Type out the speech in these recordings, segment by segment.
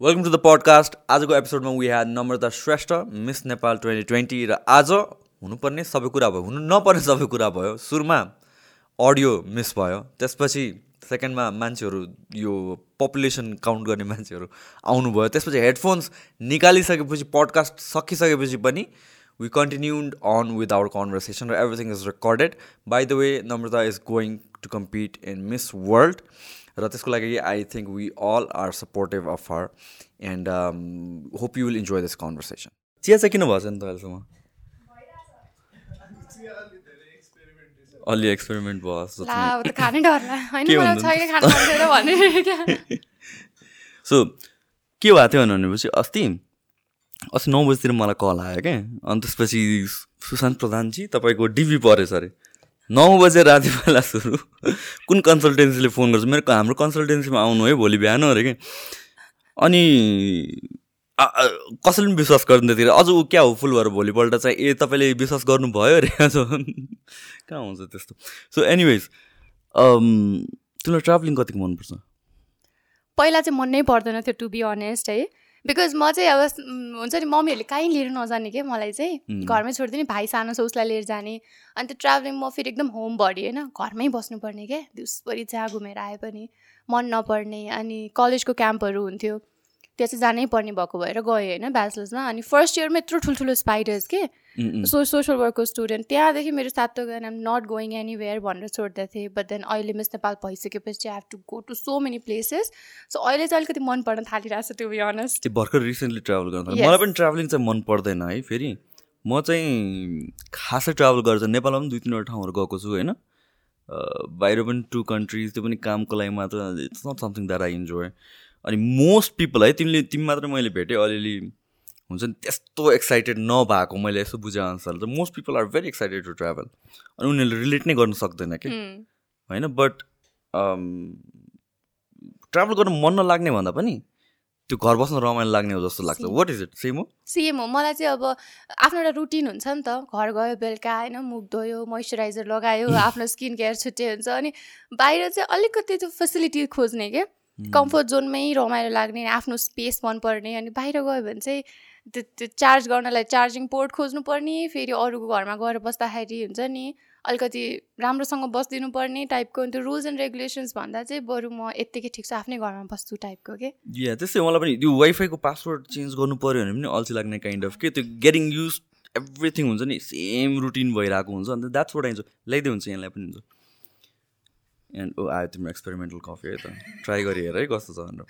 Welcome to the podcast आजको एपिसोडमा we had Namrata Shrestha Miss Nepal twenty twenty र आज हुनुपर्ने सबै कुरा भयो। हुनु नपर्ने सबै कुरा भयो। सुरुमा अडियो मिस भयो। त्यसपछि सेकेन्डमा मान्छेहरू यो पपुलेसन काउन्ट गर्ने मान्छेहरू आउनुभयो। त्यसपछि हेडफोन्स निकालिसकेपछि पडकास्ट सकिसकेपछि पनि we continued on with our conversation र everything is recorded by the way Namrata is going to compete in Miss World र त्यसको लागि I think we all are supportive of her and hope you will enjoy this conversation चिया चाहिँ किन भएछ नि त अहिलेसम्म अलि एक्सपेरिमेन्ट भयो सो के भएको थियो भनेपछि अस्ति अस्ति नौ बजीतिर मलाई कल आयो क्या। अनि त्यसपछि सुशान्त प्रधानजी तपाईँको डिभी परेछ अरे। नौ बजे राति सुरु। कुन कन्सल्टेन्सीले फोन गर्छ? मेरो हाम्रो कन्सल्टेन्सीमा आउनु है भोलि बिहान अरे कि। अनि कसैले पनि विश्वास गर्दैन त्यतिर अझ ऊ क्या हो फुल भएर भोलिपल्ट चाहिँ ए तपाईँले विश्वास गर्नुभयो अरे। कहाँ हुन्छ त्यस्तो। सो एनिवेज तिमीलाई ट्राभलिङ कतिको मनपर्छ? पहिला चाहिँ मन नै पर्दैन थियो टु बी अनेस्ट है। बिकज म चाहिँ अब हुन्छ नि मम्मीहरूले कहीँ लिएर नजाने क्या मलाई चाहिँ। घरमै छोडिदिने भाइ सानो छ उसलाई लिएर जाने। अन्त ट्राभलिङ म फेरि एकदम होम बडी होइन? घरमै बस्नुपर्ने क्या दिउँसभरि जहाँ घुमेर आए पनि मन नपर्ने। अनि कलेजको क्याम्पहरू हुन्थ्यो। त्यहाँ चाहिँ जानै पर्ने भएको भएर गएँ होइन ब्याचलर्समा अनि फर्स्ट इयरमा यत्रो ठुल्ठुलो स्पाइडर्स के? सो सोसल वर्कको स्टुडेन्ट त्यहाँदेखि मेरो सातो गएन I'm not going anywhere भनेर छोड्दै थिएँ बट देन अहिले मिस नेपाल भइसकेपछि I have to go to so many places so अहिले चाहिँ अलिकति मन पर्न थालिरहेको छ टु बी अनेस्ट भर्खर रिसेन्टली ट्राभल गर्दा मलाई पनि ट्राभलिङ चाहिँ मन पर्दैन है फेरि। म चाहिँ खासै ट्राभल गर्छ नेपालमा पनि दुई तिनवटा ठाउँहरू गएको छु होइन? बाहिर पनि टु कन्ट्रिज त्यो पनि कामको लागि मात्र it's not something that I enjoy अनि मोस्ट पिपल है तिमीले तिमी मात्र मैले भेटेँ अलिअलि हुन्छ नि त्यस्तो एक्साइटेड नभएको मैले यसो बुझेँ अनुसार चाहिँ most people are very excited to travel अनि उनीहरूले रिलेट नै गर्न सक्दैन कि? होइन बट ट्राभल गर्नु मन नलाग्ने भन्दा पनि त्यो घर बस्न रमाइलो लाग्ने हो जस्तो लाग्छ। वाट इज इट सेम हो सेम हो मलाई चाहिँ अब आफ्नो एउटा रुटिन हुन्छ नि त। घर गयो बेलुका होइन मुख धोयो मोइस्चराइजर लगायो आफ्नो स्किन केयर छुट्टै हुन्छ अनि बाहिर चाहिँ अलिकति त्यो फेसिलिटी खोज्ने क्या कम्फर्ट जोनमै रमाइलो लाग्ने आफ्नो स्पेस मनपर्ने अनि बाहिर गयो भने चाहिँ त्यो त्यो चार्ज गर्नलाई चार्जिङ पोर्ट खोज्नु पर्ने फेरि अरूको घरमा गएर बस्दाखेरि हुन्छ नि अलिकति राम्रोसँग बसिदिनु पर्ने टाइपको त्यो रुल्स एन्ड रेगुलेसन्स भन्दा चाहिँ बरु म यत्तिकै ठिक छ आफ्नै घरमा बस्छु टाइपको के या त्यस्तै मलाई पनि त्यो वाइफाईको पासवर्ड चेन्ज गर्नु पऱ्यो भने पनि अल्छी लाग्ने काइन्ड अफ के? त्यो गेटिङ युज एभ्रिथिङ हुन्छ नि सेम रुटिन भइरहेको हुन्छ अन्त द्याट्स वाट आइन्छ ल्याइदियो हुन्छ यहाँलाई पनि हुन्छ। एन्ड ओ आयो तिम्रो एक्सपेरिमेन्टल कफी है त। ट्राई गरी हेर है कस्तो छ भनेर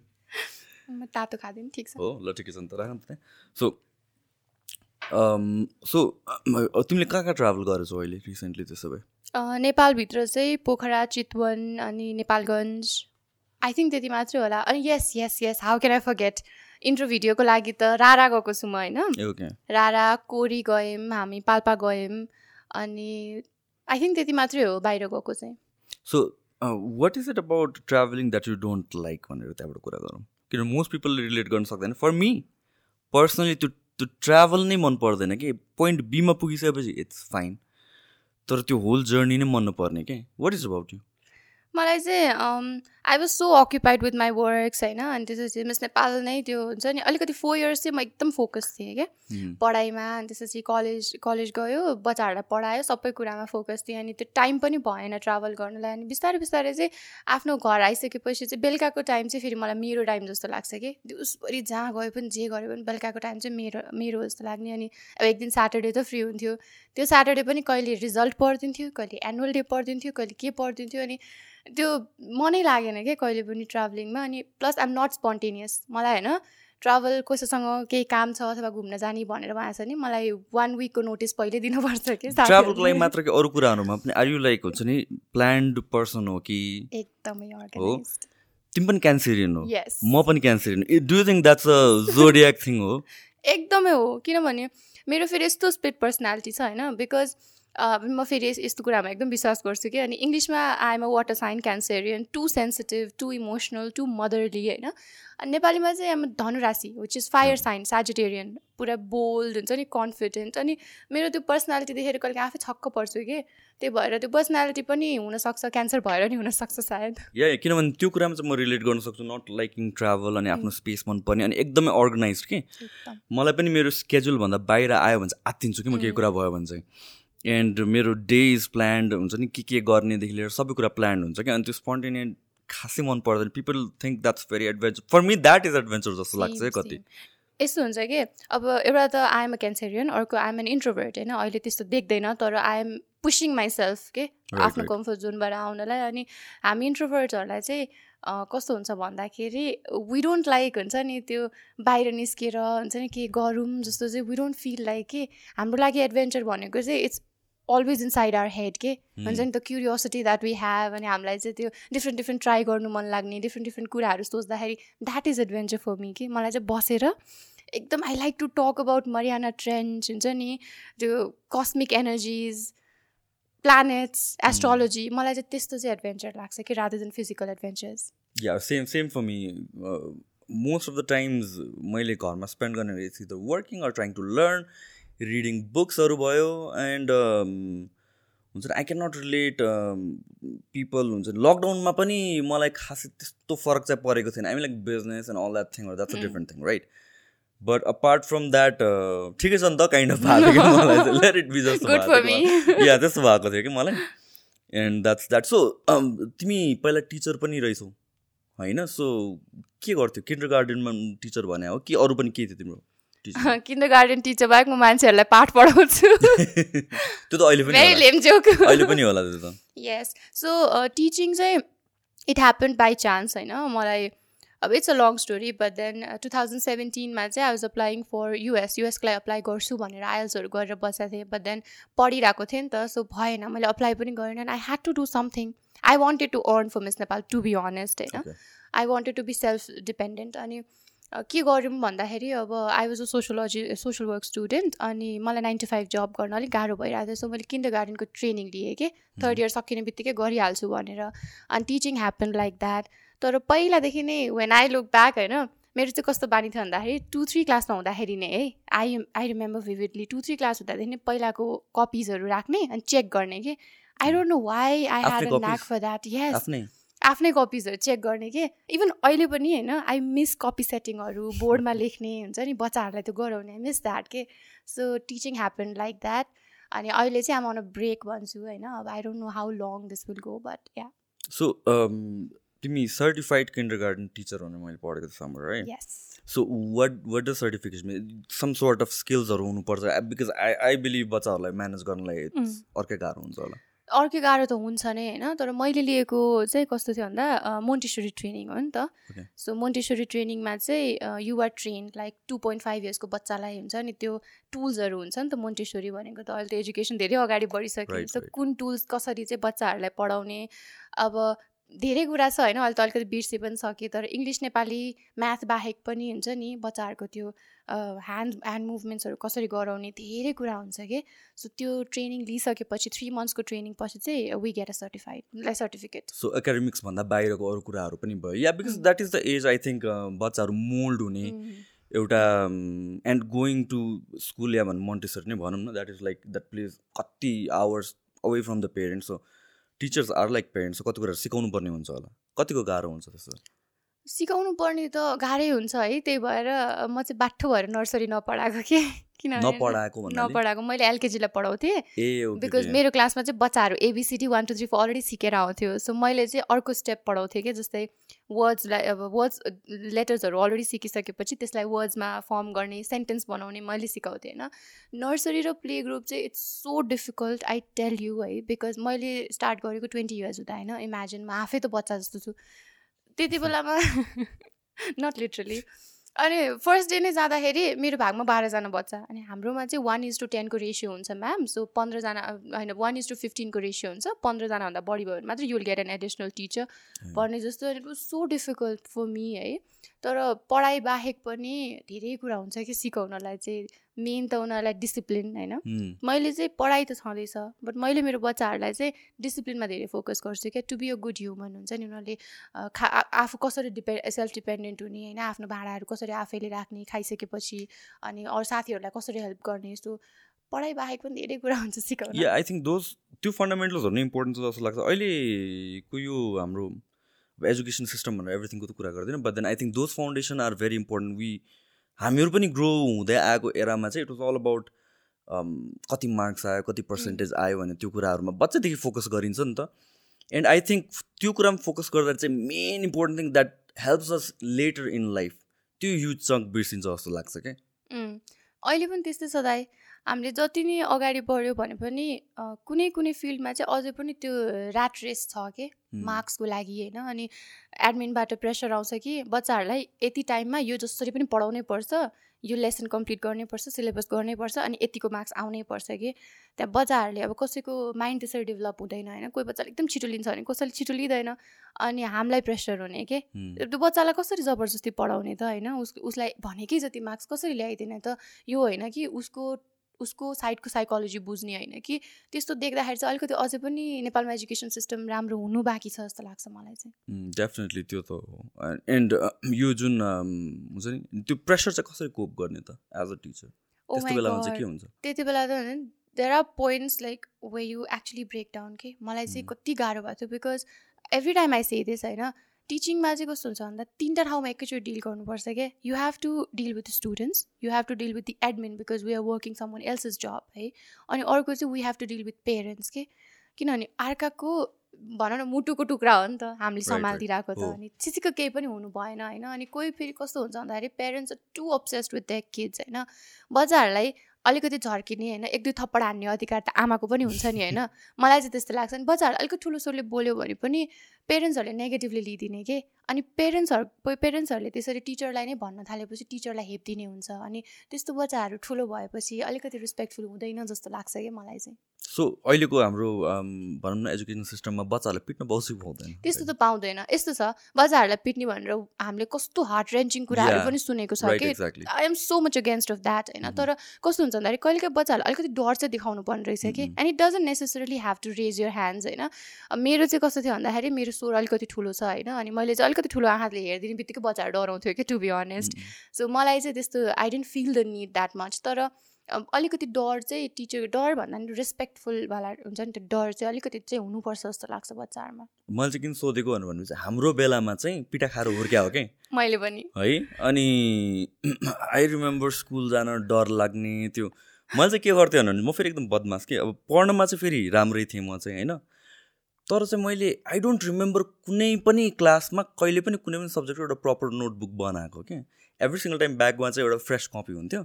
तातो खाँदैन ठिक छ। हो ल ठिकै छ नि त राख त सो सो तिमीले कहाँ कहाँ ट्राभल गरेछौ अहिले रिसेन्टली त्यसो भए? नेपालभित्र चाहिँ पोखरा चितवन अनि नेपालगञ्ज। आई थिङ्क त्यति मात्रै होला। अनि yes yes yes how can I forget intro भिडियोको लागि त रारा गएको छु म होइन? रारा कोरी गयौँ हामी पाल्पा गयौँ अनि आई थिङ्क त्यति मात्रै हो बाहिर गएको चाहिँ। So what is it about travelling that you don't like भनेर त्यहाँबाट कुरा गरौँ? किन मोस्ट पिपलले रिलेट गर्न सक्दैन। फर मी पर्सनली त्यो त्यो ट्राभल नै मन पर्दैन कि? पोइन्ट बीमा पुगिसकेपछि इट्स फाइन तर त्यो होल जर्नी नै मन नपर्ने के? वाट इज अबाउट यु मलाई चाहिँ I was so occupied with my works होइन अनि त्यसपछि मिस नेपाल नै त्यो हुन्छ नि अलिकति फोर इयर्स चाहिँ म एकदम फोकस थिएँ क्या। पढाइमा अनि त्यसपछि कलेज कलेज गयो बच्चाहरूलाई पढायो सबै कुरामा फोकस थिएँ अनि त्यो टाइम पनि भएन ट्राभल गर्नुलाई अनि बिस्तारै बिस्तारै चाहिँ आफ्नो घर आइसकेपछि चाहिँ बेलुकाको टाइम चाहिँ फेरि मलाई मेरो टाइम जस्तो लाग्छ कि। दिउँसभरि जहाँ गयो पनि जे गऱ्यो पनि बेलुकाको टाइम चाहिँ मेरो मेरो जस्तो लाग्ने अनि अब एक दिन स्याटरडे त फ्री हुन्थ्यो। त्यो स्याटरडे पनि कहिले रिजल्ट पढिदिन्थ्यो कहिले एनुअल डे पढिदिन्थ्यो कहिले के पढिदिन्थ्यो अनि त्यो मनै लागेन क्या कहिले पनि ट्राभलिङमा अनि प्लस आइम नट स्पोन्टेनियस मलाई होइन ट्राभल कसैसँग केही काम छ अथवा घुम्न जाने भनेर भनेको छ नि मलाई वान विकको नोटिस पहिले दिनुपर्छ कि ट्राभलको लागि मात्र कि अरू कुराहरूमा पनि आर यु लाइक हुन्छ नि प्लान्ड पर्सन हो कि? एकदमै हो। तिमी पनि क्यान्सरियन हो? म पनि Cancerian do think that's a zodiac thing हो? एकदमै हो। किनभने मेरो फेरि यस्तो स्पिड पर्सनालिटी छ होइन बिकज म फेरि यस्तो कुरामा एकदम विश्वास गर्छु कि अनि इङ्ग्लिसमा a water sign Cancerian too sensitive too emotional too motherly होइन? अनि नेपालीमा चाहिँ आइम धनुराशि which is fire sign Sagittarian पुरा बोल्ड हुन्छ नि कन्फिडेन्ट अनि मेरो त्यो पर्सनालिटी देखेर कहिले आफै छक्क पर्छु कि? त्यही भएर त्यो पर्सनालिटी पनि हुनसक्छ क्यान्सर भएर नि हुनसक्छ सायद। या किनभने त्यो कुरामा चाहिँ म रिलेट गर्न सक्छु नट लाइकिङ ट्राभल अनि आफ्नो स्पेस मनपर्ने अनि एकदमै अर्गनाइज कि? मलाई पनि मेरो स्केड्युलभन्दा बाहिर आयो भने चाहिँ आत्तिन्छु कि म केही कुरा भयो भने चाहिँ। एन्ड मेरो डेज प्लान्ड हुन्छ नि के के गर्नेदेखि लिएर सबै कुरा प्लान्ड हुन्छ कि अनि त्यो स्पोन्टेनियट खासै मन पर्दैन। People think that's very adventure for me that is adventure जस्तो लाग्छ है कति. यस्तो हुन्छ कि अब एउटा त आइएम अ क्यान्सरियन अर्को आइएम एन इन्ट्रोभर्ट होइन? अहिले त्यस्तो देख्दैन तर आइएम पुसिङ माइसेल्फ के? आफ्नो. कम्फर्ट जोनबाट आउनलाई। अनि हामी इन्ट्रोभर्टहरूलाई चाहिँ कस्तो हुन्छ भन्दाखेरि वी डोन्ट लाइक हुन्छ नि त्यो बाहिर निस्केर हुन्छ नि के गरौँ जस्तो चाहिँ वी डोन्ट फिल लाइक के? हाम्रो लागि एडभेन्चर भनेको चाहिँ it's always inside our head के हुन्छ नि त क्युरियोसिटी द्याट वी ह्याभ अनि हामीलाई चाहिँ त्यो डिफ्रेन्ट डिफ्रेन्ट ट्राई गर्नु मन लाग्ने डिफ्रेन्ट डिफ्रेन्ट कुराहरू सोच्दाखेरि that is adventure for me कि। मलाई चाहिँ बसेर एकदम I like to talk about Mariana trench हुन्छ नि त्यो कस्मिक एनर्जिज प्लानेट्स एस्ट्रोलोजी मलाई चाहिँ त्यस्तो चाहिँ एडभेन्चर लाग्छ कि rather than physical adventures yeah same same for me most of the times मैले घरमा स्पेन्ड गर्ने the working or trying to learn reading बुक्सहरू भयो एन्ड हुन्छ नि I can not relate people हुन्छ नि लकडाउनमा पनि मलाई खासै त्यस्तो फरक चाहिँ परेको थिएन I mean like business and all that thing that's a different thing right but apart from that ठिकै छ नि त काइन्ड अफ भएको लेट इट बी जस्तो. या त्यस्तो भएको थियो कि मलाई। एन्ड द्याट्स द्याट सो तिमी पहिला टिचर पनि रहेछौ होइन? सो के गर्थ्यौ? किन्डर गार्डनमा टिचर भने हो कि अरू पनि के थियो तिम्रो? किन्डर गार्डन टिचर बाहेक म मान्छेहरूलाई पाठ पढाउँछु। त्यो त अहिले पनि अहिले पनि होला त्यो त। यस सो टिचिङ चाहिँ इट ह्यापन बाई चान्स होइन? मलाई अब it's a long story but then two thousand सेभेन्टिनमा चाहिँ I was applying for US युएसको लागि अप्लाई गर्छु भनेर आइएल्सहरू गरेर बसेको थिएँ बट देन पढिरहेको थिएँ नि त सो भएन मैले अप्लाई पनि गरेन I had to do something I wanted to earn for miss Nepal to be honest होइन. I wanted to be self dependent अनि के गऱ्यौँ भन्दाखेरि अब I was a sociology social work student अनि मलाई नाइन टु फाइभ जब गर्न अलिक गाह्रो भइरहेको थियो सो मैले किन्डर गार्डनको ट्रेनिङ लिएँ कि। थर्ड इयर सकिने बित्तिकै गरिहाल्छु भनेर। अनि टिचिङ ह्यापन लाइक द्याट तर पहिलादेखि नै वेन आई लुक ब्याक होइन मेरो चाहिँ कस्तो बानी थियो भन्दाखेरि टु थ्री क्लासमा हुँदाखेरि नै है I I remember vividly two three class हुँदाखेरि नै पहिलाको कपिजहरू राख्ने अनि चेक गर्ने कि। I don't know why I had a for that yes आफ्नै कपिजहरू चेक गर्ने के? इभन अहिले पनि होइन आई मिस कपी सेटिङहरू बोर्डमा लेख्ने हुन्छ नि बच्चाहरूलाई त्यो गराउने मिस द्याट के? So teaching happen like that अनि अहिले चाहिँ आम ब्रेक भन्छु होइन? अब I don't know how long this will go but yeah so तिमी सर्टिफाइड किन्डर गार्डन टिचर भनेर मैले पढेको थिएँ समर है? So what what the certification some sort of स्किल्सहरू हुनुपर्छ बिकज आई आई बिलिभ बच्चाहरूलाई म्यानेज गर्नलाई Mm. अर्कै गाह्रो हुन्छ होला। अर्कै गाह्रो त हुन्छ नै होइन? तर मैले लिएको चाहिँ कस्तो थियो भन्दा मोन्टेश्वरी ट्रेनिङ हो नि त. सो मोन्टेश्वरी ट्रेनिङमा चाहिँ you're train like two point five इयर्सको बच्चालाई हुन्छ नि त्यो टुल्सहरू हुन्छ नि त मोन्टेश्वरी भनेको त। अहिले त एजुकेसन धेरै अगाडि बढिसक्यो। So right. कुन टुल्स कसरी चाहिँ बच्चाहरूलाई पढाउने? अब धेरै कुरा छ होइन? अहिले त अलिकति बिर्से पनि सकेँ तर इङ्ग्लिस नेपाली म्याथ बाहेक पनि हुन्छ नि बच्चाहरूको त्यो ह्यान्ड ह्यान्ड मुभमेन्ट्सहरू कसरी गराउने धेरै कुरा हुन्छ कि? सो त्यो ट्रेनिङ लिइसकेपछि थ्री मन्थ्सको ट्रेनिङ पछि चाहिँ we get a certified like certificate so एकाडेमिक्सभन्दा बाहिरको अरू कुराहरू पनि भयो। Yeah because that is the age I think बच्चाहरू मोल्ड हुने एउटा and going to school yeah भनौँ मोन्टेसर नै भनौँ न that is like that place कति hours away from the parents so teachers are like parents कति कुरा सिकाउनु पर्ने हुन्छ होला। कतिको गाह्रो हुन्छ त्यस्तो सिकाउनु पर्ने त गाह्रै हुन्छ है त्यही भएर म चाहिँ बाठो भएर नर्सरी नपढाएको के किनभने नपढाएको मैले एलकेजीलाई पढाउँथेँ। बिकज. मेरो क्लासमा चाहिँ बच्चाहरू A B C D one two three four already सिकेर आउँथ्यो। सो मैले चाहिँ अर्को स्टेप पढाउँथेँ कि जस्तै वर्ड्सलाई अब वर्ड्स लेटर्सहरू अलरेडी सिकिसकेपछि त्यसलाई वर्ड्समा फर्म गर्ने सेन्टेन्स बनाउने मैले सिकाउँथेँ होइन। नर्सरी र प्ले ग्रुप चाहिँ it's so difficult I tell you है। बिकज मैले स्टार्ट गरेको ट्वेन्टी इयर्स हुँदा होइन। इमेजिन म आफै त बच्चा जस्तो छु। त्यति बेलामा नट लिटरली अनि फर्स्ट डे नै जाँदाखेरि मेरो भागमा बाह्रजना बच्चा। अनि हाम्रोमा चाहिँ वान इज टू टेनको रेसियो हुन्छ म्याम सो पन्ध्रजना होइन वान इज टू फिफ्टिनको रेसियो हुन्छ। पन्ध्रजनाभन्दा बढी भयो भने मात्रै you'll get an additional teacher पढ्ने जस्तो was so difficult for me है। तर पढाइ बाहेक पनि धेरै कुरा हुन्छ कि सिकाउनलाई चाहिँ। मेन त उनीहरूलाई डिसिप्लिन होइन. मैले चाहिँ पढाइ त छँदैछ बट मैले मेरो बच्चाहरूलाई चाहिँ डिसिप्लिनमा धेरै फोकस गर्छु क्या। To be a good human हुन्छ नि उनीहरूले खा आफू कसरी डिपे सेल्फ डिपेन्डेन्ट हुने होइन? आफ्नो भाँडाहरू कसरी आफैले राख्ने खाइसकेपछि अनि अरू साथीहरूलाई कसरी हेल्प गर्ने सो पढाइ बाहेक पनि धेरै कुरा हुन्छ सिकाउन। आई थिङ्क दोज त्यो फन्डामेन्टल्सहरू नै इम्पोर्टेन्ट छ जस्तो लाग्छ। अहिलेको यो हाम्रो एजुकेसन सिस्टम भनेर एभ्रिथिङको त कुरा गर्दैन but then I think those foundation are very important we हामीहरू पनि ग्रो हुँदै आएको एरामा चाहिँ इट वाज अल अबाउट कति मार्क्स आयो कति पर्सेन्टेज आयो भने त्यो कुराहरूमा बच्चादेखि फोकस गरिन्छ नि त। एन्ड आई थिङ्क त्यो कुरामा फोकस गर्दा चाहिँ main important thing that helps us later in life त्यो युज चङ्क बिर्सिन्छ जस्तो लाग्छ क्या अहिले पनि त्यस्तै छ दाइ। हामीले जति नै अगाडि बढ्यो भने पनि कुनै कुनै फिल्डमा चाहिँ अझै पनि त्यो ऱ्याट रेस छ कि. मार्क्सको लागि होइन अनि एडमिनबाट प्रेसर आउँछ कि बच्चाहरूलाई यति टाइममा यो जसरी पनि पढाउनै पर्छ यो लेसन कम्प्लिट गर्नै पर्छ सिलेबस गर्नै पर्छ अनि यतिको मार्क्स आउनै पर्छ कि? त्यहाँ बच्चाहरूले अब कसैको माइन्ड त्यसरी डेभलप हुँदैन होइन कोही बच्चाले एकदम छिटो लिन्छ भने कसैले छिटो लिँदैन अनि हामीलाई प्रेसर हुने के. त्यो बच्चालाई कसरी जबरजस्ती पढाउने त होइन? उस उसलाई भनेकै जति मार्क्स कसरी ल्याइदिने त? यो होइन कि उसको उसको साइडको साइकोलोजी बुझ्ने होइन कि त्यस्तो देख्दाखेरि चाहिँ अलिकति अझै पनि नेपालमा एजुकेसन सिस्टम राम्रो हुनु बाँकी छ जस्तो लाग्छ मलाई चाहिँ। डेफिनेटली त्यो त हो। एन्ड यो जुन हुन्छ नि त्यो प्रेसर चाहिँ कसरी कोप गर्ने त एज अ टिचर त्यति बेला त there are points like way you actually break down के मलाई चाहिँ. कति गाह्रो भएको थियो because every time I say this होइन टिचिङमा चाहिँ कस्तो हुन्छ भन्दा तिनवटा ठाउँमा एकैचोटि डिल गर्नुपर्छ क्या you have to deal with students you have to deal with the admin because we are working someone else is job है? अनि अर्को चाहिँ we have to deal with parents के? किनभने अर्काको भनौँ न मुटुको टुक्रा हो नि त हामीले. सम्हालिदिरहेको त। अनि चिसीको केही पनि हुनु भएन होइन? अनि कोही फेरि कस्तो हुन्छ भन्दाखेरि parents too obsessed with the kids होइन? बच्चाहरूलाई अलिकति झर्किने होइन एक दुई थप्पड हान्ने अधिकार त आमाको पनि हुन्छ नि होइन। मलाई चाहिँ त्यस्तो लाग्छ नि। बच्चाहरू अलिकति ठुलो स्वरले बोल्यो भने पनि पेरेन्ट्सहरूले नेगेटिभली लिइदिने के? अनि पेरेन्ट्सहरू पेरेन्ट्सहरूले त्यसरी टिचरलाई नै भन्न थालेपछि टिचरलाई हेपिदिने हुन्छ। अनि त्यस्तो बच्चाहरू ठुलो भएपछि अलिकति रेस्पेक्टफुल हुँदैन जस्तो लाग्छ कि मलाई चाहिँ। सो अहिलेको हाम्रो भनौँ न एजुकेसन सिस्टममा बच्चाहरूलाई पिट्न बहुसी पाउँदैन त्यस्तो त पाउँदैन। यस्तो छ बच्चाहरूलाई पिट्ने भनेर हामीले कस्तो हार्ट रेन्चिङ कुराहरू. पनि सुनेको छ कि? I am so much against of that होइन? Mhm. तर कस्तो हुन्छ भन्दाखेरि कहिले काहीँ बच्चाहरूलाई अलिकति डर चाहिँ देखाउनु पर्ने रहेछ कि. And it doesn't necessarily have to raise your hands होइन? मेरो चाहिँ कस्तो थियो भन्दाखेरि मेरो स्वर अलिकति ठुलो छ होइन? अनि मैले चाहिँ अलिकति ठुलो आँखाले हेरिदिने बित्तिकै बच्चाहरू डराउँथ्यो कि टु बी अनेस्ट सो मलाई चाहिँ त्यस्तो I don't feel the need that much तर अलिकति डर चाहिँ टिचर डर भन्दा नि रेस्पेक्टफुलवाला हुन्छ नि त्यो डर चाहिँ अलिकति चाहिँ हुनुपर्छ जस्तो लाग्छ बच्चाहरूमा। मैले चाहिँ किन सोधेको भनेर भने चाहिँ हाम्रो बेलामा चाहिँ पिटा खाएर हुर्क्या हो कि? मैले पनि। है? अनि आई रिमेम्बर स्कुल जान डर लाग्ने त्यो। मैले चाहिँ के गर्थेँ भने म फेरि एकदम बदमास कि? अब पढ्नमा चाहिँ फेरि राम्रै थिएँ म चाहिँ होइन? तर चाहिँ मैले आई डोन्ट रिमेम्बर कुनै पनि क्लासमा कहिले पनि कुनै पनि सब्जेक्टको एउटा प्रपर नोटबुक बनाएको क्या एभ्री सिङ्गल टाइम ब्यागमा चाहिँ एउटा फ्रेस कपी हुन्थ्यो।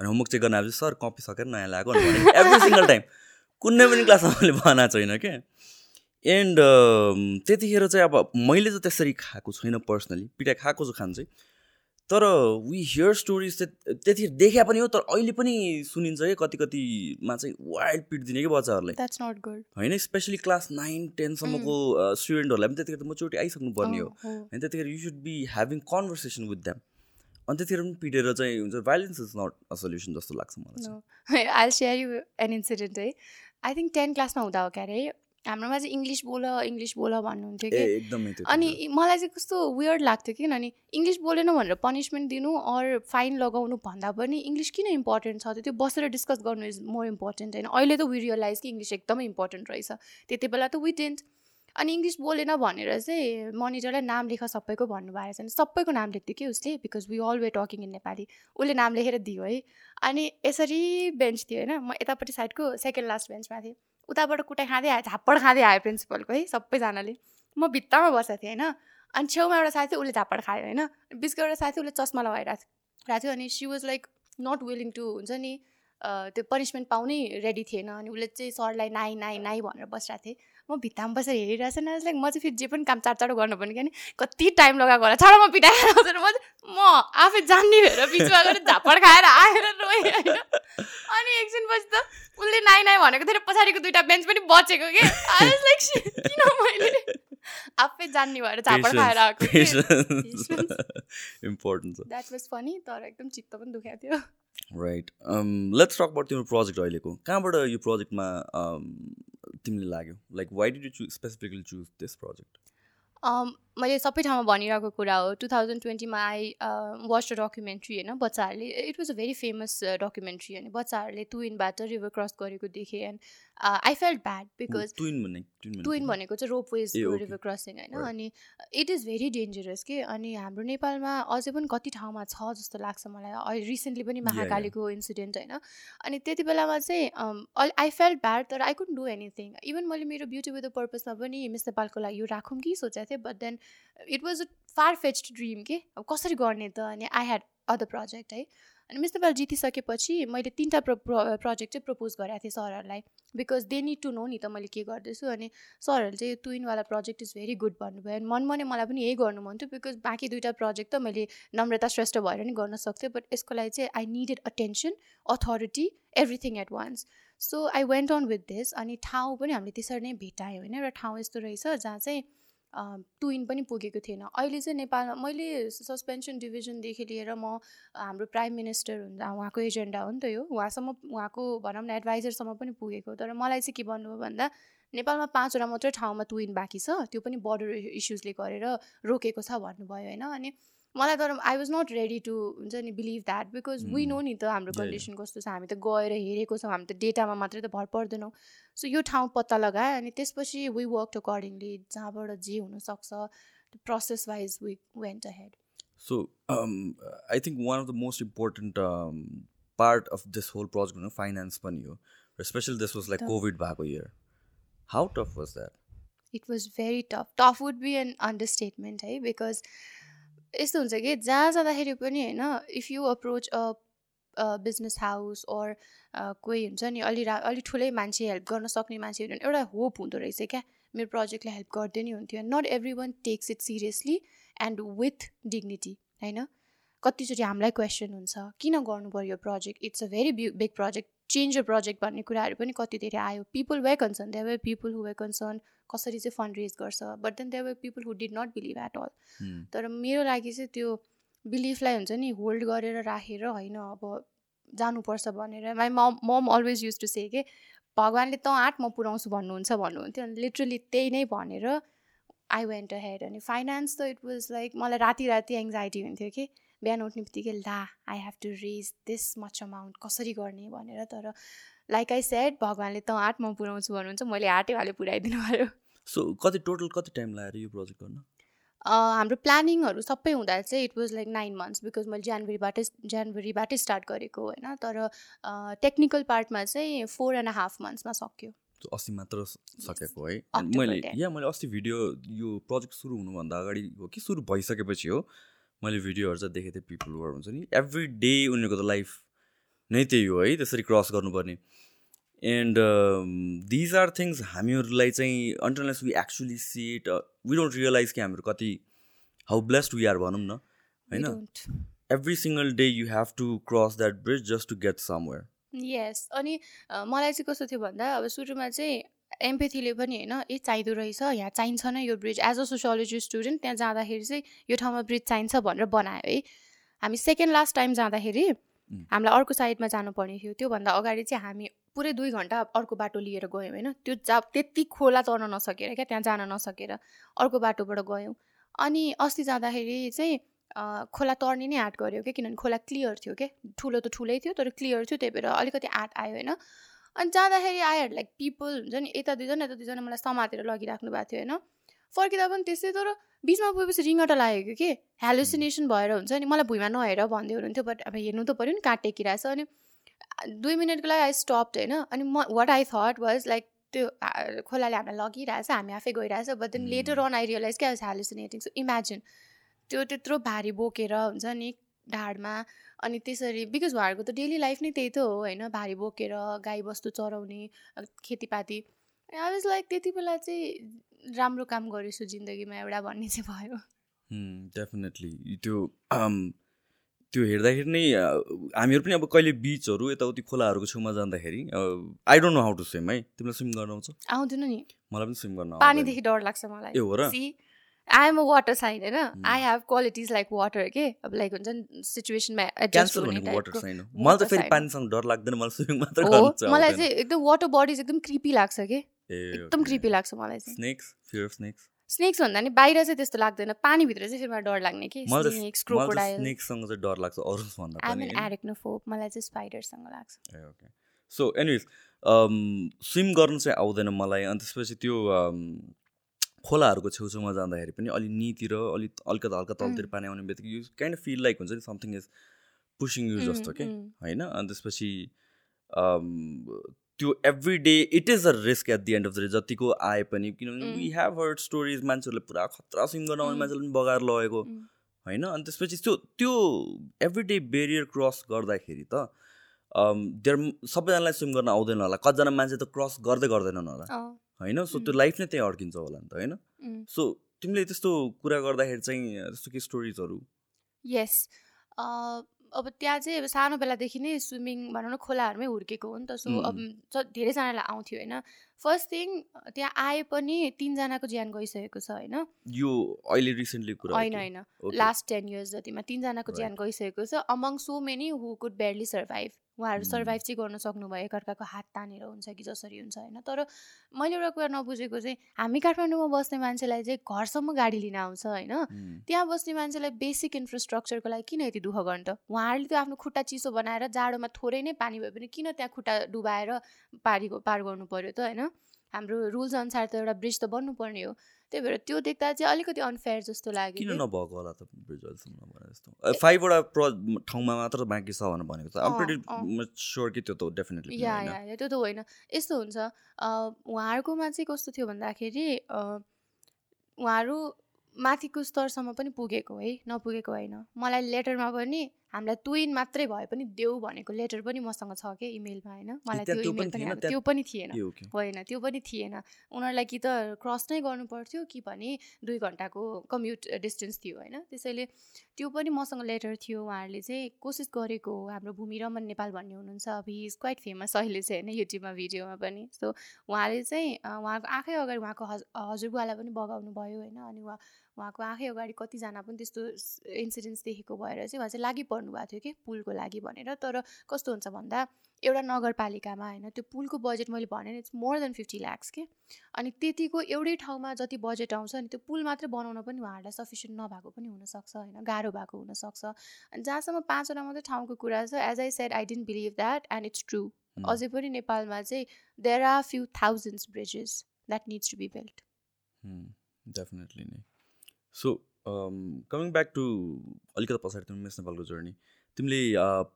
अनि होमवर्क चेक गर्न आएपछि सर कपी सकेर नयाँ लगाएको एभ्री सिङ्गल टाइम कुनै पनि क्लासमा मैले बनाएको छैन क्या। एन्ड त्यतिखेर चाहिँ अब मैले चाहिँ त्यसरी खाएको छैन पर्सनली पिटा खाएको छु खान चाहिँ। तर वी हियर स्टोरिज चाहिँ त्यतिखेर देखा पनि हो तर अहिले पनि सुनिन्छ कि कति कतिमा चाहिँ वाइल्ड पिट दिने कि बच्चाहरूलाई। होइन स्पेसली क्लास नाइन टेनसम्मको स्टुडेन्टहरूलाई पनि त्यतिखेर त मचोटि आइसक्नु पर्ने हो। होइन त्यतिखेर you should be having conversation with them अनि त्यतिखेर पनि पिटेर चाहिँ हुन्छ violence is not a solution जस्तो लाग्छ मलाई I share you an incident है आई थिङ्क टेन क्लासमा हुँदा हो क्या अरे हाम्रोमा चाहिँ इङ्ग्लिस बोल इङ्ग्लिस बोल भन्नुहुन्थ्यो कि। एकदमै अनि मलाई चाहिँ कस्तो वियर्ड लाग्थ्यो कि किनभने इङ्ग्लिस बोलेन भनेर पनिसमेन्ट दिनु अर फाइन लगाउनु भन्दा पनि इङ्ग्लिस किन इम्पोर्टेन्ट छ? त्यो बसेर डिस्कस गर्नु इज मोर इम्पोर्टेन्ट होइन? अहिले त वी रियलाइज कि इङ्ग्लिस एकदमै इम्पोर्टेन्ट रहेछ। त्यति बेला त वी टेन्ट अनि इङ्ग्लिस बोलेन भनेर चाहिँ मनिटरलाई नाम लेख सबैको भन्नुभएको छैन सबैको नाम लेख्थ्यो कि उसले because we always talking in Nepali उसले नाम लेखेर दियो है। अनि यसरी बेन्च थियो होइन। म यतापट्टि साइडको सेकेन्ड लास्ट बेन्चमा थिएँ। उताबाट कुटाइ खाँदै आयो झापड खाँदै आयो प्रिन्सिपलको है सबैजनाले। म भित्तामा बसेको थिएँ होइन। अनि छेउमा एउटा साथी उसले झापड खायो होइन। बिचको एउटा साथी उसले चस्मा लगाइरहेको थियो अनि she was like not willing to हुन्छ नि त्यो पनिसमेन्ट पाउनै रेडी थिएन। अनि उसले चाहिँ सरलाई नाइ नाइ नाइ भनेर बसिरहेको थिएँ। म भित्तामा बसेर हेरिरहेको छु लाइक म चाहिँ फेरि जे पनि काम चाँडो चाँडो गर्नु पर्ने क्या नि कति टाइम लगाएको होला? छाडो म पिटाएर आउँदैन म म आफै जान्ने भएर बिचमा गएर झापड खाएर आएर रोएँ होइन? अनि एकछिनपछि त उसले नाइ नाइ भनेको थियो र पछाडिको दुइटा बेन्च पनि बचेको के? लाइक किन मैले आफै जान्ने भएर झापड खाएर आएको इम्पोर्टेन्ट द्याट वाज फनी तर एकदम चित्त पनि दुखेको थियो। राइट लेट्स टक अबाउट तिम्रो प्रोजेक्ट अहिलेको। कहाँबाट यो प्रोजेक्टमा तिमीले लाग्यो like why did you choose specifically choose this project um, मैले सबै ठाउँमा भनिरहेको कुरा हो टु थाउजन्ड ट्वेन्टीमा आई वाच द डकुमेन्ट्री होइन बच्चाहरूले it was a very famous documentary होइन बच्चाहरूले तुइनबाट रिभर क्रस गरेको देखेँ and I felt bad because twin भनेको चाहिँ ए, okay. रिभर क्रसिङ होइन. अनि इट इज भेरी डेन्जरस के अनि हाम्रो नेपालमा अझै पनि कति ठाउँमा छ जस्तो लाग्छ मलाई रिसेन्टली पनि. महाकालीको इन्सिडेन्ट होइन अनि त्यति बेलामा चाहिँ आई फेल्ट ब्याड तर I couldn't do anything even मैले मेरो ब्युटी विथ द पर्पजमा पनि मिस नेपालको लागि यो राखौँ कि सोचेको थिएँ but then it was a far fetched dream के अब कसरी गर्ने त अनि आई ह्याड अदर प्रोजेक्ट है। अनि मिस जितिसकेपछि मैले तिनवटा प्रो प्रोजेक्ट चाहिँ प्रपोज गरेको थिएँ सरहरूलाई because they need to know नि त मैले के गर्दैछु अनि सरहरूले चाहिँ यो ट्विनवाला प्रोजेक्ट इज भेरी गुड भन्नुभयो। अनि मन मनै मलाई पनि यही गर्नु मन थियो बिकज बाँकी दुइटा प्रोजेक्ट त मैले नम्रता श्रेष्ठ भएर नि गर्न सक्थेँ बट यसको लागि चाहिँ I needed attention authority everything at once so I went on with this अनि ठाउँ पनि हामीले त्यसरी नै भेटायौँ होइन एउटा ठाउँ यस्तो रहेछ जहाँ चाहिँ ट्विन पनि पुगेको थिएन। अहिले चाहिँ नेपालमा मैले सस्पेन्सन डिभिजनदेखि लिएर म हाम्रो प्राइम मिनिस्टर हुन्छ उहाँको एजेन्डा हो नि त यो। उहाँसम्म उहाँको भनौँ न एडभाइजरसम्म पनि पुगेको तर मलाई चाहिँ के भन्नुभयो भन्दा नेपालमा पाँचवटा मात्रै ठाउँमा ट्विन बाँकी छ। त्यो पनि बोर्डर इस्युजले गरेर रोकेको छ भन्नुभयो होइन? अनि मलाई तर I was not ready to हुन्छ नि believe that because we know नि त हाम्रो. कन्डिसन कस्तो छ हामी त गएर हेरेको छौँ हामी त डेटामा मात्रै त भर पर्दैनौँ। सो यो ठाउँ पत्ता लगाएँ अनि त्यसपछि वी वर्क अकर्डिङली जहाँबाट जे हुनसक्छ process wise we went ahead so I think one of the most important part of this whole project finance पनि हो। Specially this was like covid भएको year how tough was that it was very tough tough would be an understatement है because यस्तो हुन्छ कि जहाँ जाँदाखेरि पनि होइन if you approach a business house or कोही हुन्छ नि अलि रा अलिक ठुलै मान्छे हेल्प गर्न सक्ने मान्छे हुनु एउटा होप हुँदो रहेछ क्या। मेरो प्रोजेक्टलाई हेल्प गरिदियो नि हुन्थ्यो। Not every one takes it seriously and with dignity होइन? कतिचोटि हामीलाई क्वेसन हुन्छ किन गर्नु पऱ्यो project it's a very big project change a project भन्ने कुराहरू पनि कति धेरै आयो। People were concern there were people who were concern कसरी चाहिँ फन्ड रेज गर्छ but then there were people who did not believe at all तर मेरो लागि चाहिँ त्यो बिलिफलाई हुन्छ नि होल्ड गरेर राखेर होइन अब जानुपर्छ भनेर। My mom mom always use to say के भगवान्ले त आँट म पुऱ्याउँछु भन्नुहुन्छ भन्नुहुन्थ्यो। अनि लिटरली त्यही नै भनेर आई वेन्ट अ हेड अनि फाइनेन्स त इट वाज लाइक मलाई राति राति एङ्जाइटी हुन्थ्यो कि बिहान उठ्ने बित्तिकै ला I have to raise this much amount कसरी गर्ने भनेर। तर लाइक आई सेड भगवान्ले त आँट म पुऱ्याउँछु भन्नुहुन्छ मैले आँटै हाले पुऱ्याइदिनु भयो। सो कति टोटल कति टाइम लगाएर यो प्रोजेक्ट गर्न? हाम्रो प्लानिङहरू सबै हुँदा चाहिँ it was like nine months because मैले जनवरीबाटै जनवरीबाटै स्टार्ट गरेको होइन तर टेक्निकल पार्टमा चाहिँ फोर एन्ड हाफ मन्थ्समा सक्यो। अस्ति मात्र सकेको है। मैले 10. या मैले अस्ति भिडियो यो प्रोजेक्ट सुरु हुनुभन्दा अगाडि हो कि सुरु भइसकेपछि हो मैले भिडियोहरू चाहिँ देखेको थिएँ पिपलहरू हुन्छ नि एभ्री डे उनीहरूको त लाइफ नै त्यही हो है त्यसरी क्रस गर्नुपर्ने। एन्ड दिज आर थिङ्स हामीहरूलाई चाहिँ अन्टरनेस we actually see it we don't realise कि हामीहरू कति हाउ ब्लेस्ड वी आर भनौँ न होइन. Every single day you have to cross that bridge just to get somewhere yes अनि अ, मलाई चाहिँ कस्तो थियो भन्दा अब सुरुमा चाहिँ एम्पेथीले पनि होइन ए चाहिँदो रहेछ यहाँ चाहिन्छ नै यो bridge as a sociology student त्यहाँ जाँदाखेरि चाहिँ यो ठाउँमा ब्रिज चाहिन्छ भनेर बनायो है। हामी सेकेन्ड लास्ट टाइम जाँदाखेरि हामीलाई अर्को साइडमा जानुपर्ने थियो। त्योभन्दा अगाडि चाहिँ हामी पुरै दुई घन्टा अर्को बाटो लिएर गयौँ होइन? त्यो जा त्यति खोला तर्न नसकेर क्या त्यहाँ जान नसकेर अर्को बाटोबाट गयौँ। अनि अस्ति जाँदाखेरि चाहिँ खोला तर्ने नै आँट गऱ्यो क्या किनभने खोला क्लियर थियो क्या। ठुलो त ठुलै थियो तर क्लियर थियो त्यही भएर अलिकति आँट आयो होइन? अनि जाँदाखेरि आएर लाइक पिपल हुन्छ नि यता दुईजना यता दुईजना मलाई समातेर लगिराख्नु भएको थियो होइन? फर्किँदा पनि त्यस्तै तर बिचमा पुगेपछि रिङ्गटा लागेको कि? हेलुसिनेसन भएर हुन्छ नि। मलाई भुइँमा नहेर भन्दै हुनुहुन्थ्यो बट अब हेर्नु त पऱ्यो नि काट टेकिरहेछ अनि दुई मिनटको लागि आई स्टप होइन? अनि म what I thought was like त्यो खोलाले हामीलाई लगिरहेछ हामी आफै गइरहेछ but then later on I realise क्या वाज हेलुसिनेटिङ सो इमेजिन त्यो त्यत्रो भारी बोकेर हुन्छ नि ढाडमा अनि त्यसरी बिकज उहाँहरूको त डेली लाइफ नै त्यही त हो होइन? भारी बोकेर गाई बस्तु चराउने खेतीपाती। आई वाज लाइक त्यति बेला चाहिँ राम्रो काम गरेछु जिन्दगीमा एउटा भन्ने चाहिँ भयो। डेफिनेटली त्यो त्यो हेर्दाखेरि नै हामीहरू पनि अब कहिले बिचहरू यताउति खोलाहरूको छेउमा जाँदाखेरि I don't know how to swim है? तिमीलाई स्विम गर्न आउँछ? आउँदैन नि। मलाई पनि स्विम गर्न। पानीदेखि डर लाग्छ मलाई। ए हो र? I am a water sign होइन? I have qualities like water के अब लाइक हुन्छ नि सिचुएसनमा एडजस्ट क्यान्सर भनेको वाटर साइन हो। मलाई त फेरि। पानीसँग डर लाग्दैन मलाई स्विमिङ मात्र हो गर्नु चाहिँ मलाई। चाहिँ एकदम वाटर बडिज एकदम क्रिपी लाग्छ कि एकदम क्रिपी लाग्छ मलाई चाहिँ। स्नेक्स फियर स्नेक्स स्नेक्स भन्दा नि बाहिर चाहिँ त्यस्तो लाग्दैन। पानीभित्र चाहिँ फेरि मलाई डर लाग्ने कि। स्नेक्स क्रोकोडाइल स्नेकसँग चाहिँ डर लाग्छ अरूभन्दा आइम पनि। एरेक्नोफोब मलाई चाहिँ स्पाइडरसँग लाग्छ। ए ओके। सो एनिवेज स्विम गर्नु चाहिँ आउँदैन मलाई। अनि त्यसपछि त्यो um, खोलाहरूको छेउछेउमा जाँदाखेरि पनि अलि नितिर अलिक अलिकति हल्का तलतिर पानी आउने बित्तिकै you kind of feel like हुन्छ नि समथिङ इज पुसिङ यु जस्तो के होइन? अनि त्यसपछि um, त्यो every day it is a risk at the end of the day जतिको आए पनि। किनभने. वी हेभ हर्ड स्टोरिज मान्छेहरूले पुरा खतरा स्विम गर्न आउने. मान्छेले पनि बगाएर लगेको. होइन? अनि त्यसपछि त्यो त्यो एभ्री डे बेरियर क्रस गर्दाखेरि त देयर सबैजनालाई स्विम गर्न आउँदैन होला। कतिजना मान्छे त क्रस गर्दै गर्दैनन् होला। होइन? सो त्यो लाइफ नै त्यहीँ अड्किन्छ होला नि त होइन. सो तिमीले त्यस्तो कुरा गर्दाखेरि चाहिँ त्यस्तो के स्टोरिजहरू यस अब त्यहाँ चाहिँ अब सानो बेलादेखि नै स्विमिङ भनौँ न खोलाहरूमै हुर्केको हो नि त। सो अब धेरैजनालाई आउँथ्यो होइन। फर्स्ट थिङ त्यहाँ आए पनि तिनजनाको ज्यान गइसकेको छ होइन। यो अहिले रिसेन्टली कुरा होइन? होइन. लास्ट टेन इयर्स जतिमा तिनजनाको ज्यान गइसकेको छ। Among so many who could barely survive. उहाँहरू. सर्भाइभ चाहिँ गर्न सक्नुभयो एकअर्काको हात तानेर हुन्छ कि जसरी हुन्छ होइन? तर मैले एउटा कुरा नबुझेको चाहिँ हामी काठमाडौँमा बस्ने मान्छेलाई चाहिँ घरसम्म गाडी लिन आउँछ होइन? त्यहाँ बस्ने मान्छेलाई बेसिक इन्फ्रास्ट्रक्चरको लागि किन यति दुःख गर्नु त? उहाँहरूले त्यो आफ्नो खुट्टा चिसो बनाएर जाडोमा थोरै नै पानी भए पनि किन त्यहाँ खुट्टा डुबाएर पारीको पार गर्नु पर्यो त होइन? हाम्रो रुल्स अनुसार त एउटा ब्रिज त बन्नुपर्ने हो। त्यही भएर त्यो देख्दा चाहिँ अलिकति अनफेयर जस्तो लाग्यो किन। नभएको होला त जस्तो फाइभवटा प्र ठाउँमा मात्र बाँकी छ भनेर भनेको। प्रिटी स्योर कि त्यो त डेफिनेटली या या या, त्यो त होइन। यस्तो हुन्छ उहाँहरूकोमा चाहिँ कस्तो थियो भन्दाखेरि उहाँहरू माथिको स्तरसम्म पनि पुगेको है नपुगेको होइन। मलाई लेटरमा पनि हामीलाई ट्विन मात्रै भए पनि देऊ भनेको लेटर पनि मसँग छ कि इमेलमा होइन? मलाई त्यो इमेल पनि त्यो पनि थिएन। होइन त्यो पनि थिएन। उनीहरूलाई कि त क्रस नै गर्नु पर्थ्यो कि भने दुई घन्टाको कम्युट डिस्टेन्स थियो होइन? त्यसैले त्यो पनि मसँग लेटर थियो। उहाँहरूले चाहिँ कोसिस गरेको हो हाम्रो भूमि रमन नेपाल भन्ने हुनुहुन्छ अब इज क्वाइट फेमस अहिले चाहिँ होइन? युट्युबमा भिडियोमा पनि। सो उहाँले चाहिँ उहाँको आँखै अगाडि उहाँको हज हजुरबुवालाई पनि बगाउनु भयो होइन? अनि उहाँ उहाँको आँखै अगाडि कतिजना पनि त्यस्तो इन्सिडेन्ट्स देखेको भएर चाहिँ उहाँ चाहिँ लागि पर्नु भएको थियो कि पुलको लागि भनेर। तर कस्तो हुन्छ भन्दा एउटा नगरपालिकामा होइन त्यो पुलको बजेट मैले भने it's more than fifty lakhs के। अनि त्यतिको एउटै ठाउँमा जति बजेट आउँछ नि त्यो पुल मात्रै बनाउन पनि उहाँहरूलाई सफिसियन्ट नभएको पनि हुनसक्छ होइन गाह्रो भएको हुनसक्छ। अनि जहाँसम्म पाँचवटा मात्रै ठाउँको कुरा छ as I said I didn't believe that and it's true. अझै पनि नेपालमा चाहिँ there are few thousands bridges that needs to be built definitely नै। सो कमिङ ब्याक टु अलिकति पछाडि तिमी मिस नेपालको जर्नी तिमीले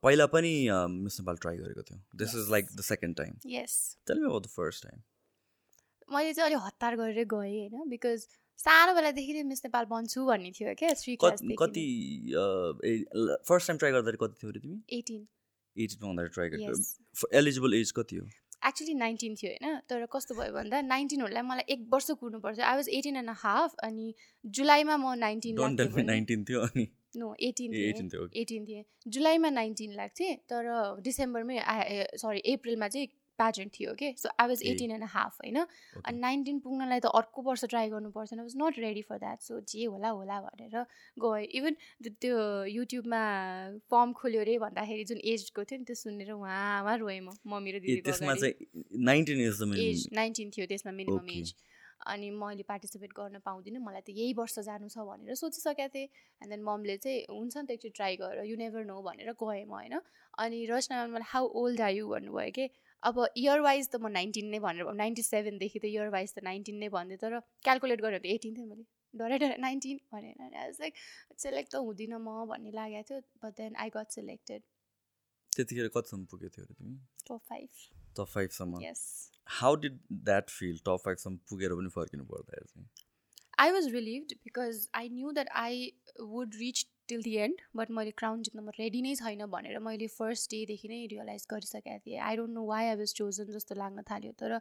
पहिला पनि मिस नेपाल ट्राई गरेको थियौ? This is like the second time yes tell me about the first time मैले चाहिँ अलिक हतार गरेर गएँ होइन? बिकज सानो बेलादेखि नै मिस नेपाल बन्छु भन्ने थियो क्या? थ्री कति फर्स्ट टाइम ट्राई गर्दाखेरि कति थियो अरे तिमी? एटिन एटिनमा हुँदाखेरि ट्राई गरेको एलिजिबल एज कति हो? एक्चुली नाइन्टिन थियो होइन? तर कस्तो भयो भन्दा नाइन्टिनहरूलाई मलाई एक वर्ष कुर्नु पर्छ I was eighteen and half अनि जुलाईमा म नाइन्टिन थियो अनि। नो एटिन एटिन थिएँ। जुलाईमा नाइन्टिन लाग्थेँ तर डिसेम्बरमै सरी अप्रिलमा चाहिँ प्याजेन्ट थियो कि so I was. Eighteen and half होइन? अनि नाइन्टिन पुग्नलाई त अर्को वर्ष ट्राई गर्नु पर्छ I was not ready for that so जे होला होला भनेर गएँ इभन त्यो युट्युबमा फर्म खोल्यो अरे भन्दाखेरि जुन एजको थियो नि त्यो सुनेर उहाँमा रोएँ म मम्मी र अगाडि। चाहिँ एज नाइन्टिन थियो त्यसमा मिनिमम. एज अनि मैले पार्टिसिपेट गर्न पाउँदिनँ मलाई त यही वर्ष जानु छ भनेर सोचिसकेको थिएँ। एन्ड देन ममले चाहिँ हुन्छ नि त एकचोटि ट्राई गर यु नेभर नो भनेर गएँ म होइन? अनि रचना मलाई हाउ ओल्ड आर यु भन्नुभयो कि अब इयर वाइज त म नाइन्टिन नै भनेर नाइन्टी सेभेनदेखि त इयर वाइज त नाइन्टिन नै भन्थेँ तर क्यालकुलेट गरेर त एटिन थियो मैले। डरै डरै नाइन्टिन भनेर लाइक सेलेक्ट त हुँदिनँ म भन्ने लागेको थियो but then I got selected त्यतिखेर कतिसम्म पुगेको थियो तिमी? Top five top फाइभसम्म yes how did that feel top फाइभसम्म पुगेर पनि फर्किनु पर्दाखेरि चाहिँ? I was relieved because I knew that I would reach till the end but मैले क्राउन जित्नमा रेडी नै छैन भनेर मैले फर्स्ट डेदेखि नै रियलाइज गरिसकेको थिएँ। I don't know why I was chosen जस्तो लाग्न थाल्यो तर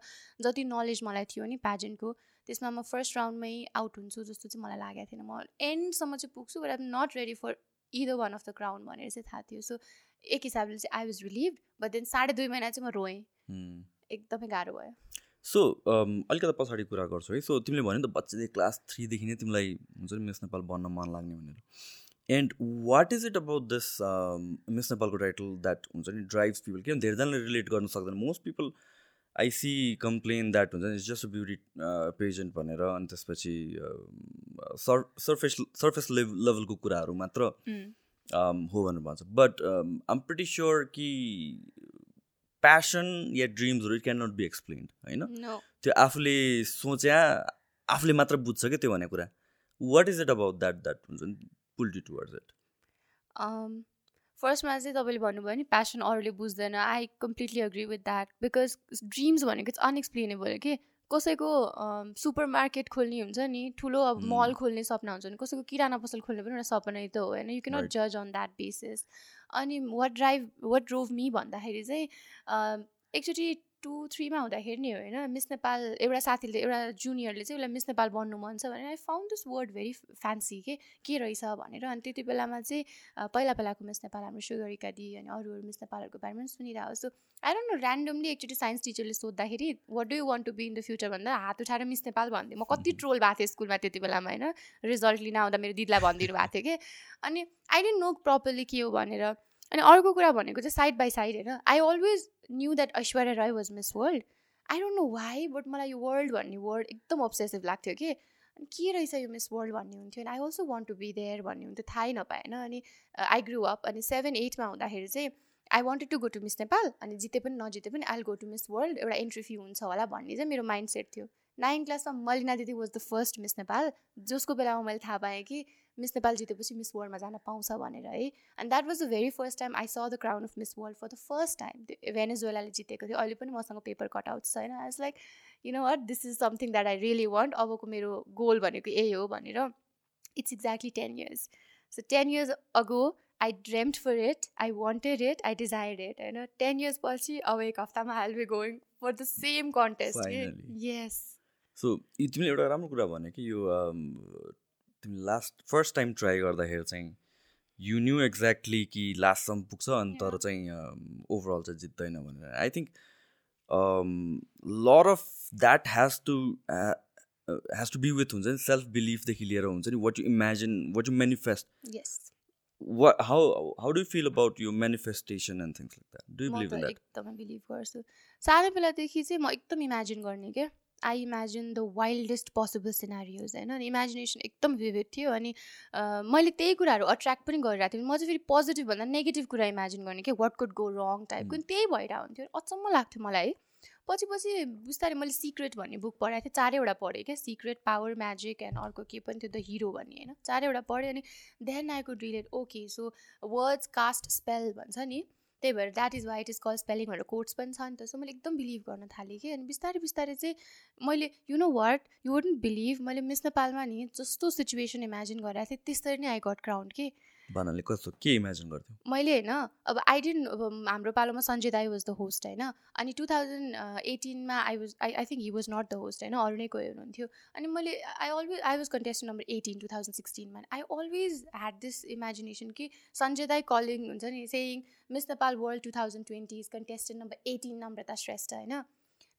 जति नलेज मलाई थियो नि प्याजेन्टको त्यसमा म फर्स्ट राउन्डमै आउट हुन्छु जस्तो चाहिँ मलाई लागेको थिएन। म एन्डसम्म चाहिँ पुग्छु but I'm not ready for either one of the crown भनेर चाहिँ थाहा थियो। सो एक हिसाबले चाहिँ I was relieve but then साढे दुई महिना चाहिँ म रोएँ. एकदमै गाह्रो भयो। सो अलिकति पछाडि कुरा गर्छु है। सो तिमीले भन्यो नि त बच्चादेखि क्लास थ्रीदेखि नै तिमीलाई हुन्छ नि मिस नेपाल बन्न मन लाग्ने भनेर। And what is it about this miss नेपालको टाइटल द्याट हुन्छ नि ड्राइभ्स पिपल किनभने धेरैजनाले रिलेट गर्न सक्दैन. Most people I see complain that हुन्छ नि जस्ट अ ब्युटी पेजेन्ट भनेर अनि त्यसपछि सर सर्फेस सर्फेस लेभ लेभलको कुराहरू मात्र um, हो भनेर भन्छ. बट आम प्रिटी स्योर कि प्यासन या ड्रिम्सहरू it can not be explained होइन त्यो आफूले सोच्या आफूले मात्र बुझ्छ क्या त्यो भन्ने कुरा। What is it about that that हुन्छ नि पुल टु टुवर्ड्स इट फर्स्टमा चाहिँ तपाईँले भन्नुभयो नि प्यासन अरूले बुझ्दैन। I completely agree with that because dreams भनेको चाहिँ अनएक्सप्लेनेबल के कसैको सुपर मार्केट खोल्ने हुन्छ नि ठुलो अब. मल खोल्ने सपना हुन्छ नि कसैको किराना पसल खोल्ने पनि एउटा सपनै त हो होइन? You cannot. जज अन द्याट बेसिस अनि what drive what drove me भन्दाखेरि चाहिँ अम, एकचोटि टु थ्रीमा हुँदाखेरि नि होइन मिस नेपाल एउटा साथीले एउटा जुनियरले चाहिँ उसलाई मिस नेपाल बन्नु मन छ भने I found this word very fancy के के रहेछ? भनेर अनि त्यति बेलामा चाहिँ पहिला पहिलाको मिस नेपाल हाम्रो सुगरिका दी अनि अरू अरू मिस नेपालहरूको बारेमा पनि सुनिरहेको छु। आई डोन्ट नो ऱ्यान्डमली एकचोटि साइन्स टिचरले सोद्धाखेरि what do you want to be in the future भन्दा हात उठाएर मिस नेपाल भन्थेँ म कति ट्रोल भएको थिएँ स्कुलमा त्यति बेलामा होइन? रिजल्ट लिन आउँदा मेरो दिदीलाई भनिदिनु भएको थियो कि? अनि आई डेन्ट नो प्रपरली के हो भनेर। अनि अर्को कुरा भनेको चाहिँ साइड बाई साइड होइन? I always knew that Aishwarya Rai was miss world I don't know why but मलाई यो वर्ल्ड भन्ने वर्ड एकदम अब्सेसिभ लाग्थ्यो कि। अनि के रहेछ यो मिस वर्ल्ड भन्ने हुन्थ्यो अनि I also want to be there भन्ने हुन्थ्यो थाहै नपाएन। अनि आई ग्रु अप अनि सेभेन एटमा हुँदाखेरि चाहिँ I wanted to go to miss Nepal अनि जिते पनि नजिते पनि I go to miss world एउटा इन्ट्री फी हुन्छ होला भन्ने चाहिँ मेरो माइन्ड सेट थियो नाइन क्लासमा मलिना दिदी was the first miss Nepal जसको बेलामा मैले थाहा पाएँ कि मिस नेपाल जितेपछि मिस वर्ल्डमा जान पाउँछ भनेर है? And that was the very first time I saw the crown of miss world for the first time त्यो भेनेजुएलाले जितेको थियो। अहिले पनि मसँग पेपर कटआउट छ होइन I was like you know what this is something that I really want अबको मेरो गोल भनेको यही हो भनेर। It's exactly ten years so ten years ago I dreamed for it I wanted it I desired it होइन? Ten years पछि अब एक हप्तामा I be going for the same contest. Yes so तिमीले एउटा राम्रो कुरा भन्यो कि यो um, तिमीले लास्ट फर्स्ट टाइम ट्राई गर्दाखेरि चाहिँ यु न्यू एक्ज्याक्टली कि लास्टसम्म पुग्छ अनि तर. चाहिँ ओभरअल चाहिँ जित्दैन भनेर। I think lot of that has to has to be with हुन्छ नि सेल्फ बिलिफदेखि लिएर हुन्छ नि what you imagine what you manifest yes what how how do you feel about your manifestation and things like that? Do you म believe त in that? एकदमै believe गर्छु। सानो बेलादेखि चाहिँ म एकदम इमेजिन गर्ने क्या। I imagine the wildest possible scenarios होइन? अनि इमेजिनेसन एकदम विभिड थियो अनि मैले त्यही कुराहरू अट्र्याक्ट पनि गरिरहेको थिएँ। म चाहिँ फेरि पोजिटिभ भन्दा नेगेटिभ कुरा इमेजिन गर्ने कि वाट कुड गो रङ टाइपको अनि त्यही भइरहेको हुन्थ्यो अचम्म लाग्थ्यो मलाई। है पछि पछि बिस्तारै मैले सिक्रेट भन्ने बुक पढाएको थिएँ। चारैवटा पढेँ क्या। सिक्रेट पावर म्याजिक एन्ड अर्को के पनि थियो द हिरो भन्ने होइन? चारैवटा पढेँ अनि then I could relate okay so words cast spell भन्छ नि। त्यही भएर that is why it is call spelling भनेर कोर्ट्स पनि छ नि त। सो मैले एकदम बिलिभ गर्न थालेँ कि। अनि बिस्तारै बिस्तारै चाहिँ मैले you know what you wouldn't believe मैले मिस नेपालमा नि जस्तो सिचुएसन इमेजिन गरेको थिएँ त्यसरी नै आई गट क्राउन्ड कि। भन्नाले कस्तो के इमेजिन गर्थ्यौ? मैले होइन अब आई डेन्ट अब हाम्रो पालोमा सञ्जय दाई वाज द होस्ट होइन अनि two thousand एटिनमा I was I I think he was not the host होइन अरू नै कोही हुनुहुन्थ्यो अनि मैले I always I was contestant number eighteen two thousand सिक्सटिनमा I always had this imagination कि सञ्जय दाई कलिङ हुन्छ नि saying miss Nepal world two thousand twenty is contestant number eighteen Namrata Shrestha होइन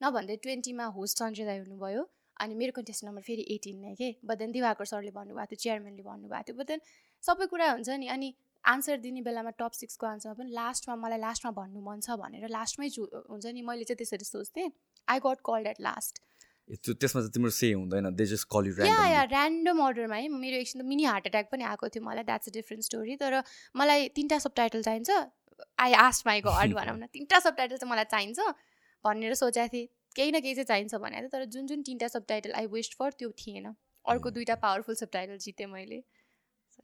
नभन्दै ट्वेन्टीमा होस्ट सञ्जय दाई हुनुभयो अनि मेरो कन्टेस्ट नम्बर फेरि एटिन नै के बट देन दिवाकर सरले भन्नुभएको थियो चेयरम्यानले भन्नुभएको थियो बट देन सबै कुरा हुन्छ नि। अनि आन्सर दिने बेलामा टप सिक्सको आन्सरमा पनि लास्टमा मलाई लास्टमा भन्नु मन छ भनेर लास्टमै चु हुन्छ नि मैले चाहिँ त्यसरी सोच्थेँ। I got called at last त्यसमा चाहिँ तिम्रो से हुँदैन। दे जस्ट कल यु या या ऱ्यान्डम अर्डरमा है। मेरो एकछिन त मिनी हार्ट एट्याक पनि आएको थियो मलाई। द्याट्स अ डिफ्रेन्ट स्टोरी तर मलाई तिनवटा सब टाइटल चाहिन्छ। आई आस्ट माई गड भनौँ न तिनवटा सब टाइटल चाहिँ मलाई चाहिन्छ भनेर सोचेको थिएँ। केही न केही चाहिँ चाहिन्छ भनेको थिएँ। तर जुन जुन तिनवटा sub title I wished for त्यो थिएन। अर्को. दुइटा पावरफुल सब टाइटल जितेँ मैले।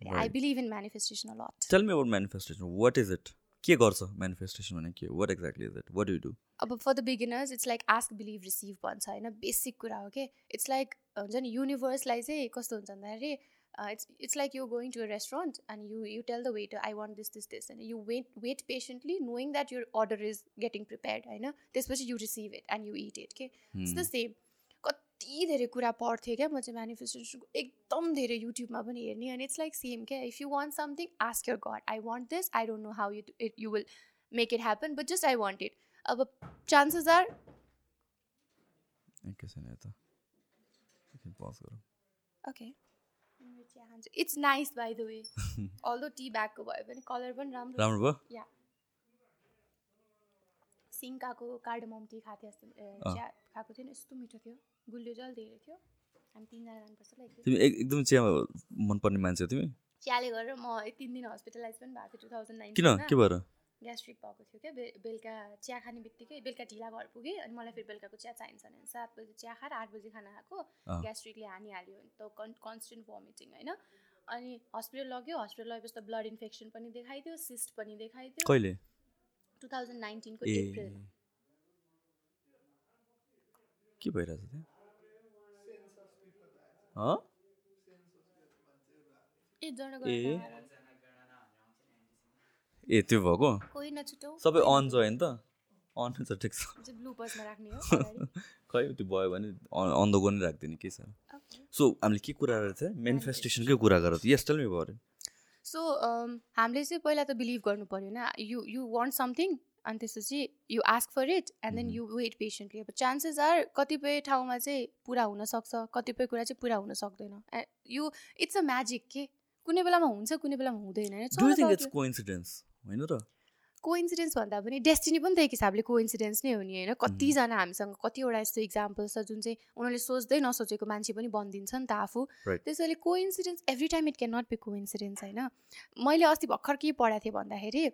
I Right. Believe in manifestation a lot tell me about manifestation what is it के गर्छ मेनिफेस्टेसन भने के what exactly is it what do do अब for the beginners it's like ask believe receive भन्छ होइन basic कुरा हो कि इट्स लाइक हुन्छ नि युनिभर्सलाई चाहिँ कस्तो हुन्छ भन्दाखेरि it's it's like you going to a restaurant and you you tell the waiter I want this this this होइन you wait wait patiently knowing that your order is getting prepared होइन त्यसपछि you receive it and you it it के it's the same कति धेरै कुरा पढ्थेँ क्या म चाहिँ मेनिफेस्टेसनको एकदम धेरै युट्युबमा पनि हेर्ने अनि इट्स लाइक सेम क्या? If you want something ask yer god I want this I don't know how you it you will make it happen but just I want it अब चान्सेस आर यता okay it's nice by the way Aldo T ब्यागको भयो भने colour पनि राम्रो। राम्रो भयो? सिङ्काको cardamom tea खाएको थियो जस्तो। चिया खाएको थियो नि यस्तो मिठो थियो। गुलियो अलिक धेरै थियो। हामी तिनजना जानुपर्छ ल। तिमी एक एकदम चिया मनपर्ने मान्छे तिमी? चियाले गरेर म तिन दिन हस्पिटलाइज पनि भएको थिएँ टु थाउजन्ड किन? के भएर? ग्यास्ट्रिक भएको थियो क्या बेलुका चिया खाने बित्तिकै बेलुका ढिला घर पुगेँ अनि मलाई फेरि बेलुकाको चिया चाहिन्छ भने सात बजी चिया खाएर आठ बजी खाना खाएको। ग्यास्ट्रिकले हानिहाल्यो भने त कन् कन्सटेन्ट भमिटिङ होइन? अनि हस्पिटल लग्यो हस्पिटल लगेपछि त ब्लड इन्फेक्सन पनि देखाइदियो सिस्ट पनि देखाइदियो। कहिले? टु थाउजन्ड नाइन्टिनको ए। अप्रिल के भइरहेछ त्यहाँ हँ? ए ए। त्यो भएको? कोही नछुटाउ सबै अन छ होइन त? अन छ ठिक छ। खै त्यो भयो भने अन द गो नै राखिदिने के छ. सो हामीले के कुरा गरेको थियो? मेनिफेस्टेसनकै कुरा गरेको थियो। यस टेल मी भयो सो हामीले चाहिँ पहिला त बिलिभ गर्नु पऱ्यो होइन? यु यु वान्ट समथिङ अनि त्यसपछि you ask for it and then you wait patiently अब चान्सेस आर कतिपय ठाउँमा चाहिँ पुरा हुनसक्छ कतिपय कुरा चाहिँ पुरा हुन सक्दैन। यु इट्स अ म्याजिक के? कुनै बेलामा हुन्छ कुनै बेलामा हुँदैन होइन र? कोइन्सिडेन्स भन्दा पनि डेस्टिनी पनि त एक हिसाबले कोइन्सिडेन्स नै हो नि होइन? कतिजना हामीसँग कतिवटा यस्तो इक्जाम्पल्स छ जुन चाहिँ उनीहरूले सोच्दै नसोचेको मान्छे पनि बनिदिन्छ नि त आफू. त्यसैले coincidence every time it can not be coincidence होइन? मैले अस्ति भर्खर के पढाएको थिएँ भन्दाखेरि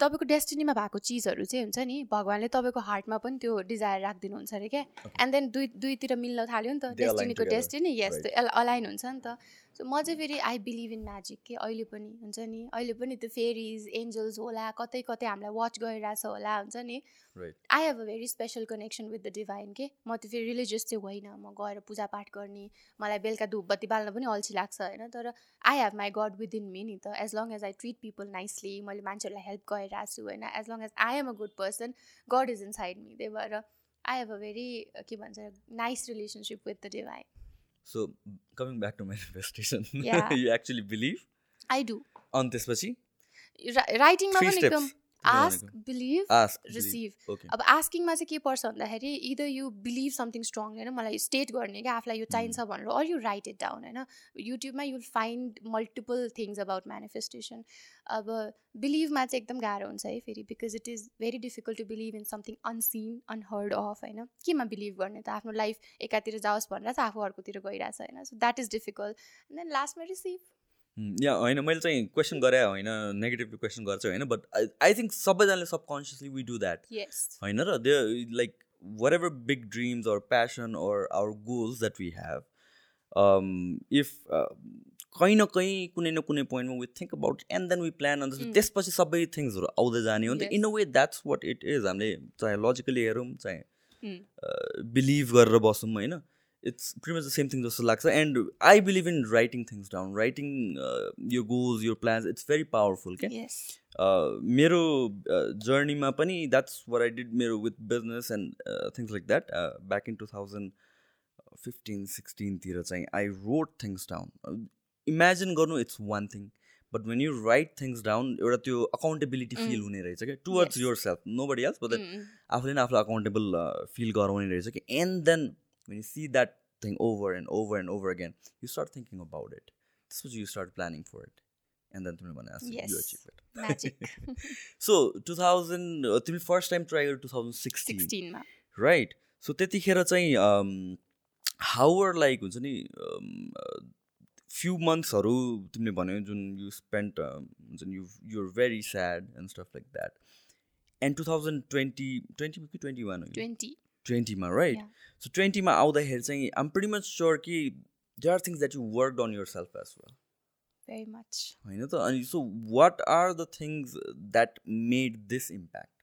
तपाईँको डेस्टिनीमा भएको चिजहरू चाहिँ हुन्छ नि भगवान्ले तपाईँको हार्टमा पनि त्यो डिजायर राखिदिनुहुन्छ अरे क्या? एन्ड देन दुई दुईतिर मिल्न थाल्यो नि त डेस्टिनीको. डेस्टिनी यस. त्यो अलाइन हुन्छ नि त। सो म चाहिँ फेरि आई बिलिभ इन म्याजिक के अहिले पनि हुन्छ नि। अहिले पनि त्यो फेरिज एन्जल्स होला कतै कतै हामीलाई वाच गरिरहेछ होला हुन्छ नि। Right I have a very special connection with the divine के। म त्यो फेरि रिलिजियस चाहिँ होइन म गएर पूजापाठ गर्ने मलाई बेलुका धुपबत्ती बाल्न पनि अल्छी लाग्छ होइन। तर I have my god within me नि त। As long as I treat people nicely मैले मान्छेहरूलाई हेल्प गरिरहेको छु होइन। As long as I am a good person god is inside me त्यही भएर आई हेभ अ भेरी के भन्छ nice relationship with the divine so coming back to manifestation. You actually believe I do अनि त्यसपछि राइटिङमा पनि. एकदम ask. Believe receive अब आस्किङमा चाहिँ के पर्छ भन्दाखेरि either you believe something strong होइन मलाई स्टेट गर्ने क्या आफूलाई यो चाहिन्छ भनेर or you write it down होइन। युट्युबमा you'll find multiple things about manifestation अब बिलिभमा चाहिँ एकदम गाह्रो हुन्छ है फेरि because it is very difficult to believe in something unseen unheard of होइन। केमा बिलिभ गर्ने त? आफ्नो लाइफ एकातिर जाओस् भनेर चाहिँ आफू अर्कोतिर गइरहेछ होइन। So that is difficult and then लास्टमा रिसिभ या होइन मैले चाहिँ क्वेसन गरेँ होइन नेगेटिभ क्वेसन गर्छु होइन बट आई थिङ्क सबैजनाले subconsciously we do that yes होइन र they like whatever big dreams or passion or our goals that we have if कहीँ न कहीँ कुनै न कुनै पोइन्टमा we think about and then we plan अन्त. त्यसपछि सबै थिङ्सहरू आउँदै जाने हो नि त. In a way that's what it is हामीले चाहे लजिकली हेरौँ चाहे. बिलिभ गरेर बसौँ होइन it's pretty much the same thing जस्तो लाग्छ and I believe in writing things down writing यो गोल्स यो प्लान्स इट्स भेरी पावरफुल क्या uh, मेरो जर्नीमा पनि द्याट्स वर आई डिड मेरो with business and things like that back in two thousand fifteen सिक्सटिनतिर चाहिँ I wrote things down imagine गर्नु it's one thing but when you write things down एउटा त्यो accountability feel Mm. हुने रहेछ क्या towards. Yourself nobody else but आफूले नै आफूलाई अकाउन्टेबल फिल गराउने रहेछ कि and then when you see that thing over and over and over again you start thinking about it त्यसपछि you start planning for it and then तिमीले भने Yes. You achieve it so two thousand तिमीले first time try गर्यो two thousand sixteen सिक्सटिनमा right so त्यतिखेर चाहिँ हाउर like हुन्छ नि फ्यु मन्थ्सहरू तिमीले भन्यो जुन यु स्पेन्ड हुन्छ नि you you're very sad and stuff like that and two thousand twenty twenty कि ट्वेन्टी वान ट्वेन्टीमा राइट Yeah. सो ट्वेन्टीमा आउँदाखेरि चाहिँ आम प्रिटी मच स्योर कि they are things that you work on yourself as well very much होइन त अनि so what are the things that made this impact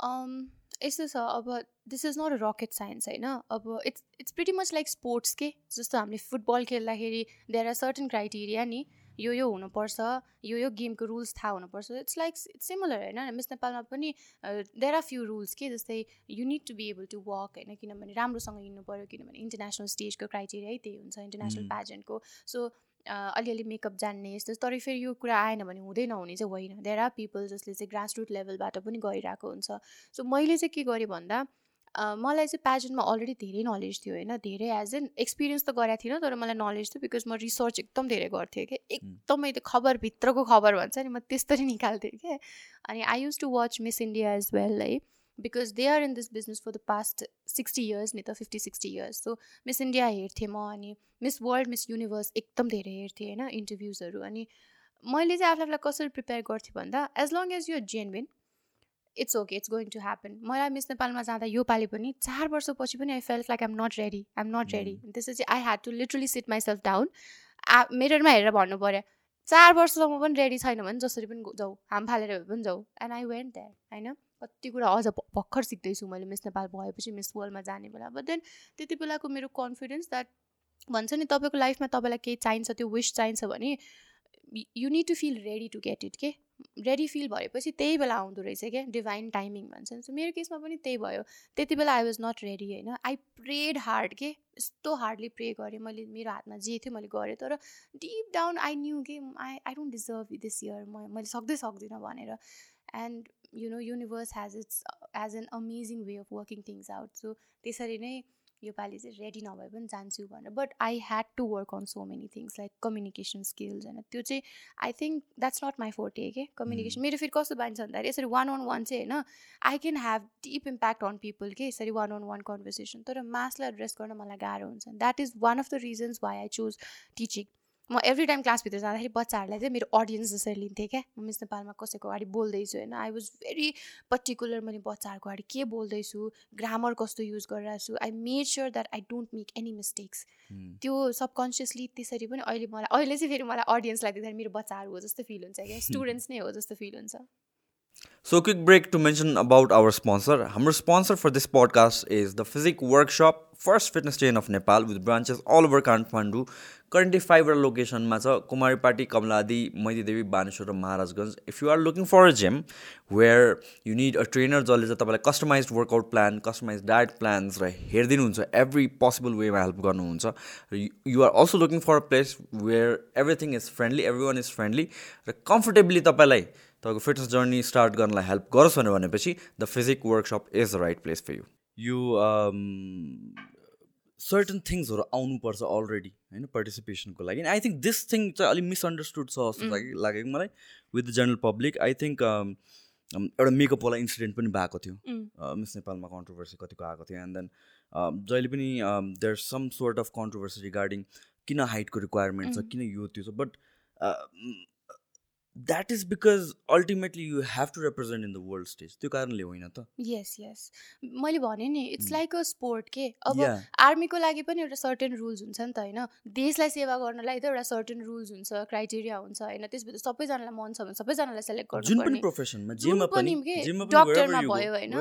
um यस्तो छ अब this is not a rocket science होइन अब it's it's pretty much like sports के जस्तो हामीले फुटबल खेल्दाखेरि देयर आर सर्टन क्राइटेरिया नि यो यो हुनुपर्छ यो यो गेमको रुल्स थाहा हुनुपर्छ। इट्स लाइक इट्स सिमिलर होइन? मिस नेपालमा पनि देयर आर फ्यु रुल्स के जस्तै you need to be able to work होइन? किनभने राम्रोसँग हिँड्नु पऱ्यो किनभने इन्टरनेसनल स्टेजको क्राइटेरिया त्यही हुन्छ इन्टरनेसनल. प्याजेन्टको सो अलिअलि मेकअप जान्ने यस्तो तर फेरि यो कुरा आएन भने हुँदै नहुने चाहिँ होइन। देयर आर पिपल जसले चाहिँ ग्रास रुट लेभलबाट पनि गरिरहेको हुन्छ। सो मैले चाहिँ के गरेँ भन्दा मलाई चाहिँ प्याजनमा अलरेडी धेरै नलेज थियो होइन? धेरै एज एन एक्सपिरियन्स त गरेको थिइनँ तर मलाई नलेज थियो बिकज म रिसर्च एकदम धेरै गर्थेँ कि? एकदमै त्यो खबरभित्रको खबर भन्छ नि म त्यस्तरी निकाल्थेँ कि? अनि I use to watch Miss India as well है? Because they are in this business for the past sixty years नि त fifty sixty years so Miss India हेर्थेँ म अनि मिस वर्ल्ड मिस युनिभर्स एकदम धेरै हेर्थेँ होइन? इन्टरभ्युजहरू अनि मैले चाहिँ आफूलाई आफूलाई कसरी प्रिपेयर गर्थेँ भन्दा as long as you genuine it's okay it's going to happen मलाई मिस नेपालमा जाँदा यो पालि पनि चार वर्षपछि पनि I felt like I'm not ready I'm not ready त्यसपछि I had to literally sit myself down a मिररमा हेरेर भन्नु पऱ्यो चार वर्षसम्म पनि रेडी छैन भने जसरी पनि जाऊ हाम फालेर भए पनि जाऊ. एन्ड आई वेन्ट द्याट होइन? कति कुरा अझ भर्खर सिक्दैछु मैले मिस नेपाल भएपछि मिस वर्ल्डमा जाने बेला। बट देन त्यति बेलाको मेरो कन्फिडेन्स द्याट भन्छ नि तपाईँको लाइफमा तपाईँलाई केही चाहिन्छ त्यो विस चाहिन्छ भने you need to feel ready to get it के रेडी फिल भएपछि त्यही बेला आउँदो रहेछ क्या डिभाइन टाइमिङ भन्छ सो मेरो केसमा पनि त्यही भयो। त्यति बेला आई वाज नट रेडी होइन। आई प्रेड हार्ड के? यस्तो हार्डली प्रे गरेँ। मैले मेरो हातमा जे थियो मैले गरेँ। तर डिप डाउन आई न्यू के? I I don't deserve this year म मैले सक्दै सक्दिनँ भनेर। And you know universe has it's as an amazing way of working things out so त्यसरी नै योपालि चाहिँ रेडी नभए पनि जान्छु भनेर। But I had to work on so many things like communication skills होइन त्यो चाहिँ I think that's not my forte के कम्युनिकेसन मेरो फेरि कस्तो बान्छ भन्दाखेरि यसरी वान अन वान चाहिँ होइन I can have deep impact on people के यसरी वान अन वान कन्भर्सेसन तर मासलाई एड्रेस गर्न मलाई गाह्रो हुन्छ। That is one of the reasons why I choose teaching म एभ्री टाइम क्लासभित्र जाँदाखेरि बच्चाहरूलाई चाहिँ मेरो अडियन्स जसरी लिन्थेँ क्या म मिस नेपालमा कसैको अगाडि बोल्दैछु होइन। आई वाज भेरी पर्टिकुलर मैले बच्चाहरूको अगाडि के बोल्दैछु ग्रामर कस्तो युज गरिरहेको छु I made sure that I don't make any mistakes त्यो सबकन्सियसली त्यसरी पनि अहिले मलाई अहिले चाहिँ फेरि मलाई अडियन्सलाई देख्दाखेरि मेरो बच्चाहरू हो जस्तो फिल हुन्छ क्या। स्टुडेन्ट्स नै हो जस्तो फिल हुन्छ। So, quick break to mention about our sponsor. Our sponsor for this podcast is the Physic Workshop, first fitness chain of Nepal with branches all over Kathmandu. Currently, five locationमा छ कुमारीपाटी कमलादी मैतीदेवी बानेश्वर र Maharajgunj if you are looking for a gym where you need a trainer जसले चाहिँ तपाईँलाई customize workout plan customize diet plans र हेरिदिनुहुन्छ every possible वेमा help गर्नुहुन्छ र you are also looking for a place where everything is friendly every one is friendly र comfortably तपाईँलाई तपाईँको फिटनेस जर्नी स्टार्ट गर्नलाई हेल्प गरोस् भनेर भनेपछि the Physique Workshop is the right place for you यो सर्टन थिङ्सहरू आउनुपर्छ अलरेडी होइन पार्टिसिपेसनको लागि। आई थिङ्क दिस थिङ चाहिँ अलिक मिसअन्डरस्टुड छ जस्तो लाग्यो लागेको मलाई with the general public I think एउटा मेकअपवाला इन्सिडेन्ट पनि भएको थियो। मिस नेपालमा कन्ट्रोभर्सी कतिको आएको थियो। एन्ड देन जहिले पनि there some sort of controversy regarding किन हाइटको रिक्वायरमेन्ट छ किन यो त्यो छ। But that is because ultimately you have to represent in the world stage त्यो कारणले होइन त। यस यस मैले भने नि इट्स लाइक अ स्पोर्ट के? अब. आर्मीको लागि पनि एउटा सर्टेन रुल्स हुन्छ नि त होइन? देशलाई सेवा गर्नलाई त एउटा सर्टेन रुल्स हुन्छ क्राइटेरिया हुन्छ होइन? त्यसभित्र सबैजनालाई मन छ भने सबैजनालाई सेलेक्ट जुन पनि प्रोफेसनमा जुन जेमा पनि डक्टरमा भयो होइन।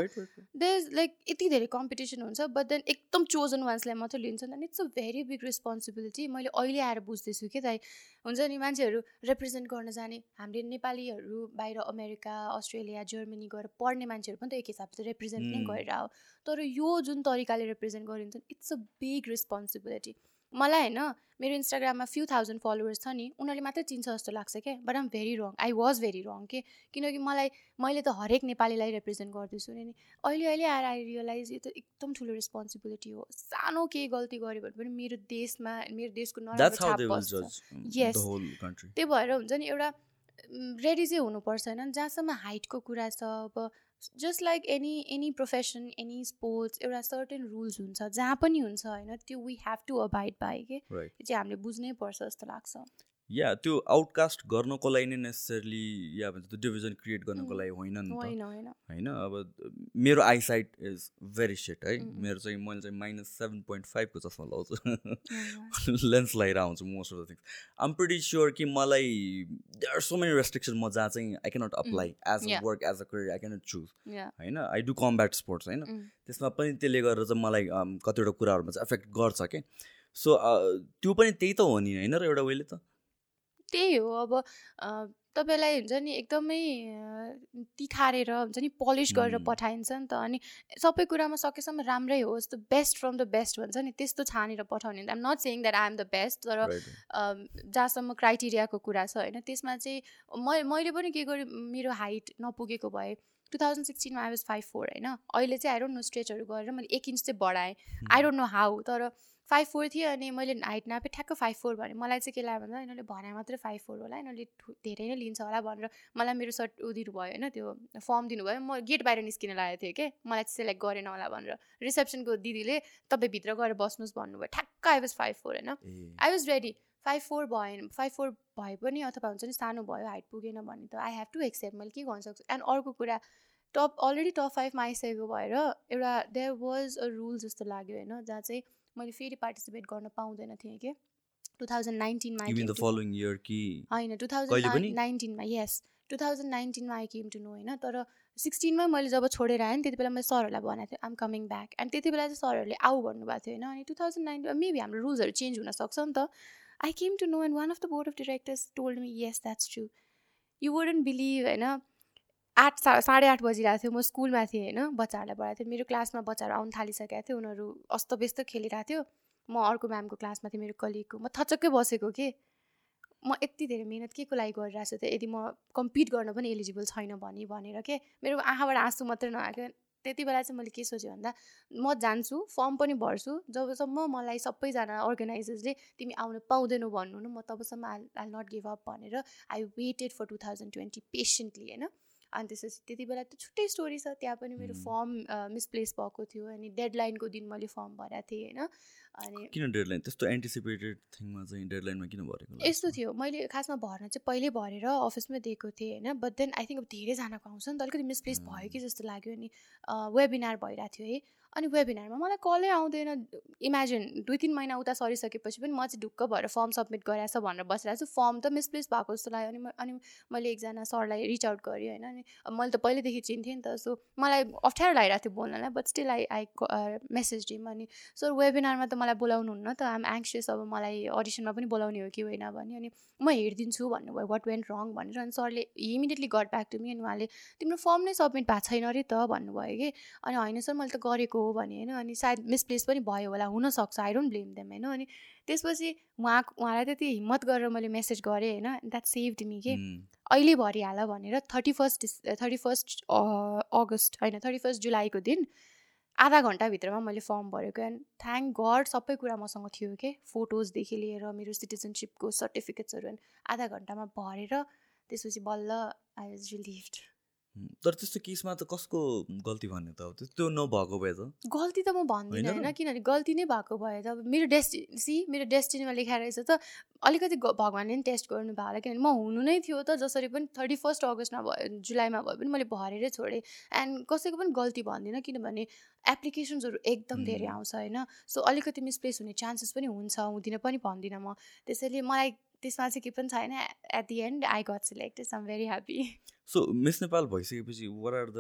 देयर लाइक यति धेरै कम्पिटिसन हुन्छ बट देन एकदम चोजन वान्सलाई मात्रै लिन्छ नि it's a very big responsibility मैले अहिले आएर बुझ्दैछु कि दाइ हुन्छ नि मान्छेहरू रिप्रेजेन्ट गर्न जाने। हाम्रो नेपालीहरू बाहिर अमेरिका अस्ट्रेलिया जर्मनी गएर पढ्ने मान्छेहरू पनि त एक हिसाबले रिप्रेजेन्ट नै. गरेर हो तर यो जुन तरिकाले रिप्रेजेन्ट गरिन्छ इट्स अ बिग रेस्पोन्सिबिलिटी मलाई होइन मेरो इन्स्टाग्राममा फ्यु थाउजन्ड फलोवर्स छ नि उनीहरूले मात्रै चिन्छ जस्तो लाग्छ क्या but I'm very wrong I was very wrong के? किनकि मलाई मैले त हरेक नेपालीलाई रिप्रेजेन्ट गर्दैछु नि अहिले अहिले आएर आई रियलाइज यो त एकदम ठुलो रेस्पोन्सिबिलिटी हो। सानो केही गल्ती गऱ्यो भने पनि मेरो देशमा मेरो देशको नराम्रो होल कन्ट्री त्यही भएर हुन्छ नि एउटा रेडी चाहिँ हुनुपर्छ होइन। जहाँसम्म हाइटको कुरा छ अब just like any any profession any sports एउटा सर्टेन रुल्स हुन्छ जहाँ पनि हुन्छ होइन त्यो we have to abide by के त्यो चाहिँ हामीले बुझ्नै पर्छ जस्तो लाग्छ। या त्यो आउटकास्ट गर्नको लागि नै नेसेसरली या भन्छ त्यो डिभिजन क्रिएट गर्नको. लागि होइन नि त होइन अब मेरो आइसाइट इज भेरी सेट है. मेरो चाहिँ मैले चाहिँ माइनस सेभेन पोइन्ट फाइभको चस्मा लाउँछु Mm. लेन्स लगाएर आउँछु most of the things I'm pretty sure कि मलाई there are so many restriction म जहाँ चाहिँ I cannot apply as a. Work as a career I cannot choose. होइन आई डु कम्ब्याट स्पोर्ट्स होइन. त्यसमा पनि त्यसले गरेर चाहिँ मलाई कतिवटा कुराहरूमा चाहिँ एफेक्ट गर्छ कि सो त्यो पनि त्यही त हो नि होइन र एउटा वेले त त्यही हो अब तपाईँलाई हुन्छ नि एकदमै तिखारेर हुन्छ नि पलिस गरेर. पठाइन्छ नि त अनि सबै कुरामा सकेसम्म राम्रै होस् the best from the best भन्छ नि त्यस्तो छानेर पठाउने I'm not saying that I am the best तर जहाँसम्म क्राइटेरियाको कुरा छ होइन त्यसमा चाहिँ म मैले पनि के गरेँ मेरो हाइट नपुगेको भए टु थाउजन्ड सिक्सटिनमा आई वाज फाइभ फोर होइन। अहिले चाहिँ आई डोन्ट नो स्ट्रेचहरू गरेर मैले एक इन्च चाहिँ बढाएँ। आई डोन्ट नो हाउ तर फाइभ फोर थियो अनि मैले हाइट नापेँ ठ्याक्क फाइभ फोर भने। मलाई चाहिँ के लाग्यो भन्दा यिनीहरूले भने मात्रै फाइभ फोर होला यिनीहरूले धेरै नै लिन्छ होला भनेर मलाई मेरो सर्ट उ दिनुभयो होइन त्यो फर्म दिनुभयो। म गेट बाहिर निस्किन लागेको थिएँ कि? मलाई चाहिँ सेलेक्ट गरेन होला भनेर। रिसेप्सनको दिदीले तपाईँ भित्र गएर बस्नुहोस् भन्नुभयो। ठ्याक्क आई वाज फाइभ फोर होइन? I was ready. Five four भएन फाइभ फोर भए पनि अथवा हुन्छ नि सानो भयो हाइट पुगेन भने त आई हेभ टु एक्सेप्ट। मैले के गर्न सक्छु? एन्ड अर्को कुरा टप अलरेडी टप फाइभमा आइसकेको भएर एउटा देयर वाज अ रुल जस्तो लाग्यो होइन? जहाँ चाहिँ मैले फेरि पार्टिसिपेट गर्न पाउँदैन थिएँ कि। टु थाउजन्ड नाइन्टिनमा होइन टु थाउजन्ड नाइन्टिनमा यस टु थाउजन्ड नाइन्टिनमा आई केम टु नो होइन? तर सिक्सटिनमा मैले जब छोडेर आएँ त्यति बेला मैले सरहरूलाई भनेको थिएँ आम कमिङ ब्याक एन्ड त्यति बेला चाहिँ सरहरूले आऊ भन्नुभएको थियो होइन? अनि टु थाउजन्ड नाइन्टिनमा मेबी हाम्रो रुल्सहरू चेन्ज हुनसक्छ नि त। I came to know and one of the board of directors told me yes that's true you wouldn't believe होइन? आठ सा साढे आठ बजिरहेको थियो म स्कुलमा थिएँ होइन बच्चाहरूलाई पढाएको थिएँ। मेरो क्लासमा बच्चाहरू आउनु थालिसकेको थियो उनीहरू अस्तव्यस्त खेलिरहेको थियो। म अर्को म्यामको क्लासमा थिएँ मेरो कलिगको। म थचक्कै बसेको के? म यति धेरै मिहिनेत के को लागि गरिरहेको छु त? यदि म कम्पिट गर्न पनि एलिजिबल छैन भने भनेर के? मेरो आँखाबाट आँसु मात्रै नआएको। त्यति बेला चाहिँ मैले के सोचेँ भन्दा म जान्छु फर्म पनि भर्छु। जबसम्म मलाई सबैजना अर्गनाइजर्सले तिमी आउन पाउँदैनौ भन्नु न म तबसम्म I I not give up भनेर I waited for two thousand twenty patiently होइन? अनि त्यसपछि त्यति बेला त छुट्टै स्टोरी छ त्यहाँ पनि मेरो फर्म मिसप्लेस भएको थियो अनि डेडलाइनको दिन मैले फर्म भरेको थिएँ होइन अनि किन डेडलाइन? त्यस्तो एन्टिसिपेटेड थिङमा चाहिँ डेडलाइनमा किन भरेको यस्तो थियो मैले खासमा भर्न चाहिँ पहिल्यै भरेर अफिसमै दिएको थिएँ होइन बट देन आई थिङ्क अब धेरैजनाको आउँछ नि त अलिकति मिसप्लेस भयो कि जस्तो लाग्यो अनि वेबिनार भइरहेको थियो है। अनि वेबिनारमा। मलाई कलै आउँदैन। इमेजिन दुई तिन महिना उता सरिसकेपछि पनि म चाहिँ ढुक्क भएर फर्म सब्मिट गराएछ भनेर बसिरहेको छु फर्म त मिसप्लेस भएको जस्तो लाग्यो। अनि अनि मैले एकजना सरलाई रिच आउट गरेँ होइन। अनि मैले त पहिल्यैदेखि चिन्थेँ नि त। सो मलाई अप्ठ्यारो लागिरहेको थियो बोल्नलाई but still I I messaged him अनि सो वेबिनारमा त मलाई बोलाउनु हुन्न त। आम एङ्सियस अब मलाई अडिसनमा पनि बोलाउने हो कि होइन भने। अनि म हेरिदिन्छु भन्नुभयो वाट वेन्ट रङ भनेर। अनि सरले immediately got back to me अनि उहाँले तिम्रो फर्म नै सब्मिट भएको छैन अरे त भन्नुभयो कि। अनि होइन सर मैले त गरेको हो भने होइन अनि सायद मिसप्लेस पनि भयो होला हुनसक्छ आई डोन्ट ब्लेम देम होइन? अनि त्यसपछि उहाँ उहाँलाई त्यति हिम्मत गरेर मैले मेसेज गरेँ होइन? द्याट सेभड मी के? अहिले भरिहाल भनेर thirty first thirty first August होइन थर्टी फर्स्ट जुलाईको दिन आधा घन्टाभित्रमा मैले फर्म भरेको एन्ड थ्याङ्क गड सबै कुरा मसँग थियो कि? फोटोजदेखि लिएर मेरो सिटिजनसिपको सर्टिफिकेट्सहरू आधा घन्टामा भरेर त्यसपछि बल्ल आई वाज रिलिभड तर त्यस्तो केसमा त कसको गल्ती भन्ने त त्यो नभएको भए त। गल्ती त म भन्दिनँ होइन। किनभने गल्ती नै भएको भए त मेरो डेस्टिनी सी मेरो डेस्टिनीमा लेखाएर रहेछ त अलिकति भगवान्ले नि टेस्ट गर्नु भयो होला किनभने म हुनु नै थियो त जसरी पनि थर्टी फर्स्ट अगस्तमा भयो जुलाईमा भयो पनि मैले भरेरै छोडेँ। एन्ड कसैको पनि गल्ती भन्दिनँ किनभने एप्लिकेसन्सहरू एकदम धेरै आउँछ होइन। सो अलिकति मिसप्लेस हुने चान्सेस पनि हुन्छ हुँदिन पनि भन्दिनँ म। त्यसैले मलाई त्यसमा चाहिँ के पनि छैन at the end I got selected I'm very happy so Miss Nepal भइसकेपछि what are the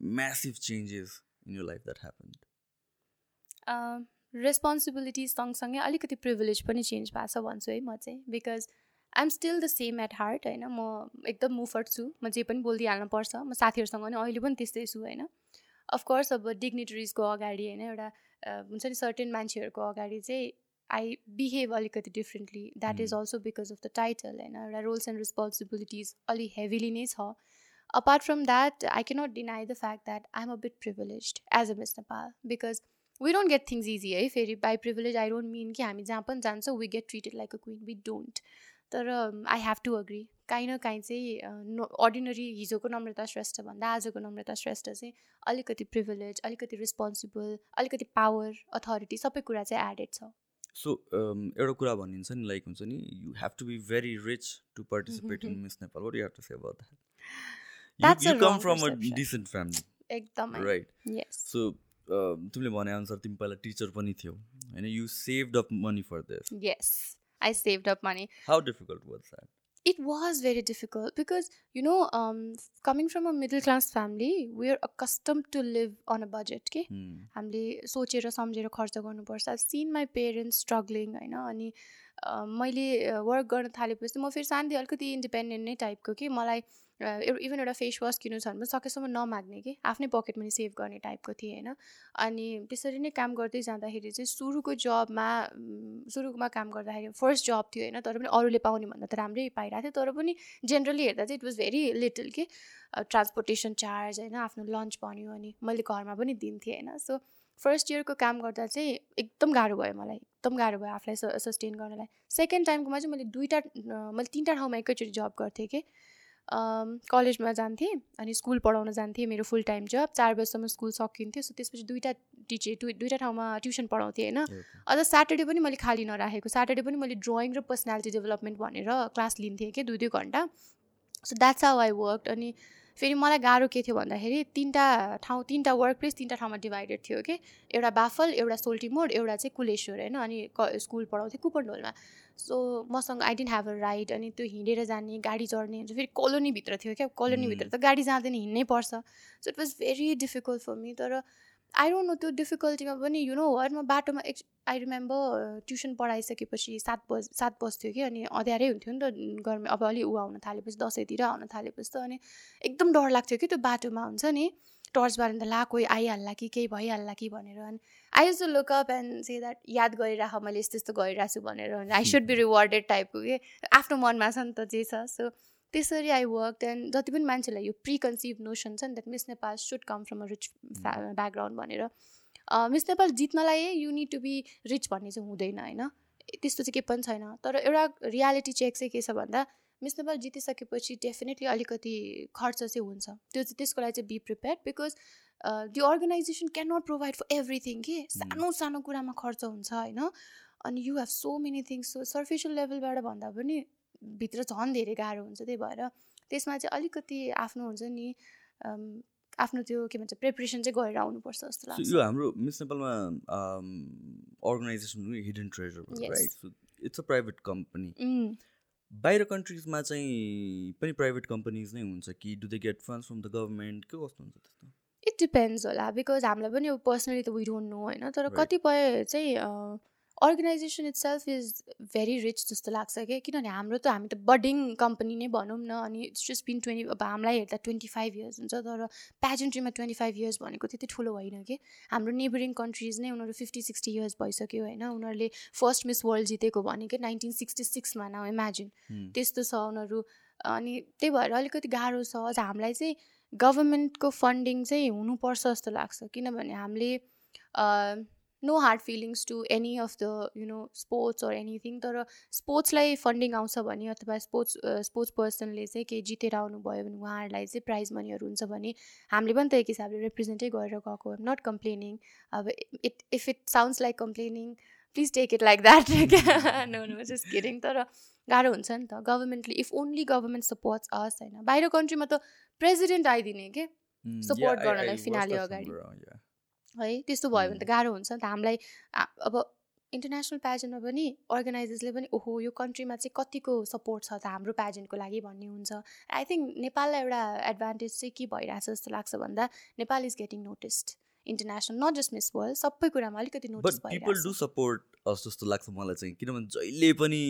massive changes in your life that happen responsibility सँगसँगै अलिकति प्रिभिलेज पनि चेन्ज भएको छ भन्छु है म चाहिँ because I am still the same at heart होइन? म एकदम मुफर्ट छु म जे पनि बोलिदिइहाल्नु पर्छ म साथीहरूसँग नि अहिले पनि त्यस्तै छु होइन? अफकोर्स अब डिग्निटरिजको अगाडि होइन? एउटा हुन्छ नि सर्टेन मान्छेहरूको अगाडि चाहिँ आई बिहेभ अलिकति differently that is also because of the title होइन एउटा रोल्स एन्ड रेस्पोन्सिबिलिटिज अलि हेभिली नै छ apart from that I cannot deny the fact that I am a bit privilege as a Miss Nepal because we don't get things easy है फेरि by privilege I don't mean कि हामी जहाँ पनि जान्छौँ we get treated like a queen we don't तर I have to agree काहीँ न काहीँ चाहिँ अर्डिनरी हिजोको नम्रता श्रेष्ठ भन्दा आजको नम्रता श्रेष्ठ चाहिँ अलिकति प्रिभिलेज अलिकति रेस्पोन्सिबल अलिकति पावर अथोरिटी सबै कुरा चाहिँ एडेड छ सो एउटा कुरा भनिन्छ नि लाइक हुन्छ नि you have to be very rich to participate in Miss Nepal what you have to say about that you come from a decent family एकदम राइट सो तिमीले भने अनुसार तिमी पहिला टिचर पनि थियौ होइन? You saved up money for this yes I saved up money how difficult was that it was very difficult because you know um, coming from a middle class family we are accustomed to live on a budget के हामीले सोचेर सम्झेर खर्च गर्नुपर्छ scene my parents struggling होइन अनि मैले work गर्न थालेपछि म फेरि सानदेखि अलिकति इन्डिपेन्डेन्ट नै टाइपको कि मलाई इभन एउटा फेस वास किन्नु छ भने पनि सकेसम्म नमाग्ने कि। आफ्नै पकेट मनी सेभ गर्ने टाइपको थिएँ होइन। अनि त्यसरी नै काम गर्दै जाँदाखेरि चाहिँ सुरुको जबमा सुरुमा काम गर्दाखेरि फर्स्ट जब थियो होइन। तर पनि अरूले पाउने भन्दा त राम्रै पाइरहेको थियो। तर पनि जेनरली हेर्दा चाहिँ इट वाज भेरी लिटल कि ट्रान्सपोर्टेसन चार्ज होइन। आफ्नो लन्च भन्यो अनि मैले घरमा पनि दिन्थेँ होइन। सो फर्स्ट इयरको काम गर्दा चाहिँ एकदम गाह्रो भयो मलाई। एकदम गाह्रो भयो आफूलाई सस्टेन गर्नलाई। सेकेन्ड टाइमकोमा चाहिँ मैले दुइटा मैले तिनवटा ठाउँमा एकैचोटि जब गर्थेँ कि। कलेजमा जान्थेँ अनि स्कुल पढाउन जान्थेँ मेरो फुल टाइम जब। चार बजीसम्म स्कुल सकिन्थ्यो। सो त्यसपछि दुइटा टिचे दुइटा ठाउँमा ट्युसन पढाउँथेँ होइन। अझ स्याटरडे पनि मैले खाली नराखेको। स्याटरडे पनि मैले ड्रइङ र पर्सनालिटी डेभलपमेन्ट भनेर क्लास लिन्थेँ कि दुई दुई घन्टा। So that's how I work अनि फेरि मलाई गाह्रो के थियो भन्दाखेरि तिनवटा ठाउँ तिनवटा वर्क प्लेस तिनवटा ठाउँमा डिभाइडेड थियो कि। एउटा बाफल एउटा सोल्टी मोड एउटा चाहिँ कुलेश्वर होइन अनि क स्कुल पढाउँथेँ कुपनडोलमा। सो मसँग I didn't have a ride अनि त्यो हिँडेर जाने गाडी चढ्ने हुन्छ। फेरि कोलोनीभित्र थियो क्या। कोलोनीभित्र त गाडी जाँदैन हिँड्नै पर्छ। So it was very difficult for me तर आई डोन्ट नो त्यो डिफिकल्टीमा पनि यु नो वाट म बाटोमा एक आई रिमेम्बर ट्युसन पढाइसकेपछि सात बज सात बज्थ्यो कि अनि अँध्यारै हुन्थ्यो नि त गर्मी अब अलि ऊ आउन थालेपछि दसैँतिर आउन थालेपछि त अनि एकदम डर लाग्थ्यो कि त्यो बाटोमा हुन्छ नि टर्च बाल्नु त ला कोही आइहाल्ला कि केही भइहाल्ला कि? भनेर अनि I use to look up and say that याद गरिराख मैले यस्तो यस्तो गरिरहेको छु भनेर आई सुड बी रिवार्डेड टाइपको कि आफ्नो मनमा छ नि त जे छ। सो त्यसरी आई वर्क एन्ड जति पनि मान्छेलाई यो प्रि कन्सिभ नोसन छ नि that miss Nepal should come from a rich background भनेर miss Nepal जित्नलाई you need to be rich भन्ने चाहिँ हुँदैन होइन? त्यस्तो चाहिँ के पनि छैन। तर एउटा रियालिटी चेक चाहिँ के छ भन्दा मिस नेपाल जितिसकेपछि डेफिनेटली अलिकति खर्च चाहिँ हुन्छ। त्यो चाहिँ त्यसको लागि चाहिँ be prepare because the organisation can not provide for everything के? सानो सानो कुरामा खर्च हुन्छ होइन? अनि you have so many things so superficial लेभलबाट भन्दा पनि भित्र झन् धेरै गाह्रो हुन्छ त्यही भएर त्यसमा चाहिँ अलिकति आफ्नो हुन्छ नि आफ्नो त्यो के भन्छ प्रिपरेसन चाहिँ गरेर आउनुपर्छ जस्तो लाग्छ। यो हाम्रो मिस नेपालमा organisation hidden treasure it's a private company बाहिर कन्ट्रिजमा चाहिँ पनि प्राइभेट कम्पनीज नै हुन्छ कि do they get funds from the government के कस्तो हुन्छ त्यस्तो? इट डिपेन्ड्स होला बिकज हामीलाई पनि पर्सनली त वी डोन्ट नो होइन? तर कतिपय चाहिँ organisation itself is very rich जस्तो लाग्छ क्या किनभने हाम्रो त हामी त बडिङ कम्पनी नै भनौँ न अनि इट्स जस्ट बिन ट्वेन्टी अब हामीलाई हेर्दा ट्वेन्टी फाइभ इयर्स हुन्छ तर पेजेन्ट्रीमा ट्वेन्टी फाइभ इयर्स भनेको त्यति ठुलो होइन कि? हाम्रो नेबरिङ कन्ट्रिज नै उनीहरू फिफ्टी सिक्सटी इयर्स भइसक्यो होइन। उनीहरूले फर्स्ट मिस वर्ल्ड जितेको भनेको नाइन्टिन सिक्सटी सिक्समा न इमेजिन त्यस्तो छ उनीहरू। अनि त्यही भएर अलिकति गाह्रो छ अझ हामीलाई चाहिँ गभर्मेन्टको फन्डिङ चाहिँ हुनुपर्छ जस्तो लाग्छ। किनभने हामीले no hard feelings to any of the you know sports or anything तर स्पोर्ट्सलाई फन्डिङ आउँछ भने अथवा स्पोर्ट्स स्पोर्ट्स पर्सनले चाहिँ केही जितेर आउनुभयो भने उहाँहरूलाई चाहिँ प्राइज मनीहरू हुन्छ भने हामीले पनि त एक हिसाबले रिप्रेजेन्टै गरेर गएको एम नट कम्प्लेनिङ अब it if it sounds like complaining please take it like that no no just getting तर गाह्रो हुन्छ नि त। गभर्मेन्टले if only government supports us होइन। बाहिर कन्ट्रीमा त प्रेसिडेन्ट आइदिने के? सपोर्ट गर्नलाई फिनाले अगाडि। है त्यस्तो भयो भने त गाह्रो हुन्छ नि त हामीलाई। अब इन्टरनेसनल प्याजेन्टमा पनि अर्गनाइजर्सले पनि ओहो यो कन्ट्रीमा चाहिँ कतिको सपोर्ट छ त हाम्रो प्याजेन्टको लागि भन्ने हुन्छ। आई थिङ्क नेपाललाई एउटा एडभान्टेज चाहिँ के भइरहेछ जस्तो लाग्छ भन्दा Nepal is getting noticed international not just miss world सबै कुरामा अलिकति नोटिस पिपल डु सपोर्ट जस्तो लाग्छ मलाई चाहिँ किनभने जहिले पनि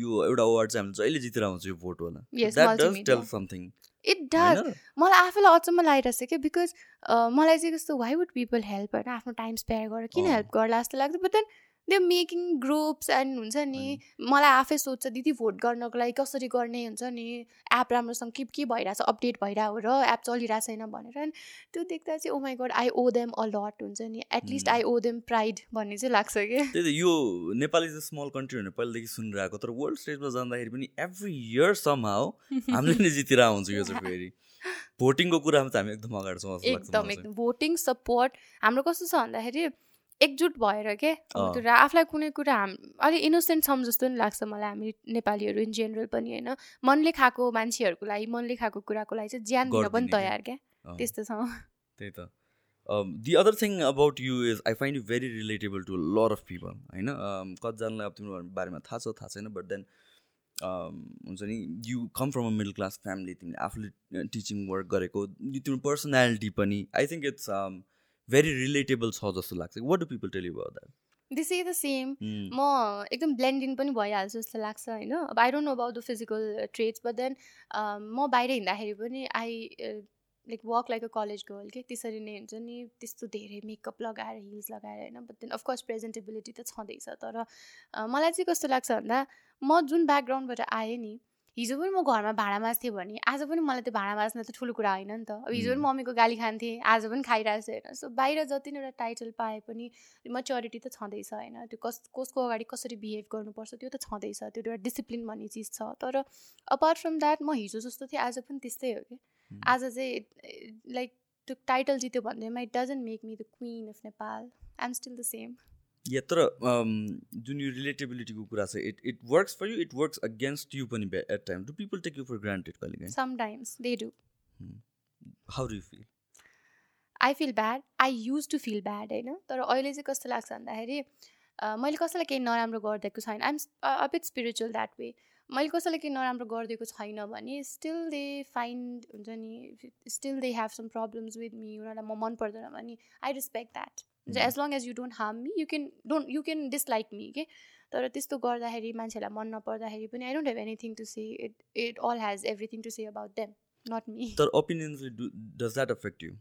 यो एउटा अवार्ड चाहिँ हामीले जहिले जितेर आउँछ यो समथिङ इट डज मलाई आफूलाई अचम्म लागिरहेको छ क्या बिकज मलाई चाहिँ कस्तो वाइ वुड पिपल हेल्प होइन आफ्नो टाइम स्पेयर गरेर किन हेल्प गर्ला जस्तो लाग्छ but then they making groups and हुन्छ नि मलाई आफै सोध्छ दिदी भोट गर्नको लागि कसरी गर्ने? हुन्छ नि एप राम्रोसँग के के भइरहेछ अपडेट भइरहेको र एप चलिरहेको छैन भनेर। त्यो देख्दा चाहिँ ओ my God I owe them a lot हुन्छ नि। At least I owe them pride भन्ने चाहिँ लाग्छ कि। त्यही त यो Nepal is a small country भनेर पहिलादेखि सुनिरहेको तर वर्ल्ड स्टेजमा जाँदाखेरि पनि एभ्री इयर सम हाउ हामीले नै जितेर आउँछ यो चाहिँ फेरि। भोटिङको कुरामा त हामी एकदम अगाडि छौँ एकदम एकदम। भोटिङ सपोर्ट हाम्रो कस्तो छ भन्दाखेरि एकजुट भएर के? त्यो आफूलाई कुनै कुरा हाम अलिक इनोसेन्ट छौँ जस्तो नि लाग्छ मलाई हामी नेपालीहरू इन जेनरल पनि होइन? मनले खाएको मान्छेहरूको लागि मनले खाएको कुराको लागि चाहिँ ज्यान दिन पनि तयार क्या? त्यस्तो छ। त्यही त। The other thing about you is I find you very relatable to lot of people होइन? कतिजनालाई अब तिम्रो बारेमा थाहा छ थाहा छैन बट देन हुन्छ नि you come from a middle class family तिमीले आफूले टिचिङ वर्क गरेको तिम्रो पर्सनालिटी पनि I think it's very relatable छ जस्तो लाग्छ। What do people tell you about that this is the same. म एकदम ब्लेन्डिङ पनि भइहाल्छु जस्तो लाग्छ होइन? अब I don't know about the physical traits but then म बाहिर हिँड्दाखेरि पनि I like walk like a college girl के त्यसरी नै हुन्छ नि त्यस्तो धेरै मेकअप लगाएर हिल्स लगाएर होइन? बट देन अफकोर्स प्रेजेन्टेबिलिटी त छँदैछ तर अ, मलाई चाहिँ कस्तो लाग्छ भन्दा म जुन ब्याकग्राउन्डबाट आएँ नि हिजो पनि म घरमा भाँडा माझ्थेँ भने आज पनि मलाई त्यो भाँडा माझ्न त ठुलो कुरा होइन नि त। अब हिजो पनि. मम्मीको गाली खान्थेँ आज पनि खाइरहेको छु होइन। सो बाहिर जति नै एउटा टाइटल पाए पनि मच्योरिटी त छँदैछ होइन। त्यो कस कसको अगाडि कसरी बिहेभ गर्नुपर्छ त्यो त छँदैछ। त्यो एउटा डिसिप्लिन भन्ने चिज छ। तर अपार्ट फ्रम द्याट म हिजो जस्तो थिएँ आज पनि त्यस्तै हो कि. आज चाहिँ लाइक त्यो टाइटल जित्यो भन्दैमा it doesn't make me the queen of Nepal I am still the same yeah तर um, जुन यो रिलेटेबिलिटीको कुरा छ it it works for you it works against you पनि at time do people take you for granted कहिले काहीँ sometimes they do how do feel I feel bad I use to feel bad होइन? तर अहिले चाहिँ कस्तो लाग्छ भन्दाखेरि मैले कसैलाई केही नराम्रो गरिदिएको छैन। I'm a bit spiritual that way मैले कसैलाई केही नराम्रो गरिदिएको छैन भने स्टिल दे फाइन्ड हुन्छ नि still they have some problems with me उनीहरूलाई म मन पर्दैन भने I respect that. As long as you don't harm me you can don't you can dislike me के तर त्यस्तो गर्दाखेरि मान्छेलाई मन नपर्दाखेरि पनि I don't have anything to say it it all has everything to say about them not me तर ओपिनियन्सले डज द्याट अफेक्ट यु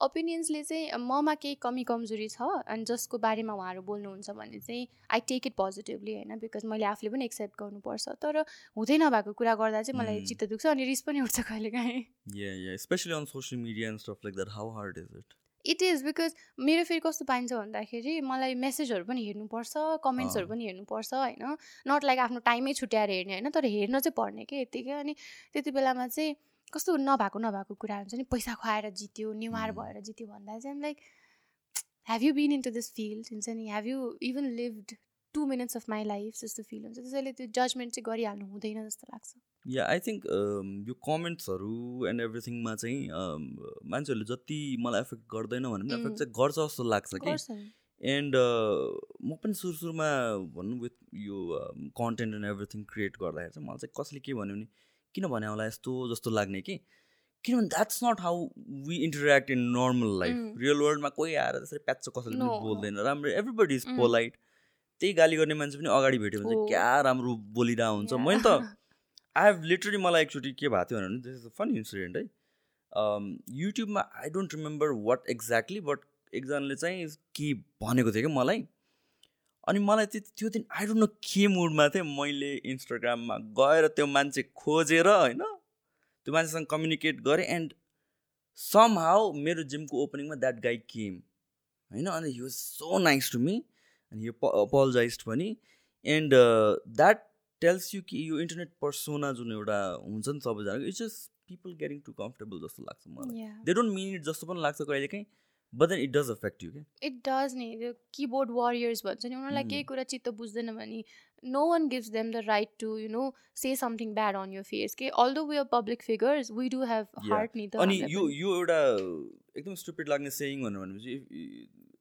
ओपिनियन्सले चाहिँ ममा केही कमी कमजोरी छ अनि जसको बारेमा उहाँहरू बोल्नुहुन्छ भने चाहिँ आई टेक इट पोजिटिभली होइन? बिकज मैले आफूले पनि एक्सेप्ट गर्नुपर्छ। तर हुँदै नभएको कुरा गर्दा चाहिँ मलाई. चित्त दुख्छ अनि रिस पनि उठ्छ कहिले काहीँ। Specially on social media and stuff like that how hard is it it is because मेरो फेरि कस्तो पाइन्छ भन्दाखेरि मलाई मेसेजहरू पनि हेर्नुपर्छ कमेन्ट्सहरू। पनि हेर्नुपर्छ होइन नट लाइक आफ्नो टाइमै छुट्याएर हेर्ने होइन तर हेर्न चाहिँ पर्ने के यत्तिकै अनि त्यति बेलामा चाहिँ कस्तो नभएको नभएको कुरा हुन्छ नि पैसा खुवाएर जित्यो नेवार. भएर जित्यो भन्दा चाहिँ like have you been into this field हुन्छ नि have you even lived two minutes of my life जस्तो फिल हुन्छ त्यसैले त्यो जजमेन्ट चाहिँ गरिहाल्नु हुँदैन जस्तो लाग्छ या आई थिङ्क यो कमेन्ट्सहरू एन्ड एभ्रिथिङमा चाहिँ um, मान्छेहरूले जति मलाई एफेक्ट गर्दैन भने पनि. एफेक्ट चाहिँ गर्छ जस्तो लाग्छ कि। एन्ड म पनि सुरु सुरुमा भनौँ विथ यो कन्टेन्ट एन्ड एभ्रिथिङ क्रिएट गर्दाखेरि चाहिँ मलाई चाहिँ कसले के भन्यो भने किन भने होला यस्तो जस्तो लाग्ने कि किनभने that's not how we interact in normal life. Real वर्ल्डमा कोही आएर त्यसरी प्याच कसैले पनि. बोल्दैन राम्रो एभ्रिबडी इज. पोलाइट त्यही गाली गर्ने मान्छे पनि अगाडि भेट्यो भने चाहिँ. क्या राम्रो बोलिरहेको हुन्छ. मैले त आई हेभ लिटरली मलाई एकचोटि के भएको थियो भने this is a fun incident है युट्युबमा I don't remember what exactly but एकजनाले चाहिँ के भनेको थियो कि मलाई? अनि मलाई चाहिँ त्यो दिन आई डोन्ट नो के मुडमा थिएँ। मैले इन्स्टाग्राममा गएर त्यो मान्छे खोजेर होइन त्यो मान्छेसँग कम्युनिकेट गरेँ एन्ड सम हाउ मेरो जिमको ओपनिङमा द्याट गाई केम होइन अनि he was so nice to me अनि यो अपोलोजाइज पनि एन्ड द्याट टेल्स यु कि यो इन्टरनेट पर्सोना जुन एउटा हुन्छ नि सबैजनाको it's just people getting too comfortable जस्तो लाग्छ मलाई. दे डोन्ट मिन इट जस्तो पनि लाग्छ कहिले काहीँ but then it does affect you it does नि त्यो किबोर्ड वारियर्स भन्छ नि उनीहरूलाई Mm. केही कुरा चित्त बुझ्दैन भने no one gives them the right to you know say something bad on your face के although we are public figures we do have. Heart नि त अनि यो। यो एउटा एकदम स्टुपिड लाग्ने सेयिङ भनेर भनेपछि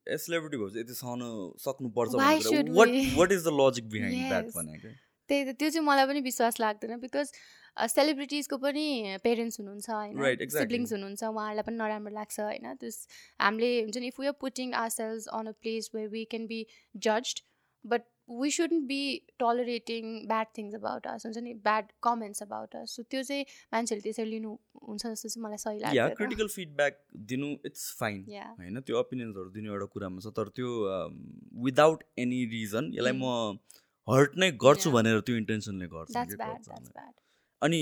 सेलिब्रिटी भएपछि यति सहन सक्नुपर्छ what is the logic behind that. भनेको त्यही त त्यो चाहिँ मलाई पनि विश्वास लाग्दैन बिकज सेलिब्रिटिजको पनि पेरेन्ट्स हुनुहुन्छ होइन. सिब्लिङ्स हुनुहुन्छ उहाँहरूलाई पनि नराम्रो लाग्छ होइन? त्यस हामीले हुन्छ नि if we are putting ourselves on a place where we can be judged but we shouldn't be tolerating bad things about us हुन्छ नि? Bad comments about us so त्यो चाहिँ मान्छेहरूले त्यसरी लिनु हुन्छ जस्तो चाहिँ मलाई सही लाग्दैन क्रिटिकल फिडब्याक दिनु इट्स फाइन. होइन? त्यो ओपिनियन्सहरू दिनु एउटा कुरामा छ तर त्यो विदाउट एनी रिजन यसलाई. म हर्ट नै गर्छु. भनेर त्यो इन्टेन्सनले गर्छु अनि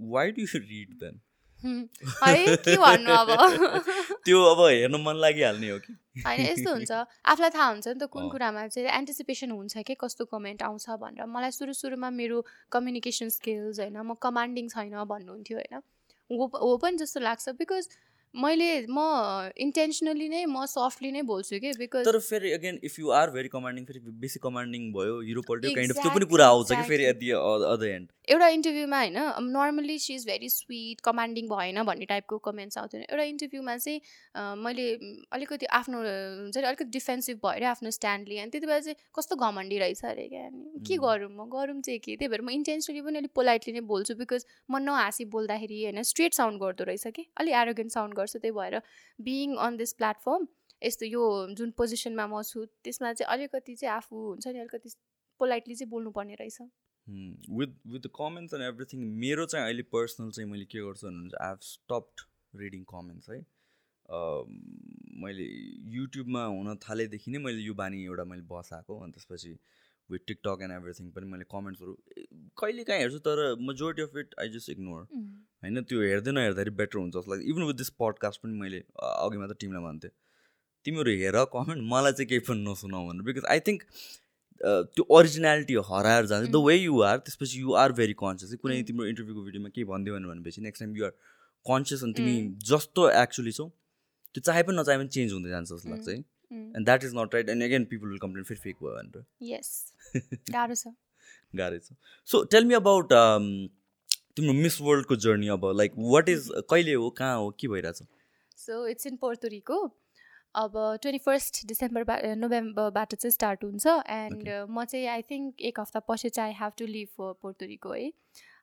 वाइ डु रिड देन है के भन्नु अब? त्यो अब हेर्न मन लागिहाल्ने हो कि? होइन यस्तो हुन्छ। आफूलाई थाहा हुन्छ नि त कुन। कुरामा चाहिँ एन्टिसिपेसन हुन्छ कि कस्तो कमेन्ट आउँछ भनेर। मलाई सुरु सुरुमा मेरो कम्युनिकेसन स्किल्स होइन म कमान्डिङ छैन भन्नुहुन्थ्यो होइन। हो पनि जस्तो लाग्छ बिकज मैले म इन्टेन्सनली नै म सफ्टली नै बोल्छु कि? बिकज तर फेरि again if you are very commanding फेरि बेसी कमान्डिङ भयो हिरो काइन्ड अफ त्यो पनि कुरा आउँछ कि फेरि एट. दि अदर एन्ड एउटा इन्टरभ्यूमा होइन normally she is very sweet commanding भएन भन्ने टाइपको कमेन्ट्स आउँथ्यो एउटा इन्टरभ्यूमा चाहिँ मैले अलिकति आफ्नो हुन्छ नि अलिकति डिफेन्सिभ भएर आफ्नो स्ट्यान्ड लिएँ अनि त्यति बेला चाहिँ कस्तो घमण्डी रहेछ अरे क्या अनि के. गरौँ म? गरौँ चाहिँ के? त्यही भएर म इन्टेन्सनली पनि अलिक पोलाइटली नै बोल्छु बिकज म नहाँसी बोल्दाखेरि होइन स्ट्रेट साउन्ड गर्दो रहेछ कि? अलिक एरोगेन्ट साउन्ड गर्छु त्यही भएर बिइङ अन दिस प्लेटफर्म यस्तो यो जुन पोजिसनमा म छु त्यसमा चाहिँ अलिकति चाहिँ आफू हुन्छ नि अलिकति पोलाइटली चाहिँ बोल्नुपर्ने रहेछ। With with comments and everything मेरो चाहिँ अहिले पर्सनल चाहिँ मैले के गर्छु भन्नुहुन्छ I have stopped reading comments है। मैले युट्युबमा हुन थालेदेखि नै मैले यो बानी एउटा मैले बसाएको अनि त्यसपछि विथ टिकटक एन्ड एभ्रिथिङ पनि मैले कमेन्ट्सहरू कहिले काहीँ हेर्छु तर majority of it I just ignore होइन त्यो हेर्दै नहेर्दाखेरि बेटर हुन्छ जस्तो लाग्छ। इभन विथ दिस पडकास्ट पनि मैले अघि मात्र टिमलाई भन्थेँ। तिमीहरू हेर कमेन्ट मलाई चाहिँ केही पनि नसुनाऊ भनेर। बिकज आई थिङ्क त्यो ओरिजिनालिटी हराएर जान्छ। द वे यु आर त्यसपछि यु आर भेरी कन्सियस कुनै तिम्रो इन्टरभ्यूको भिडियोमा केही भनिदियो भनेपछि next time you are conscious अनि तिमी जस्तो एक्चुली छौ त्यो चाहे पनि नचाहे पनि चेन्ज हुँदै जान्छ जस्तो लाग्छ है। And that is not right and again people will complain फेरि फेक भयो भनेर यस गाह्रो छ गाह्रो छ सो टेल मी अबाउट तिम्रो मिस वर्ल्डको जर्नी अब लाइक वाट इज कहिले हो कहाँ हो के भइरहेछ? सो इट्स इन पोर्तुरीको अब ट्वेन्टी फर्स्ट डिसेम्बरबा नोभेम्बरबाट चाहिँ स्टार्ट हुन्छ. एन्ड म चाहिँ आई थिङ्क एक हप्ता पछि चाहिँ I have to leave for Puerto Rico है.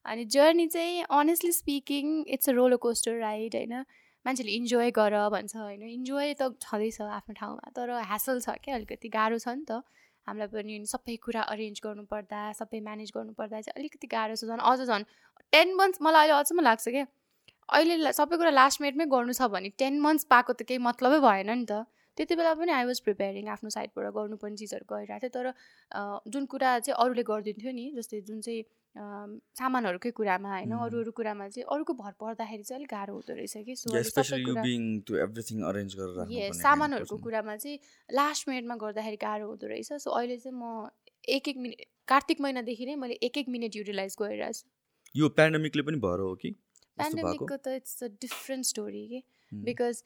अनि जर्नी चाहिँ honestly speaking it's a roller coaster ride होइन. मान्छेले इन्जोय गर भन्छ होइन? इन्जोय त छँदैछ आफ्नो ठाउँमा तर ह्यासल छ क्या अलिकति गाह्रो छ नि त। हामीलाई पनि सबै कुरा अरेन्ज गर्नुपर्दा सबै म्यानेज गर्नुपर्दा चाहिँ अलिकति गाह्रो छ झन्। अझ झन् टेन मन्थ्स मलाई अहिले अचम्म लाग्छ क्या। अहिले सबै कुरा लास्ट मिनटमै गर्नु छ भने टेन मन्थ्स पाएको त केही मतलबै भएन नि त। त्यति बेला पनि आई वाज प्रिपेयरिङ आफ्नो साइडबाट गर्नुपर्ने चिजहरू गरिरहेको थियो तर जुन कुरा चाहिँ अरूले गरिदिन्थ्यो नि जस्तै जुन चाहिँ सामानहरूकै कुरामा होइन अरू अरू कुरामा चाहिँ अरूको भर पर्दाखेरि चाहिँ अलिक गाह्रो हुँदो रहेछ कि। सो सामानहरूको कुरामा चाहिँ लास्ट मिनटमा गर्दाखेरि गाह्रो हुँदो रहेछ। सो अहिले चाहिँ म एक एक मिनट कार्तिक महिनादेखि नै मैले एक एक मिनट युटिलाइज गरिरहेको छु यो पेन्डेमिकले पनि भएर हो कि? पेन्डेमिकको त इट्स अ डिफ्रेन्ट स्टोरी कि? बिकज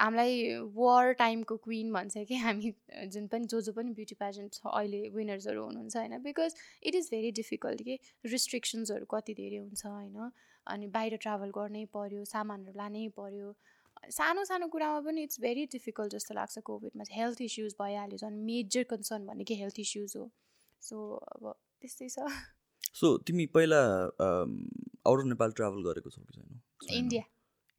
हामीलाई वार टाइमको क्विन भन्छ कि हामी जुन पनि जो जो पनि ब्युटी पेजेन्ट छ अहिले विनर्सहरू हुनुहुन्छ होइन? Because it is very difficult कि रिस्ट्रिक्सन्सहरू कति धेरै हुन्छ होइन? अनि बाहिर ट्राभल गर्नै पऱ्यो सामानहरू लानै पऱ्यो सानो सानो कुरामा पनि इट्स भेरी डिफिकल्ट जस्तो लाग्छ कोभिडमा चाहिँ हेल्थ इस्युज भइहाल्यो झन् मेजर कन्सर्न भनेकै हेल्थ इस्युज हो। सो अब त्यस्तै छ। सो तिमी पहिला आउट अफ नेपाल ट्राभल गरेको छौ कि छैन? India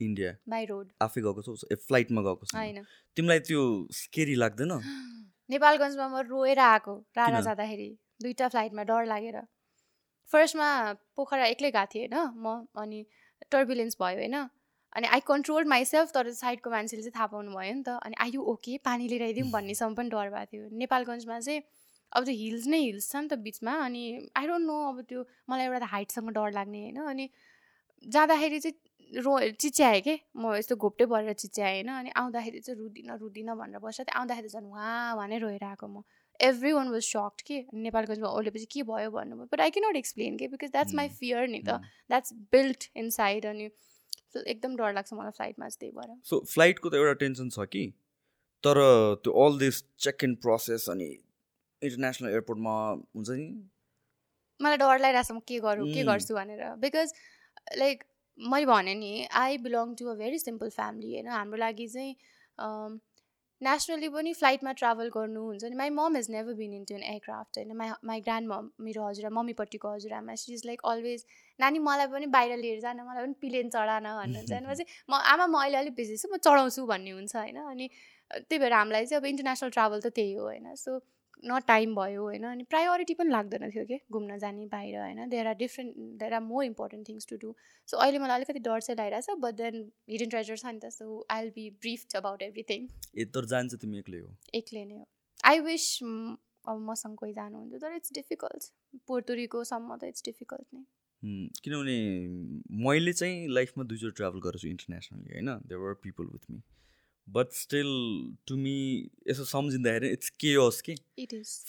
India. By road. आफै गएको छौ ए फ्लाइटमा गएको छ। होइन। तिमीलाई त्यो स्केरी लाग्दैन? नेपालगञ्जमा म रोएर आएको राणा जाँदाखेरि। दुईवटा फ्लाइटमा डर लागेर। फर्स्टमा पोखरा एक्लै गएको थिएँ होइन? म अनि टर्बुलेन्स भयो होइन? अनि आई कन्ट्रोल माइसेल्फ तर साइडको मान्छेले चाहिँ थाहा पाउनु भयो नि त। अनि आयु ओके पानी लिएर आइदिउँ भन्नेसम्म पनि डर भएको थियो। नेपालगञ्जमा चाहिँ अब त्यो हिल्स नै हिल्स छ नि त बिचमा। अनि आई डोन्ट नो अब त्यो मलाई एउटा त हाइटसँग डर लाग्ने होइन? अनि जाँदाखेरि चाहिँ रो चिच्याएँ कि? म यस्तो घोप्टे भरेर चिच्याएँ होइन अनि आउँदाखेरि चाहिँ रुदिनँ रुदिनँ भनेर बस्छ त्यहाँ आउँदाखेरि झन् उहाँ भने रोएर आएको म एभ्री वान वाज सक्ड कि नेपालगञ्जमा ओर्लेपछि के भयो भन्नुभयो? But I can not explain के बिकज द्याट्स माई फियर नि त। द्याट्स बिल्ट इन साइड अनि एकदम डर लाग्छ मलाई फ्लाइटमा चाहिँ त्यही भएर। सो फ्लाइटको त एउटा टेन्सन छ कि? तर त्यो all this check in process अनि इन्टरनेसनल एयरपोर्टमा हुन्छ नि? मलाई डर लागिरहेको छ म के गरौँ के गर्छु भनेर। बिकज लाइक मैले भने नि I belong to a very simple family होइन? हाम्रो लागि चाहिँ नेसनली पनि फ्लाइटमा ट्राभल गर्नु हुन्छ नि। My mum is never been into an aircraft होइन? माई माई ग्रान्ड मम मेरो हजुर मम्मीपट्टिको हजुरआमा सी इज लाइक अलवेज नानी मलाई पनि बाहिर लिएर जान मलाई पनि प्लेन चढान भन्नुहुन्छ म चाहिँ म आमा म अहिले अलिक बिजी छु म चढाउँछु भन्ने हुन्छ होइन? अनि त्यही भएर हामीलाई चाहिँ अब इन्टरनेसनल ट्राभल त त्यही हो होइन? सो न टाइम भयो होइन? अनि प्रायोरिटी पनि लाग्दैन थियो कि? घुम्न जाने बाहिर होइन? There are different there are more important things to do so अहिले मलाई अलिकति डर चाहिँ लागिरहेको छ बट देन हिडन ट्रेजर छ नि त so I will be briefed about everything जान्छ तिमी एक्लै हो? एक्लै नै हो। आई विस अब मसँग कोही जानुहुन्थ्यो तर इट्स डिफिकल्ट पोर्तुरीकोसम्म त इट्स डिफिकल्ट नै। किनभने मैले चाहिँ लाइफमा दुईचोटि ट्राभल गरेको छु इन्टरनेसनली होइन? There were people with me but still to me यसो सम्झिँदाखेरि इट्स केयस कि?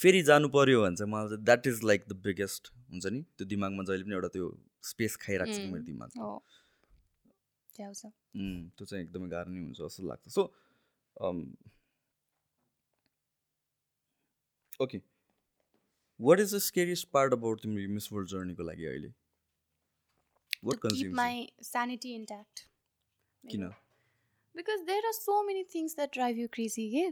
फेरि जानु पऱ्यो भने चाहिँ मलाई चाहिँ। That is like the biggest हुन्छ नि? त्यो दिमागमा जहिले पनि एउटा त्यो स्पेस खाइरहेको छ मेरो दिमाग त्यो चाहिँ एकदमै गाह्रो नै हुन्छ जस्तो लाग्छ। So okay what is the scariest part about तिम्रो मिस वर्ल्ड जर्नीको लागि अहिले? वाट कन्ज्युम किन because there are so many things that drive you crazy yeah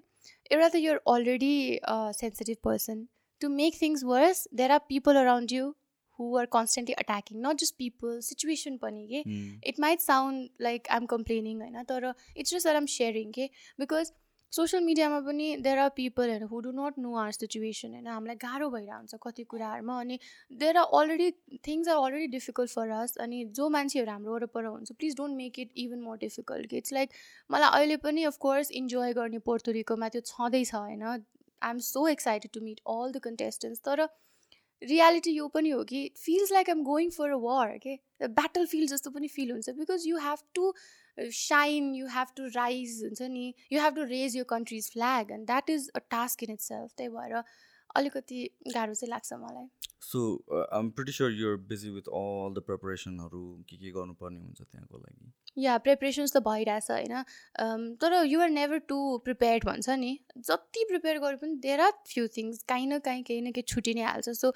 eh, rather you're already a sensitive person to make things worse there are people around you who are constantly attacking not just people situation pani yeah? mm. it might sound like i'm complaining right? it's just that i'm sharing yeah? because social मिडियामा पनि there are पिपलहरू who do not know our situation होइन हामीलाई गाह्रो भइरहेको हुन्छ कति कुराहरूमा अनि there are already things are already difficult for us अनि जो मान्छेहरू हाम्रो वरपर हुन्छ please don't make it even more difficult it's like मलाई अहिले पनि अफकोर्स इन्जोय गर्ने पोर्तोरिकोमा त्यो छँदैछ होइन। I am so excited to meet all the contestants तर रियालिटी यो पनि हो कि feels like I'm going for a war के ब्याटल फिल्ड जस्तो पनि फिल हुन्छ because you have to shine you have to rise हुन्छ नि? You have to raise your country's flag and that is a task in itself त्यही भएर अलिकति गाह्रो चाहिँ लाग्छ मलाई। So I'm pretty sure you're busy with all the प्रिपरेसनहरू के के गर्नुपर्ने हुन्छ त्यहाँको लागि। या प्रिपरेसन्स त भइरहेछ होइन? तर युआर नेभर टु प्रिपेयर्ड भन्छ नि। जति प्रिपेयर गरे पनि देयर आर फ्यु थिङ्स काहीँ न काहीँ केही न केही छुट्टी नै हाल्छ। So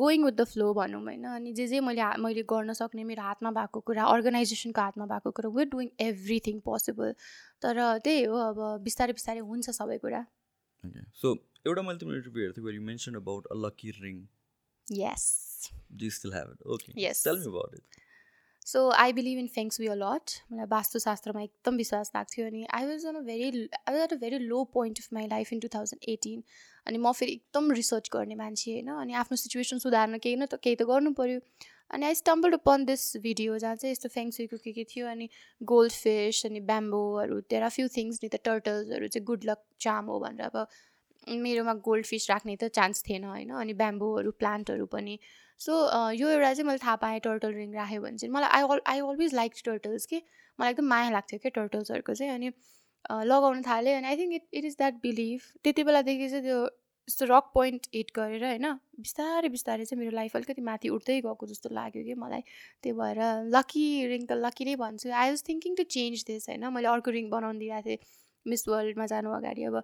going with the flow भनौँ होइन? अनि जे जे मैले मैले गर्न सक्ने मेरो हातमा भएको कुरा अर्गनाइजेसनको हातमा भएको कुरा वेयर डुइङ एभ्रिथिङ पोसिबल तर त्यही हो अब बिस्तारै बिस्तारै हुन्छ सबै कुरा। सो एउटा मैले तिम्रो इन्टरभ्यू हेर्थेँ you mention about a lucky ring yes you still have it? Okay. Yes. Tell me about it. So I believe in feng shui a lot मलाई वास्तुशास्त्रमा एकदम विश्वास लाग्थ्यो अनि I was on a very I was at a very low point of my life in two thousand eighteen अनि म फेरि एकदम रिसर्च गर्ने मान्छे होइन अनि आफ्नो सिचुएसन सुधार्न केही न त केही त गर्नु पऱ्यो अनि I stumbled upon this video जहाँ चाहिँ यस्तो फ्याङ्सुईको के के थियो अनि गोल्ड फिस अनि ब्याम्बोहरू तेह्र फ्यु थिङ्स नि त टर्टल्सहरू चाहिँ गुड लक चाम हो भनेर अब मेरोमा गोल्ड फिस राख्ने त चान्स थिएन होइन अनि ब्याम्बोहरू प्लान्टहरू पनि सो यो एउटा चाहिँ मैले थाहा पाएँ टर्टल रिङ राख्यो भने चाहिँ। मलाई I all I always like turtles कि मलाई एकदम माया लाग्थ्यो क्या टर्टल्सहरूको चाहिँ अनि लगाउन थालेँ अनि I think it it is that believe त्यति बेलादेखि चाहिँ त्यो यस्तो रक पोइन्ट हिट गरेर होइन बिस्तारै बिस्तारै चाहिँ मेरो लाइफ अलिकति माथि उठ्दै गएको जस्तो लाग्यो कि मलाई। त्यही भएर लकी रिङ त लकी नै भन्छु। I was thinking to change this होइन। मैले अर्को रिङ बनाउनु दिइरहेको थिएँ। मिस वर्ल्डमा जानु अगाडि अब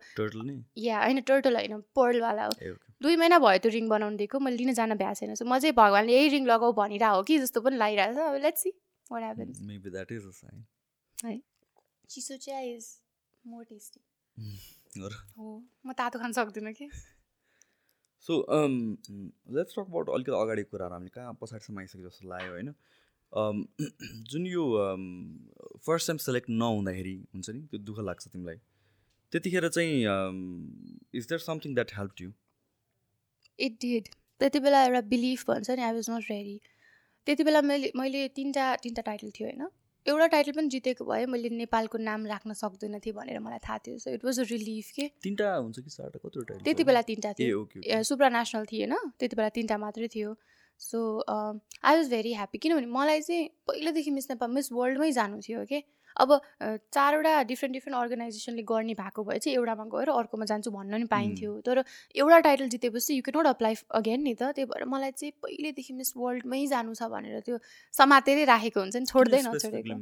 या होइन टर्टल होइन पर्लवाला हो। दुई महिना भयो त्यो रिङ बनाउनु दिएको मैले लिन जान भ्याएको छैन। सो म चाहिँ भगवान्ले यही रिङ लगाऊ भनिरहेको हो कि जस्तो पनि लगाइरहेको छ। अब let's see what happens maybe that is a sign चिसो चिया इज मोर टेस्टी हो। म तातो खान सक्दिनँ कि? सो लेट्स टक अबाउट अलिकति अगाडिको कुराहरू। हामीले कहाँ पछाडिसम्म आइसक्यो जस्तो लाग्यो होइन? जुन यो फर्स्ट टाइम सेलेक्ट नहुँदाखेरि हुन्छ नि त्यो दुःख लाग्छ तिमीलाई। त्यतिखेर चाहिँ is there something that help you it did त्यति बेला एउटा बिलिफ भन्छ नि आई वाज नट रेडी त्यति बेला मैले मैले तिनवटा तिनवटा टाइटल थियो होइन? एउटा टाइटल पनि जितेको भए मैले नेपालको नाम राख्न सक्दैन थिएँ भनेर मलाई थाहा थियो। So it was a relief के? तिनवटा हुन्छ कि कतिवटा टाइटल त्यति बेला तिनवटा थियो। सुप्रा नेसनल थिएन त्यति बेला तिनवटा मात्रै थियो। So I was very happy किनभने मलाई चाहिँ पहिल्यैदेखि मिस नेपाल मिस वर्ल्डमै जानु थियो कि अब चारवटा डिफ्रेन्ट डिफ्रेन्ट अर्गनाइजेसनले गर्ने भएको भए चाहिँ एउटामा गएर अर्कोमा जान्छु भन्न नि पाइन्थ्यो। तर एउटा टाइटल जितेपछि you can not apply again नि त। त्यही भएर मलाई चाहिँ पहिल्यैदेखि मिस वर्ल्डमै जानु छ भनेर त्यो समातेरै राखेको हुन्छ नि छोड्दै नछोडेको।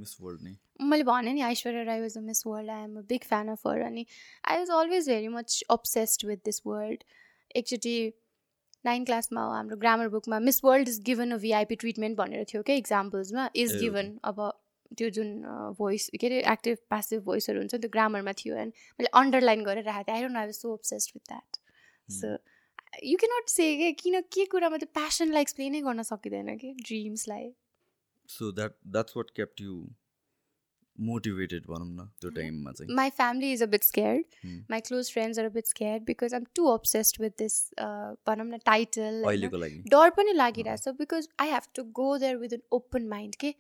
मैले भने नि Aishwarya Rai was a Miss World I am a big fan of her अनि I was always very much obsessed with this world एकचोटि नाइन क्लासमा हाम्रो ग्रामर बुकमा Miss World is given a VIP treatment भनेर थियो क्या इक्जाम्पल्समा is given अब त्यो जुन भोइस के अरे एक्टिभ पासिभ भोइसहरू हुन्छ त्यो ग्रामरमा थियो एन्ड मैले अन्डरलाइन गरेर राखेको थिएँ। I don't I so obsessed with that so you can not say के किन के कुरामा त्यो प्यासनलाई एक्सप्लेनै गर्न सकिँदैन कि? ड्रिम्सलाई so that that's what kept you motivated भनौँ न त्यो टाइममा चाहिँ। My family is a bit scared. Hmm. My close friends are a bit scared because I'm too obsessed with this uh, भनौँ न टाइटल डर पनि लागिरहेछ because I have to go there with an open mind के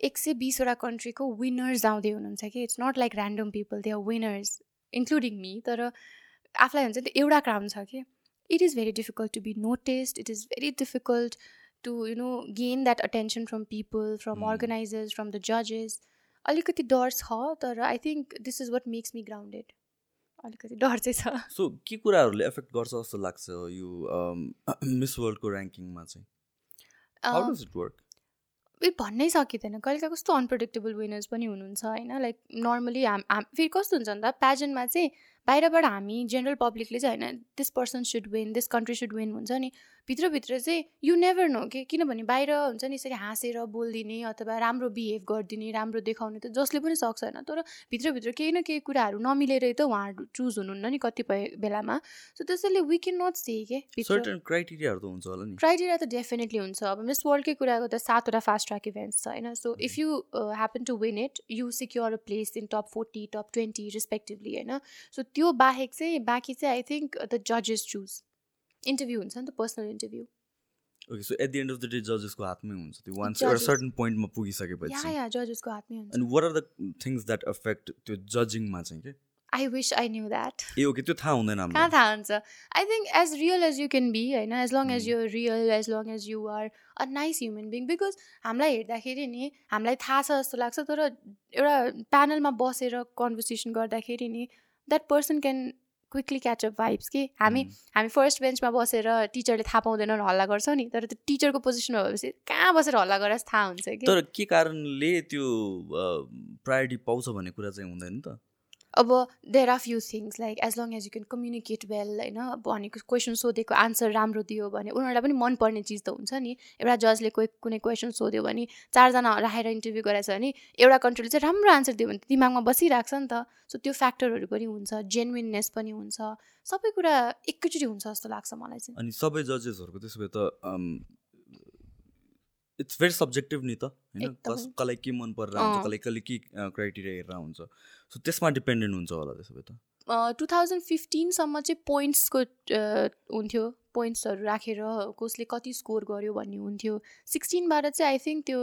एक सय बिसवटा कन्ट्रीको विनर्स आउँदै हुनुहुन्छ कि। It's not like random people they are winners including me तर आफूलाई हुन्छ नि त्यो एउटा क्राउन छ कि। It is very difficult to be noticed it is very difficult to you know gain that attention from people from Hmm. Organisers from the जजेस अलिकति डर छ तर I think this is what makes me grounded अलिकति डर चाहिँ छ। So के कुराहरूले एफेक्ट गर्छ जस्तो लाग्छ यो मिस वर्ल्डको ऱ्याङ्किङमा चाहिँ? हाउ अँ, डज इट वर्क उयो भन्नै सकिँदैन। कहिले काहीँ कस्तो अनप्रेडिक्टेबल विनर्स पनि हुनुहुन्छ होइन? लाइक नर्मली हाम हाम फेरि कस्तो हुन्छ भन्दा प्याजनमा चाहिँ बाहिरबाट हामी जेनरल पब्लिकले चाहिँ होइन this person should win this country should win हुन्छ नि। भित्रभित्र चाहिँ यु नेभर नो कि किनभने बाहिर हुन्छ नि यसरी हाँसेर बोलिदिने अथवा राम्रो बिहेभ गरिदिने राम्रो देखाउने त जसले पनि सक्छ होइन। तर भित्रभित्र केही न केही कुराहरू नमिलेरै त उहाँहरू चुज हुनुहुन्न नि कतिपय बेलामा। सो त्यसैले वी क्यान नट से के सर्टन क्राइटेरियाहरू त हुन्छ होला नि। क्राइटेरिया त डेफिनेटली हुन्छ। अब मिस वर्ल्डकै कुराको त सातवटा फास्ट ट्र्याक इभेन्ट्स छ होइन। So if you happen to win it you secure a place in top forty top twenty respectively होइन। सो त्यो बाहेक चाहिँ बाँकी चाहिँ आई थिङ्क द जजेस चुज इन्टरभ्यू हुन्छ नि त personal interview. Okay so at the end of the day जजेसको हातमै हुन्छ त्यो वान्स. एउटा सर्टन पोइन्टमा या पुगिसकेपछि। या जजेसको हातमै हुन्छ। अनि what are the things that affect त्यो जजिङमा चाहिँ के I wish I knew that A okay त्यो थाहा हुँदैन कहाँ थाहा हुन्छ? I think as real as you can be होइन as long as. You real as long as you are a nice human being because हामीलाई हेर्दाखेरि नि हामीलाई थाहा छ जस्तो लाग्छ तर एउटा प्यानलमा बसेर कन्भर्सेसन गर्दाखेरि नि that person can quickly catch up vibes कि हामी Mm. हामी फर्स्ट बेन्चमा बसेर टिचरले थाहा पाउँदैन हल्ला गर्छौँ नि तर त्यो टिचरको पोजिसनमा भएपछि कहाँ बसेर हल्ला गरेर थाहा हुन्छ कि तर के कारणले त्यो प्रायोरिटी पाउँछ भन्ने कुरा चाहिँ हुँदैन त अब there are few things like as long as you can communicate well होइन भनेको क्वेसन सोधेको आन्सर राम्रो दियो भने उनीहरूलाई पनि मनपर्ने चिज त हुन्छ नि। एउटा जजले कोही कुनै क्वेसन सोध्यो भने चारजना राखेर इन्टरभ्यू गराएछ भने एउटा कन्ट्रीले चाहिँ राम्रो आन्सर दियो भने दिमागमा बसिरहेको छ नि त। सो त्यो फ्याक्टरहरू पनि हुन्छ जेन्युननेस पनि हुन्छ सबै कुरा एकैचोटि हुन्छ जस्तो लाग्छ मलाई चाहिँ। अनि सबै जजेसहरूको त्यसो भए त इट्स भेरी सब्जेक्टिभ नि त होइन। कस कसलाई के मन परेर हुन्छ। कसलाई कसले के क्राइटेरिया हेरेर हुन्छ। सो त्यसमा डिपेन्डेन्ट हुन्छ होला त्यसो भए त। टु थाउजन्ड फिफ्टिनसम्म चाहिँ पोइन्ट्सको हुन्थ्यो। पोइन्ट्सहरू राखेर कसले कति स्कोर गर्यो भन्ने हुन्थ्यो। सिक्सटिनबाट चाहिँ आई थिङ्क त्यो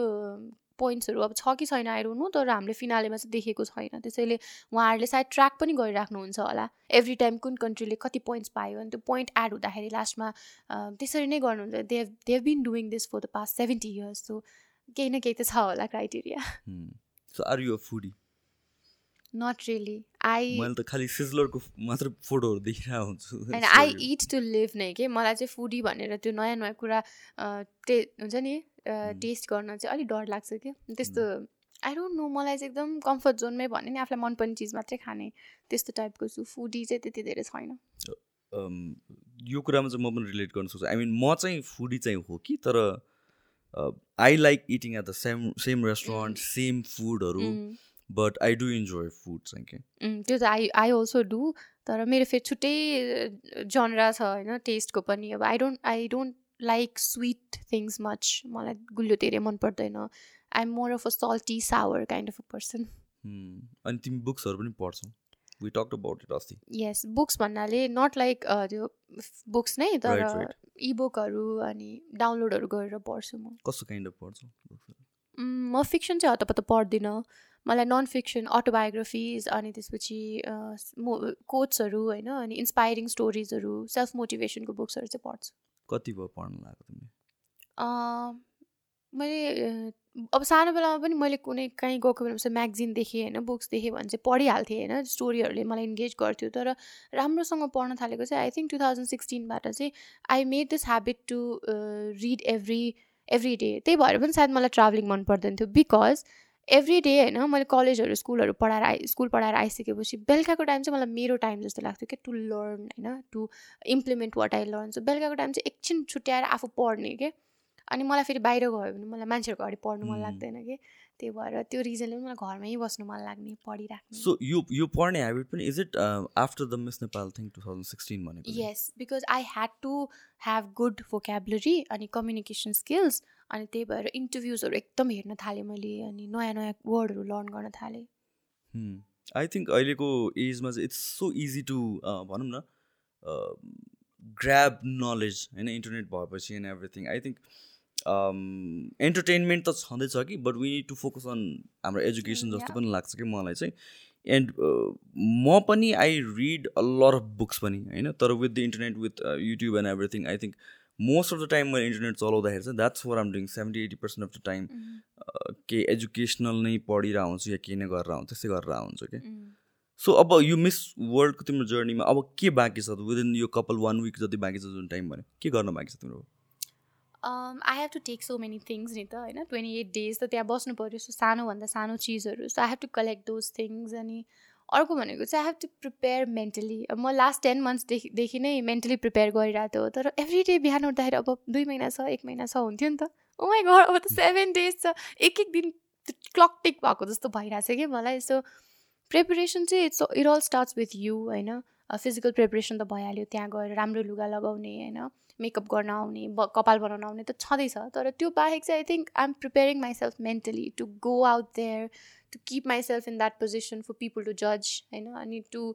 पोइन्ट्सहरू अब छ कि छैन आइरहनु तर हामीले फिनालेमा चाहिँ देखेको छैन। त्यसैले उहाँहरूले सायद ट्र्याक पनि गरिराख्नुहुन्छ होला। एभ्री टाइम कुन कन्ट्रीले कति पोइन्ट्स पायो अनि त्यो पोइन्ट एड हुँदाखेरि लास्टमा त्यसरी नै गर्नुहुन्छ। They they have been doing this for the past seventy years so केही न केही त छ होला क्राइटेरिया नट रियली आई मैले त खालि सिजलरको मात्र फोटोहरू देखिरहेको हुन्छु। होइन आई इट टु लिभ नै के? मलाई चाहिँ फुडी भनेर त्यो नयाँ नयाँ कुरा टे हुन्छ नि? टेस्ट गर्न चाहिँ अलिक डर लाग्छ कि? त्यस्तो आई डोन्ट नो मलाई चाहिँ एकदम कम्फर्ट जोनमै भने नि आफूलाई मनपर्ने चिज मात्रै खाने त्यस्तो टाइपको छु फुडी चाहिँ त्यति धेरै छैन। यो कुरामा चाहिँ म पनि रिलेट गर्न सक्छु। आई मिन म चाहिँ फुडी चाहिँ हो कि तर I like eating at the same same restaurant same फुडहरू but I do enjoy food चाहिँ के? त्यो त आई आई अल्सो डु तर मेरो फेरि छुट्टै जनरा छ होइन टेस्टको पनि। अब I don't I don't like sweet things much मलाई गुलियो धेरै मन पर्दैन. I am more of a salty sour kind of a person. अनि तिमी बुक्सहरू पनि पढ्छौ? वी टक अबाउट इट अस्ति। यस बुक्स भन्नाले नट लाइक त्यो बुक्स नै तर. इबुकहरू अनि डाउनलोडहरू गरेर पढ्छु म। कस्तो काइन्ड अफ पढ्छौ म फिक्सन चाहिँ हतपत पढ्दिनँ। मलाई नन फिक्सन अटोबायोग्राफिज अनि त्यसपछि कोट्सहरू होइन अनि इन्सपायरिङ स्टोरिजहरू सेल्फ मोटिभेसनको बुक्सहरू चाहिँ पढ्छु। कति भयो पढ्नु लाग्यो तिमीले? मैले अब सानो बेलामा पनि मैले कुनै कहीँ गएको बेलामा चाहिँ म्यागजिन देखेँ होइन बुक्स देखेँ भने चाहिँ पढिहाल्थेँ होइन स्टोरीहरूले मलाई इन्गेज गर्थ्यो। तर राम्रोसँग पढ्न थालेको चाहिँ आई थिङ्क टु थाउजन्ड सिक्सटिनबाट चाहिँ I made this habit to read every every day. त्यही भएर पनि सायद मलाई ट्राभलिङ मन पर्दैन थियो बिकज एभ्री डे होइन मैले कलेजहरू स्कुलहरू पढाएर आइ स्कुल पढाएर आइसकेपछि बेलुकाको टाइम चाहिँ मलाई मेरो टाइम जस्तो लाग्थ्यो क्या टु लर्न होइन to implement what I learn so बेलुकाको टाइम चाहिँ एकछिन छुट्याएर आफू पढ्ने के अनि मलाई फेरि बाहिर गयो भने मलाई मान्छेहरूको अगाडि पढ्नु मन. लाग्दैन कि त्यही भएर त्यो रिजनले पनि मलाई घरमै बस्नु मन लाग्ने पढिराख्ने सो यो यो पढ्ने हेबिट पनि is it after the Miss Nepal thing two thousand sixteen भनेको? Yes because I had to have good vocabulary अनि कम्युनिकेसन स्किल्स अनि त्यही भएर इन्टरभ्युजहरू एकदम हेर्न थालेँ मैले अनि नयाँ नयाँ वर्डहरू लर्न गर्न थालेँ। आई थिङ्क अहिलेको एजमा चाहिँ इट्स सो इजी टु भनौँ न ग्राब नलेज होइन इन्टरनेट भएपछि and everything I think entertainment त छँदैछ कि but we need to focus on हाम्रो एजुकेसन Mm, जस्तो. पनि लाग्छ कि मलाई चाहिँ। एन्ड म पनि I read a lot of books पनि होइन तर with the internet with YouTube and everything I think most of the time मैले इन्टरनेट चलाउँदाखेरि चाहिँ that's for um doing seventy eighty percent of the time केही educational नै पढिरहेको हुन्छु या केही नै गरेर हुन्छ त्यस्तै गरेर हुन्छ कि सो अब यो मिस वर्ल्डको तिम्रो जर्नीमा अब के बाँकी छ विदिन यो कपाल वान विक जति बाँकी छ जुन टाइम भन्यो के गर्न बाँकी छ तिम्रो I have to take so many things नि त होइन ट्वेन्टी एट डेज त त्यहाँ बस्नु पऱ्यो सो सानोभन्दा सानो चिजहरू so I have to collect those things अनि अर्को भनेको चाहिँ I have to prepare mentally म लास्ट टेन मन्थ्सदेखि देखि नै मेन्टली प्रिपेयर गरिरहेको थियो तर एभ्री डे बिहान उठ्दाखेरि अब दुई महिना छ एक महिना छ हुन्थ्यो नि त। ओ माई घर अब त सेभेन डेज छ। एक एक दिन क्लक टिक भएको जस्तो भइरहेको छ कि मलाई। सो प्रिपेरेसन चाहिँ it's it all starts with you होइन? फिजिकल प्रिपेरेसन त भइहाल्यो त्यहाँ गएर राम्रो लुगा लगाउने होइन? मेकअप गर्न आउने ब कपाल बनाउन आउने त छँदैछ। तर त्यो बाहेक चाहिँ I think I am preparing myself mentally to go out there to keep myself in that position for people to जज होइन? अनि to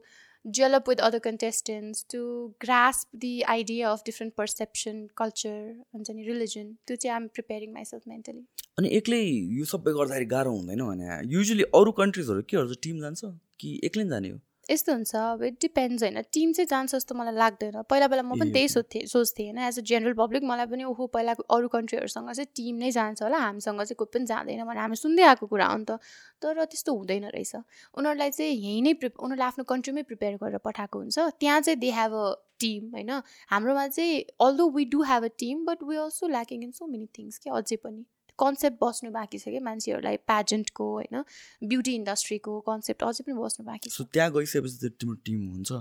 up with other contestants to grasp the idea of different perception culture हुन्छ नि religion त्यो चाहिँ I'm preparing myself mentally अनि एक्लै यो सबै गर्दाखेरि गाह्रो हुँदैन भने युजली अरू कन्ट्रिजहरू के गर्छ? टिम जान्छ? कि एक्लै जाने हो? यस्तो हुन्छ अब इट डिपेन्ड्स होइन। टिम चाहिँ जान्छ जस्तो मलाई लाग्दैन। पहिला पहिला म पनि त्यही सोध्थेँ सोच्थेँ होइन एज अ जेनरल पब्लिक मलाई पनि ओहो पहिला अरू कन्ट्रीहरूसँग चाहिँ टिम नै जान्छ होला हामीसँग चाहिँ कोही पनि जाँदैन भने हामी सुन्दै आएको कुरा हो नि त। तर त्यस्तो हुँदैन रहेछ। उनीहरूलाई चाहिँ यहीँ नै प्रिप उनीहरूले आफ्नो कन्ट्रीमै प्रिपेयर गरेर पठाएको हुन्छ। त्यहाँ चाहिँ दे हेभ अ टिम होइन। हाम्रोमा चाहिँ although we do have a team but we also lacking in so many things के अझै पनि। कन्सेप्ट बस्नु बाँकी छ कि? मान्छेहरूलाई प्याजेन्टको होइन ब्युटी इन्डस्ट्रीको कन्सेप्ट अझै पनि बस्नु बाँकी छ। त्यहाँ गइसकेपछि त तिम्रो टिम हुन्छ?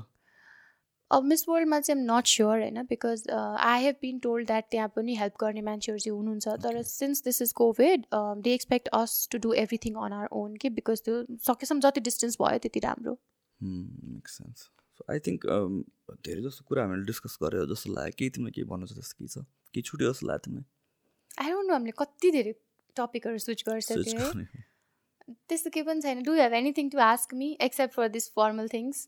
अब मिस वर्ल्डमा चाहिँ एम नट स्योर होइन because I have been told that त्यहाँ पनि हेल्प गर्ने मान्छेहरू चाहिँ हुनुहुन्छ। तर since this is COVID they expect us to do everything on our own कि? बिकज त्यो सकेसम्म जति डिस्टेन्स भयो त्यति राम्रो। आई थिङ्क धेरै जस्तो कुरा हामीले डिस्कस गऱ्यो जस्तो लाग्यो। केही तिमीलाई केही भन्नु छ जस्तो के छ? केही छुट्यो जस्तो लाग्यो तिमीलाई? आई डोन्ट नो हामीले कति धेरै टपिकहरू स्विच गरिसक्यो है त्यस्तो केही पनि छैन। Do have anything to ask me except for this formal things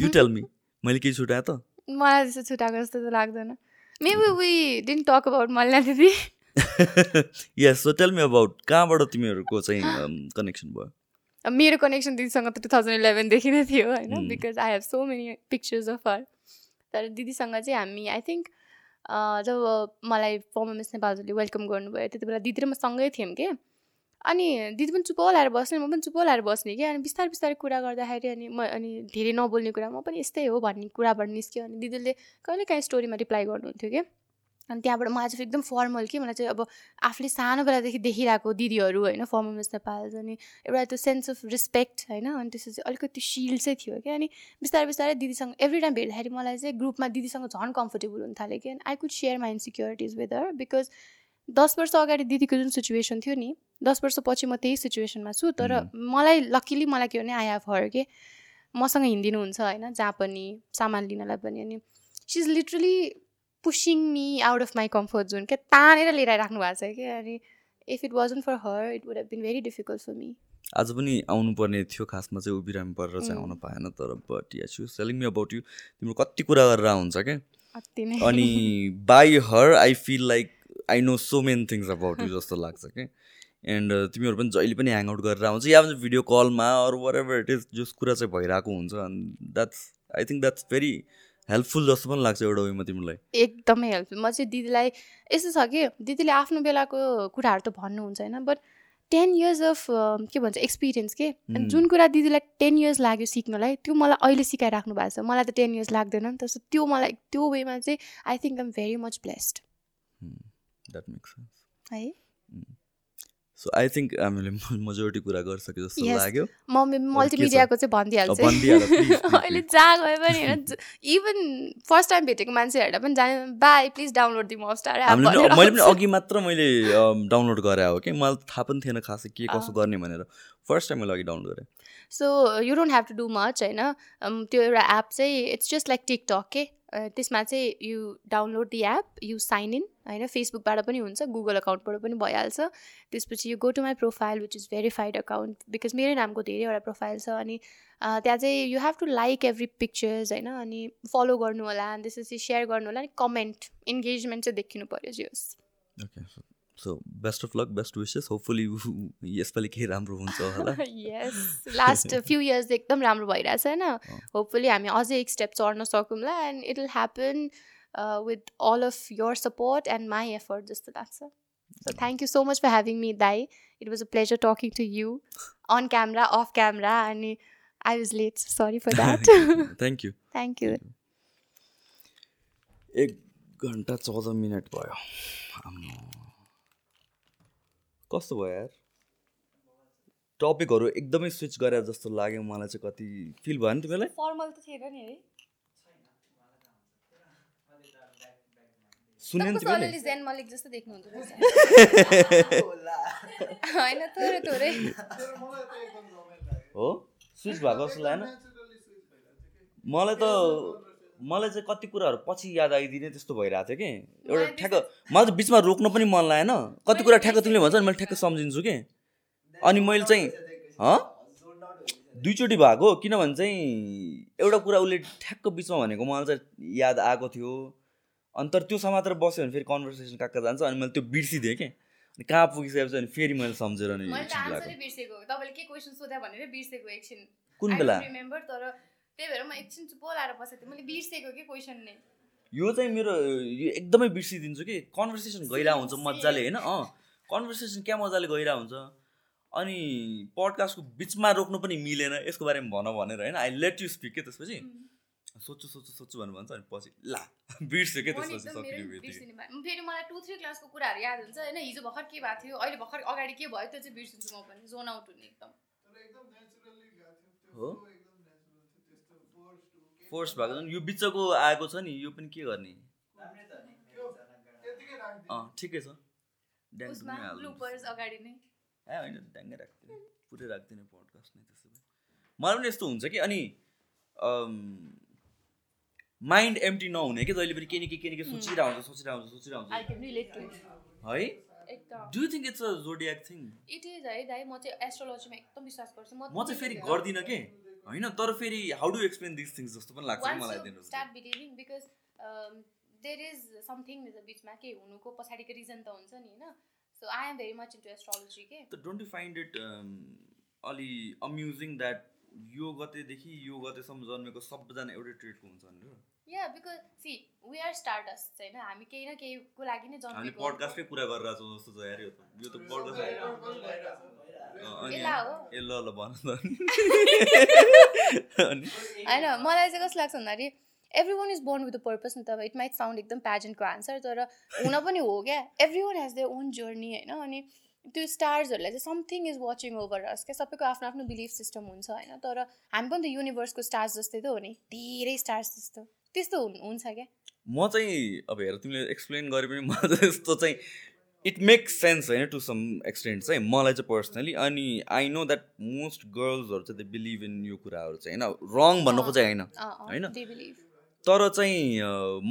you tell me मैले केही छुटाएँ त? मलाई त्यस्तो छुट्याएको जस्तो त लाग्दैन। Maybe we didn't talk about Malla दिदी yes so tell me about कहाँबाट तिमीहरूको चाहिँ कनेक्सन भयो? मेरो कनेक्सन दिदीसँग त टु थाउजन्ड इलेभेनदेखि नै थियो होइन? Because I have so many pictures of her तर दिदीसँग चाहिँ हामी आई थिङ्क जब मलाई फर्मर मिस नेपालहरूले वेलकम गर्नुभयो त्यति बेला दिदी र म सँगै थियौँ कि। अनि दिदी पनि चुप बस्ने म पनि चुप बस्ने कि। अनि बिस्तारै बिस्तारै कुरा गर्दाखेरि अनि म अनि धेरै नबोल्ने कुरा म पनि यस्तै हो भन्ने कुराबाट निस्क्यो। अनि दिदीले कहिले काहीँ स्टोरीमा रिप्लाई गर्नुहुन्थ्यो कि। अनि त्यहाँबाट मलाई चाहिँ एकदम फर्मल कि मलाई चाहिँ अब आफूले सानो बेलादेखि देखिरहेको दिदीहरू होइन फर्मल मिस नेपाल अनि एउटा त्यो सेन्स अफ रेस्पेक्ट होइन अनि त्यसपछि अलिकति सिल्ड चाहिँ थियो कि अनि बिस्तारै बिस्तारै दिदीसँग एभ्री टाइम भेट्दाखेरि मलाई चाहिँ ग्रुपमा दिदीसँग झन् कम्फर्टेबल हुन थाल्यो कि I could share my insecurities with her because दस वर्ष अगाडि दिदीको जुन सिचुएसन थियो नि दस वर्षपछि म त्यही सिचुएसनमा छु तर मलाई लकिली मलाई के भने आई हेभ हर के मसँग हिँडिदिनुहुन्छ होइन जहाँ पनि सामान लिनलाई पनि अनि she is literally pushing me out of my comfort zone क्या तानेर लिएर आइराख्नु भएको छ कि? अनि if it wasn't for her it would have been very difficult for me आज पनि आउनुपर्ने थियो खासमा चाहिँ उभिरामी परेर चाहिँ आउन पाएन तर but yeah telling me about you तिम्रो कति कुरा गरेर हुन्छ क्या अनि by her I feel like I know so many things about you जस्तो लाग्छ कि? एन्ड तिमीहरू पनि जहिले पनि ह्याङ आउट गरेर आउँछ या भिडियो कलमा अरू वर एभर इट इज जस कुरा चाहिँ भइरहेको हुन्छ अनि that's I think that's very helpful जस्तो पनि लाग्छ एउटा उयोमा तिमीलाई। एकदमै हेल्पफुल। म चाहिँ दिदीलाई यस्तो छ कि दिदीले आफ्नो बेलाको कुराहरू त भन्नुहुन्छ होइन बट टेन इयर्स अफ के भन्छ एक्सपिरियन्स के? जुन कुरा दिदीलाई टेन इयर्स लाग्यो सिक्नलाई त्यो मलाई अहिले सिकाइराख्नु भएको छ। मलाई त टेन इयर्स लाग्दैन नि त। सो त्यो मलाई त्यो वेमा चाहिँ I think am very much blessed है? सो आई थिङ्क हामीले मेजोरिटी कुरा गरिसक्यो जस्तो लाग्यो। म मल्टिमिडियाको चाहिँ भनिदिइहाल्छु अहिले जहाँ गयो पनि होइन इभन फर्स्ट टाइम भेटेको मान्छेहरूलाई पनि जाने बाई प्लिज डाउनलोड दिउँ हटस्टार मैले पनि अघि मात्र मैले डाउनलोड गरे हो कि? मलाई थाहा पनि थिएन खासै के कसो गर्ने भनेर। फर्स्ट टाइम मैले अघि डाउनलोड गरेँ। So you don't have to do much होइन? त्यो एउटा एप चाहिँ इट्स जस्ट लाइक टिकटक के त्यसमा चाहिँ you download the app you sign in होइन? फेसबुकबाट पनि हुन्छ गुगल अकाउन्टबाट पनि भइहाल्छ। त्यसपछि you go to my profile which is verified account because मेरै नामको धेरैवटा प्रोफाइल छ। अनि त्यहाँ चाहिँ you have to like every pictures होइन? अनि फलो गर्नु होला अनि त्यसपछि सेयर गर्नु होला अनि कमेन्ट इन्गेजमेन्ट चाहिँ देखिनु पऱ्यो जे होस्। So best of luck best wishes hopefully यसपालि केही राम्रो हुन्छ होला। यस लास्ट फ्यु इयर्स एकदम राम्रो भइरहेछ होइन। होपफुली हामी अझै एक स्टेप चढ्न सकौँला and it will happen with all of your support and my effort जस्तो लाग्छ। So thank you so much for having me दाई it was a pleasure talking to you on camera off camera अनि I was late sorry for that thank you thank you एक घन्टा चौध minute भयो। कस्तो भयो यार? टपिकहरू एकदमै स्विच गरे जस्तो लाग्यो मलाई चाहिँ कति फिल भयो नि तिमीलाई? फर्मल त थिएन नि है। सुन्यो नि तपाईँको तिमीले। सलले जेन मलिक जस्तो देख्नुहुन्छ। होइन थोरै थोरै। हो? स्विच भएको जस्तो लागेन। मलाई त मलाई चाहिँ कति कुराहरू पछि याद आइदिने त्यस्तो भइरहेको थियो कि। एउटा ठ्याक्क मलाई त बिचमा रोक्न पनि मन लागेन। कति कुरा ठ्याक्क तिमीले भन्छ नि मैले ठ्याक्क सम्झिन्छु कि। अनि मैले चाहिँ हँ? दुईचोटि भएको किनभने चाहिँ एउटा कुरा उसले ठ्याक्क बिचमा भनेको मलाई चाहिँ याद आएको थियो। अनि तर त्यो समातेर बस्यो भने फेरि कन्भर्सेसन कहाँ कहाँ जान्छ अनि मैले त्यो बिर्सिदिएँ कि। अनि कहाँ पुगिसकेपछि अनि फेरि मैले सम्झेर नि एकछिन कुन बेला? रिमेम्बर तर त्यही भएर म एकछिन चुप लाएर बसेको थिएँ मैले बिर्सेको कि क्वेसन नै? यो चाहिँ मेरो यो एकदमै बिर्सिदिन्छु कि। कन्भर्सेसन गइरहेको हुन्छ मजाले होइन? अँ। कन्भर्सेसन क्या मजाले गइरहेको हुन्छ? अनि पडकास्टको बिचमा रोक्नु पनि मिलेन यसको बारेमा भन भनेर होइन? आई लेट यु स्पिक के त्यसपछि? सोच्छु सोच्छु सोच्छु भन्नु भन्छ अनि पछि ला बिर्स्यो के त्यसपछि फेरि मलाई टु थ्री क्लासको कुराहरू याद हुन्छ होइन? हिजो भर्खर के भएको थियो अहिले भर्खर अगाडि के भयो त्यो चाहिँ बिर्सिन्छु म पनि जोन आउट हुने एकदम। हो। फोर्स भएको छ यो बिचको आएको छ नि यो पनि के गर्ने? अँ ठिकै छ। ए होइन ड्याङ्गै राख्दिनँ। पुरै राख्दिनँ पडकास्ट नै त्यसो भए। मलाई पनि यस्तो हुन्छ कि अनि माइन्ड एम्टी नहुने कि जहिले पनि के न के के न के सोचिरहेको हुन्छ सोचिरहेको हुन्छ सोचिरहेको आई क्यान रिलेट टु हुन्छ है? एकदम। Do think it's a zodiac thing it is है दाइ। म चाहिँ एस्ट्रोलोजीमा एकदम विश्वास गर्छु। म चाहिँ फेरि गर्दिनँ के? होइन तर फेरि how do explain this things जस्तो पनि लाग्छ मलाई दिनु start believing because there is something बिचमा के हुनुको पछाडिको रिजन त हुन्छ नि होइन? So I am very much into astrology के? त डोन्ट यु फाइन्ड इट अलि अम्युजिङ द्याट यो गतेदेखि यो गतेसम्म जन्मेको सबैजना एउटै ट्रेडको हुन्छ भनेर? या because see we are stardust होइन? हामी केही न केहीको लागि नै जन्मेको पडकास्टकै कुरा गरिरहेको छौँ जस्तो छ यार यो त। यो त पडकास्ट ए ल ल भन त अनि। होइन मलाई चाहिँ कस्तो लाग्छ भन्दाखेरि every one is born with the purpose नि त इट माइट साउन्ड एकदम प्याजेन्टको आन्सर तर हुन पनि हो क्या। Every one has their own journey होइन? अनि त्यो स्टार्सहरूलाई चाहिँ something is watching over us क्या। सबैको आफ्नो आफ्नो बिलिफ सिस्टम हुन्छ होइन? तर हामी पनि त युनिभर्सको स्टार्स जस्तै त हो नि। धेरै स्टार्स जस्तो। त्यस्तो हुन्- हुन्छ क्या? म चाहिँ अब हेर तिमीले एक्सप्लेन गरे पनि मलाई चाहिँ यस्तो चाहिँ इट मेक्स सेन्स होइन टु सम एक्सटेन्ट चाहिँ मलाई चाहिँ पर्सनली अनि आई नो द्याट मोस्ट गर्ल्सहरू चाहिँ दे बिलिभ इन यो कुराहरू चाहिँ होइन? रङ भन्नु खोजेँ होइन होइन? तर चाहिँ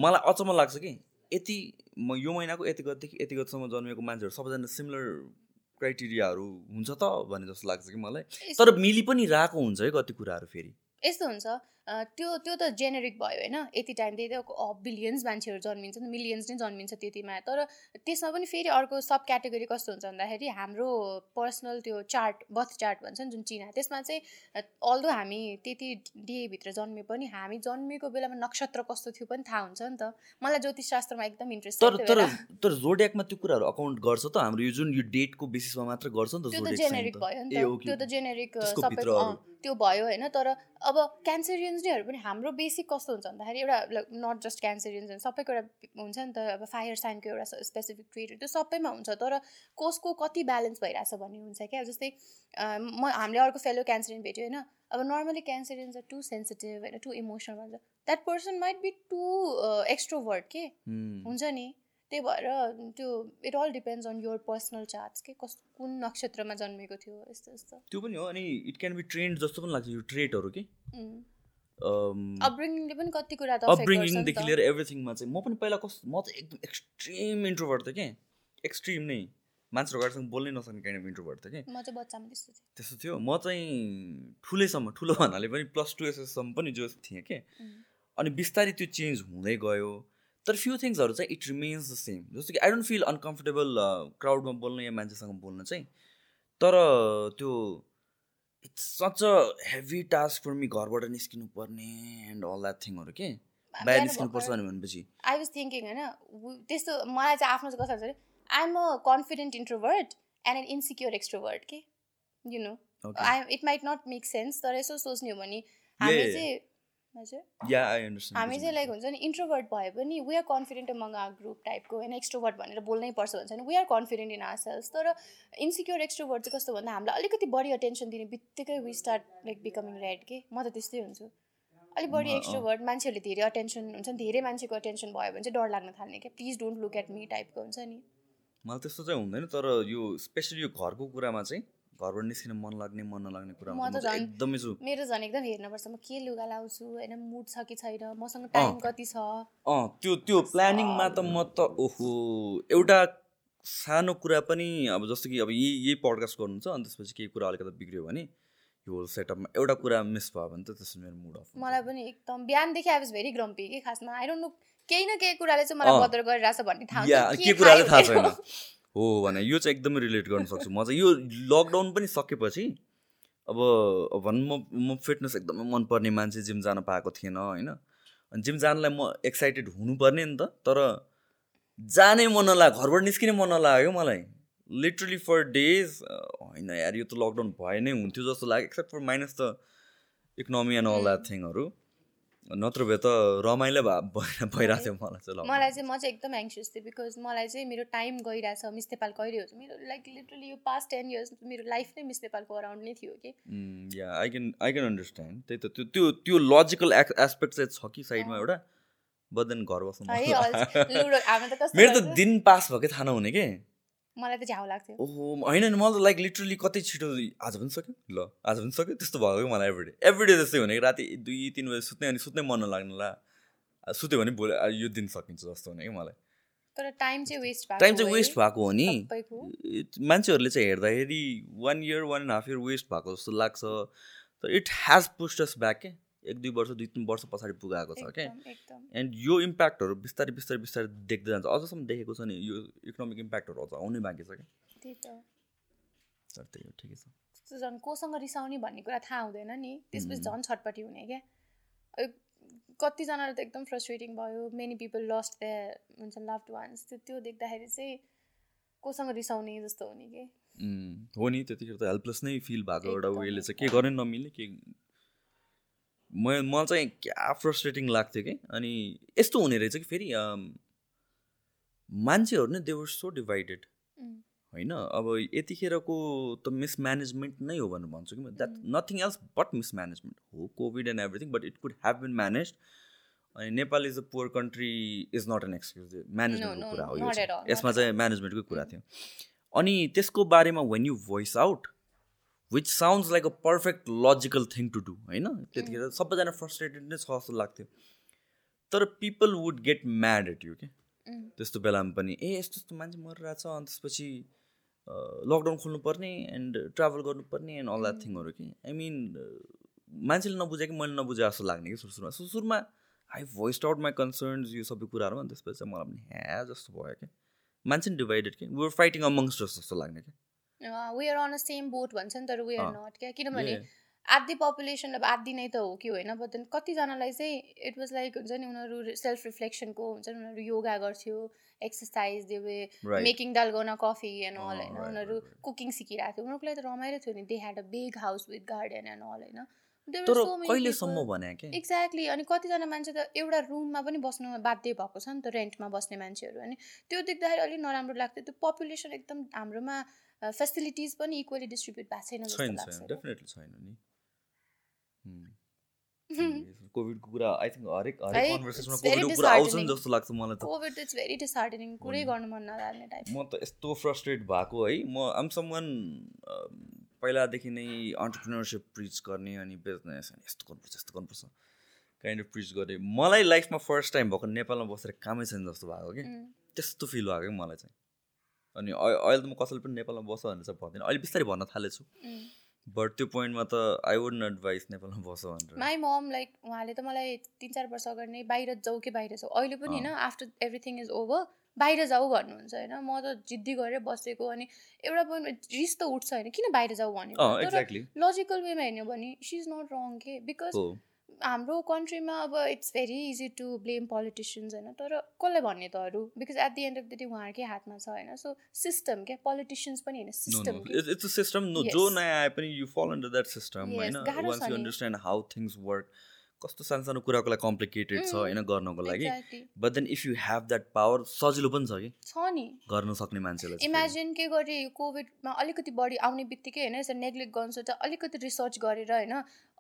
मलाई अचम्म लाग्छ कि यति म यो महिनाको यति गतिदेखि यति गतिसम्म जन्मेको मान्छेहरू सबैजना सिमिलर क्राइटेरियाहरू हुन्छ त भन्ने जस्तो लाग्छ कि मलाई। तर मिली पनि रहेको हुन्छ है कति कुराहरू फेरि। यस्तो हुन्छ। त्यो त्यो त जेनेरिक भयो होइन। यति टाइम त्यही त बिलियन्स मान्छेहरू जन्मिन्छ नि मिलियन्स नै जन्मिन्छ त्यतिमा। तर त्यसमा पनि फेरि अर्को सब क्याटेगोरी कस्तो हुन्छ भन्दाखेरि हाम्रो पर्सनल त्यो चार्ट बर्थ चार्ट भन्छ नि जुन चिना। त्यसमा चाहिँ अल्दो हामी त्यति डेभित्र जन्मे पनि हामी जन्मेको बेलामा नक्षत्र कस्तो थियो पनि थाहा हुन्छ नि त। मलाई ज्योतिष शास्त्रमा एकदम इन्ट्रेस्ट तर तर तर जोड्याकमा त्यो कुराहरू अकाउन्ट गर्छ त। हाम्रो यो जुन यो डेटको बेसिसमा मात्र गर्छ नि त त्यो त जोड्याक जेनेरिक भयो नि त। त्यो त जेनेरिक सबै त्यो भयो होइन। तर अब क्यान्सरियन्स नैहरू पनि हाम्रो बेसिक कस्तो हुन्छ भन्दाखेरि एउटा नट जस्ट क्यान्सरियन्स सबैको एउटा हुन्छ नि त अब फायर साइनको एउटा स्पेसिफिक ट्रिट त्यो सबैमा हुन्छ तर कसको कति ब्यालेन्स भइरहेछ भन्ने हुन्छ क्या? जस्तै म हामीले अर्को फेलो क्यान्सरियन भेट्यो होइन अब normally Cancerians are too sensitive होइन टु इमोसनल भन्छ। That person might be too extrovert के। हुन्छ नि? त्यही भएर त्यो it all depends on your personal charts के? कस कुन नक्षत्रमा जन्मेको थियो यस्तो यस्तो। त्यो पनि हो अनि इट क्यान बी ट्रेन्ड जस्तो पनि लाग्छ यो ट्रेटहरू कि? पनि कति कुरा त त। लिएर एभ्रिथिङमा चाहिँ म पनि पहिला कस म चाहिँ एकदम एक्सट्रिम इन्ट्रोभर्ट थिएँ कि? एक्सट्रिम नै। मान्छेहरू अगाडिसँग बोल्नै नसक्ने काइन्ड अफ इन्ट्रोभर्ट थिएँ कि? म चाहिँ बच्चामा त्यस्तो थिएँ। त्यस्तो थियो। म चाहिँ ठुलैसम्म ठुलो भन्नाले पनि प्लस टू एसएससम्म पनि जो थिएँ कि. अनि बिस्तारै त्यो चेन्ज हुँदै गयो। तर फ्यु थिङ्सहरू चाहिँ इट रिमेन्स द सेम जस्तो कि आई डोन्ट फिल अनकम्फर्टेबल क्राउडमा बोल्न या मान्छेसँग बोल्न चाहिँ। तर त्यो it's such a heavy task for me घरबाट निस्किनु पर्ने एन्ड अल द्याट थिङहरू के बाहिर बिहान निस्किनु पर्छ भर्खर- भनेपछि। आई वाज थिङ्किङ होइन त्यस्तो मलाई चाहिँ आफ्नो चाहिँ कस्तो I am a confident introvert and an insecure extrovert के? You know I it might not make sense तर यसो सोच्ने हो भने yeah, चाहिँ हामी चाहिँ लाइक हुन्छ नि इन्ट्रोभर्ट भए पनि we are confident among our group टाइपको होइन एक्स्ट्रोभर्ट भनेर बोल्नै पर्छ भन्छ भने we are confident in our selves तर इन्सिक्योर एक्स्ट्रोभर्ट चाहिँ कस्तो भन्दा हामीलाई अलिकति बढी अटेन्सन दिने बित्तिकै we start like becoming red के? म त त्यस्तै हुन्छु। अलिक बढी एक्स्ट्रोभर्ट मान्छेहरूले धेरै अटेन्सन हुन्छ नि धेरै मान्छेको अटेन्सन भयो भने चाहिँ डर लाग्न थाल्ने क्या please don't look at me टाइपको हुन्छ नि। मलाई त्यस्तो चाहिँ हुँदैन तर यो स्पेसली यो घरको कुरामा चाहिँ घरबाट निस्किन मन लाग्ने मन नलाग्ने म त झन्- एकदमै छु। मेरो झन् एकदम हेर्नुपर्छ म के लुगा लाउँछु होइन मुड छ कि छैन मसँग टाइम कति छ? अँ त्यो त्यो प्लानिङमा त म त ओहो एउटा सानो कुरा पनि अब जस्तो कि अब यही यही पडकास्ट गर्नुहुन्छ अनि त्यसपछि केही कुरा अलिकति बिग्रियो भने यो होल सेटअपमा एउटा कुरा मिस भयो भने त त्यसमा मेरो मुड अफ मलाई पनि एकदम बिहानदेखि आई वाज भेरी ग्रम्पी कि खासमा? आई डोन्ट नो केही न केही कुराले चाहिँ मलाई। बदर गरिरहेछ भन्ने थाहा हुन्छ के कुराले थाहा छैन। हो भने यो चाहिँ एकदमै रिलेट गर्न सक्छु म चाहिँ। यो लकडाउन पनि सकेपछि अब भनौँ म म फिटनेस एकदमै मनपर्ने मान्छे जिम जान पाएको थिएन होइन? अनि जिम जानलाई म एक्साइटेड हुनुपर्ने नि त तर जानै मन नलाग्यो घरबाट निस्किने मन नलाग्यो मलाई। लिटरली फर डेज होइन यार यो त लकडाउन भए नै हुन्थ्यो जस्तो लाग्यो except for minus the economy and all that थिङहरू नत्र भए त रमाइलो भए भइ- भइरहेको थियो मलाई चाहिँ। मलाई चाहिँ म चाहिँ एकदम एङ्सियस थिएँ बिकज मलाई चाहिँ मेरो टाइम गइरहेछ। मिस नेपाल गइरहेको छ मेरो लाइक लिटरली यो पास्ट टेन इयर्स मेरो लाइफ नै मिस नेपालको अराउन्ड नै थियो कि। या I can I can understand त्यही त त्यो त्यो त्यो लजिकल एस्पेक्ट चाहिँ छ कि साइडमा एउटा? बदन घर बस्नु मेरो त? दिन पास भएकै थाहा नहुने के? मलाई त झ्याउ लाग्थ्यो। ओहो होइन नि मलाई त लाइक लिटरली कति छिटो आज पनि सक्यो? ल आज पनि सक्यो? त्यस्तो भएको कि मलाई एभ्रिडे एभ्रिडे त्यस्तै हुने कि राति दुई तिन बजी सुत्ने अनि सुत्नै मन नलाग्ने ला। आ, सुत्यो भने भोलि यो दिन सकिन्छ जस्तो हुने कि मलाई। तर टाइम चाहिँ वेस्ट भएको टाइम चाहिँ वेस्ट भएको हो नि। मान्छेहरूले चाहिँ हेर्दाखेरि one year one and half year waste भएको जस्तो लाग्छ। तर इट ह्याज पुस्ट अस ब्याक के एक दुई वर्ष दुई तिन वर्ष पछाडि पुगाएको छ क्या एन्ड यो इम्प्याक्टहरू बिस्तारै बिस्तारै बिस्तारै देख्दै जान्छ। अझसम्म देखेको छ नि यो इकोनोमिक इम्प्याक्टहरू अझ आउनै बाँकी छ क्या तर त्यही हो ठिकै छ। झन् कोसँग रिसाउने भन्ने कुरा थाहा हुँदैन नि। त्यसपछि. झन् छटपट्टि हुने क्या कतिजनालाई त एकदम फ्रस्ट्रेटिङ भयो। मेनी पिपल लस्ट द हुन्छ लभड वान्स त्यो त्यो देख्दाखेरि चाहिँ कोसँग रिसाउने जस्तो हुने कि हो नि त्यतिखेर त हेल्पलेस नै फिल भएको एउटा वेले चाहिँ के गर्ने नमिल्ने के म मलाई चाहिँ क्या फ्रस्ट्रेटिङ लाग्थ्यो कि? अनि यस्तो हुने रहेछ कि फेरि मान्छेहरू नै देवर सो डिभाइडेड. होइन? अब यतिखेरको त मिसम्यानेजमेन्ट नै हो भनेर भन्छु कि म। That nothing else but mismanagement हो COVID and everything but it could have been manage अनि Nepal is a poor country is not an excuse. म्यानेजमेन्टको कुरा हो यो यसमा चाहिँ म्यानेजमेन्टकै कुरा थियो। अनि त्यसको बारेमा when you voice out which sounds like a perfect logical thing to do होइन? त्यतिखेर सबैजना फ्रस्ट्रेटेड नै छ जस्तो लाग्थ्यो। तर people would get mad at you के. त्यस्तो बेलामा पनि ए यस्तो यस्तो मान्छे मरिरहेछ अनि त्यसपछि लकडाउन खोल्नुपर्ने एन्ड ट्राभल गर्नुपर्ने एन्ड अल द्याट थिङहरू कि आई मिन मान्छेले नबुझे कि मैले नबुझे जस्तो लाग्ने कि सुरु सुरुमा सुरु सुरुमा I voiced out my concerns यो सबै कुराहरू अनि त्यसपछि चाहिँ मलाई पनि ह्या जस्तो भयो क्या मान्छे नि डिभाइडेड कि वर फाइटिङ अमङ्स्ट जस्तो जस्तो लाग्ने क्या we are on a same boat भन्छ नि तर वी आर अँ. नट क्या? किनभने. आधी पपुलेसन अब आधी नै त हो कि होइन? बट देन कतिजनालाई चाहिँ इट वाज लाइक हुन्छ नि उनीहरू सेल्फ रिफ्लेक्सनको हुन्छ नि उनीहरू योगा गर्थ्यो exercise they were. Making dalgona coffee and all होइन? उनीहरू. कुकिङ सिकिरहेको थियो उनीहरूको लागि त रमाइलो थियो नि। They had a big house with garden and all होइन? एक्ज्याक्टली अनि कतिजना मान्छे त एउटा रुममा पनि बस्नु बाध्य भएको छ नि त रेन्टमा बस्ने मान्छेहरू। अनि त्यो देख्दाखेरि अलिक नराम्रो लाग्थ्यो। त्यो पपुलेसन एकदम हाम्रोमा फेसिलिटिज पनि इक्वली डिस्ट्रिब्युट भएको छैन छैन छैन। डेफिनेटली छैन नि। कोभिडको कुरा आई थिङ्क हरेक हरेक कन्भर्सेसनमा कोभिडको कुरा आउँछ नि. जस्तो लाग्छ मलाई त। कोभिड इट्स भेरी डिसहार्डनिङ कुरै। गर्नु मन नलाग्ने टाइप म त यस्तो फ्रस्ट्रेट भएको है। म आम समन पहिलादेखि नै अन्टरप्रिनरसिप प्रिच गर्ने अनि बिजनेस अनि यस्तो गर्नुपर्छ यस्तो गर्नुपर्छ काइन्ड अफ प्रिच गरेँ। मलाई लाइफमा फर्स्ट टाइम भएको नेपालमा बसेर कामै छैन जस्तो भएको कि? त्यस्तो फिल भएको कि मलाई चाहिँ। अनि अहिले त म कसैले पनि नेपालमा बस भनेर चाहिँ भन्दिनँ। अहिले बिस्तारै भन्न थालेछु। बट त्यो पोइन्टमा त आई वुड एडभाइस नेपालमा बस भनेर। माई मम लाइक उहाँले त मलाई तिन चार वर्ष अगाडि नै बाहिर जाऊ कि बाहिर जाऊ? अहिले पनि होइन आफ्टर एभ्रिथिङ इज ओभर बाहिर जाऊ भन्नुहुन्छ होइन। म त जिद्दी गरेर बसेको अनि एउटा पोइन्टमा रिस त उठ्छ होइन। किन बाहिर जाऊ एक्ज्याक्टली लजिकल वेमा हेर्ने भने सी इज नट रङ के बिकज हाम्रो कन्ट्रीमा अब it's very easy to blame politicians होइन? तर कसलाई भन्ने त अरू? Because at the end of the day उहाँहरूकै हातमा छ होइन? सो सिस्टम क्या? पोलिटिसियन्स पनि होइन? System system. No, जो. नयाँ आए पनि you fall under that system होइन? Once you. Understand how things work कस्तो सानो सानो कुराको लागि कम्प्लिकेटेड छ उम्, होइन? गर्नको लागि. But then if you have that power सजिलो पनि छ कि? छ नि। गर्न सक्ने मान्छेलाई। इमेजिन के गरे यो कोभिडमा अलिकति बढी आउने बित्तिकै होइन? यसरी नेग्लेक्ट गर्नु सोच्दा अलिकति रिसर्च गरेर होइन?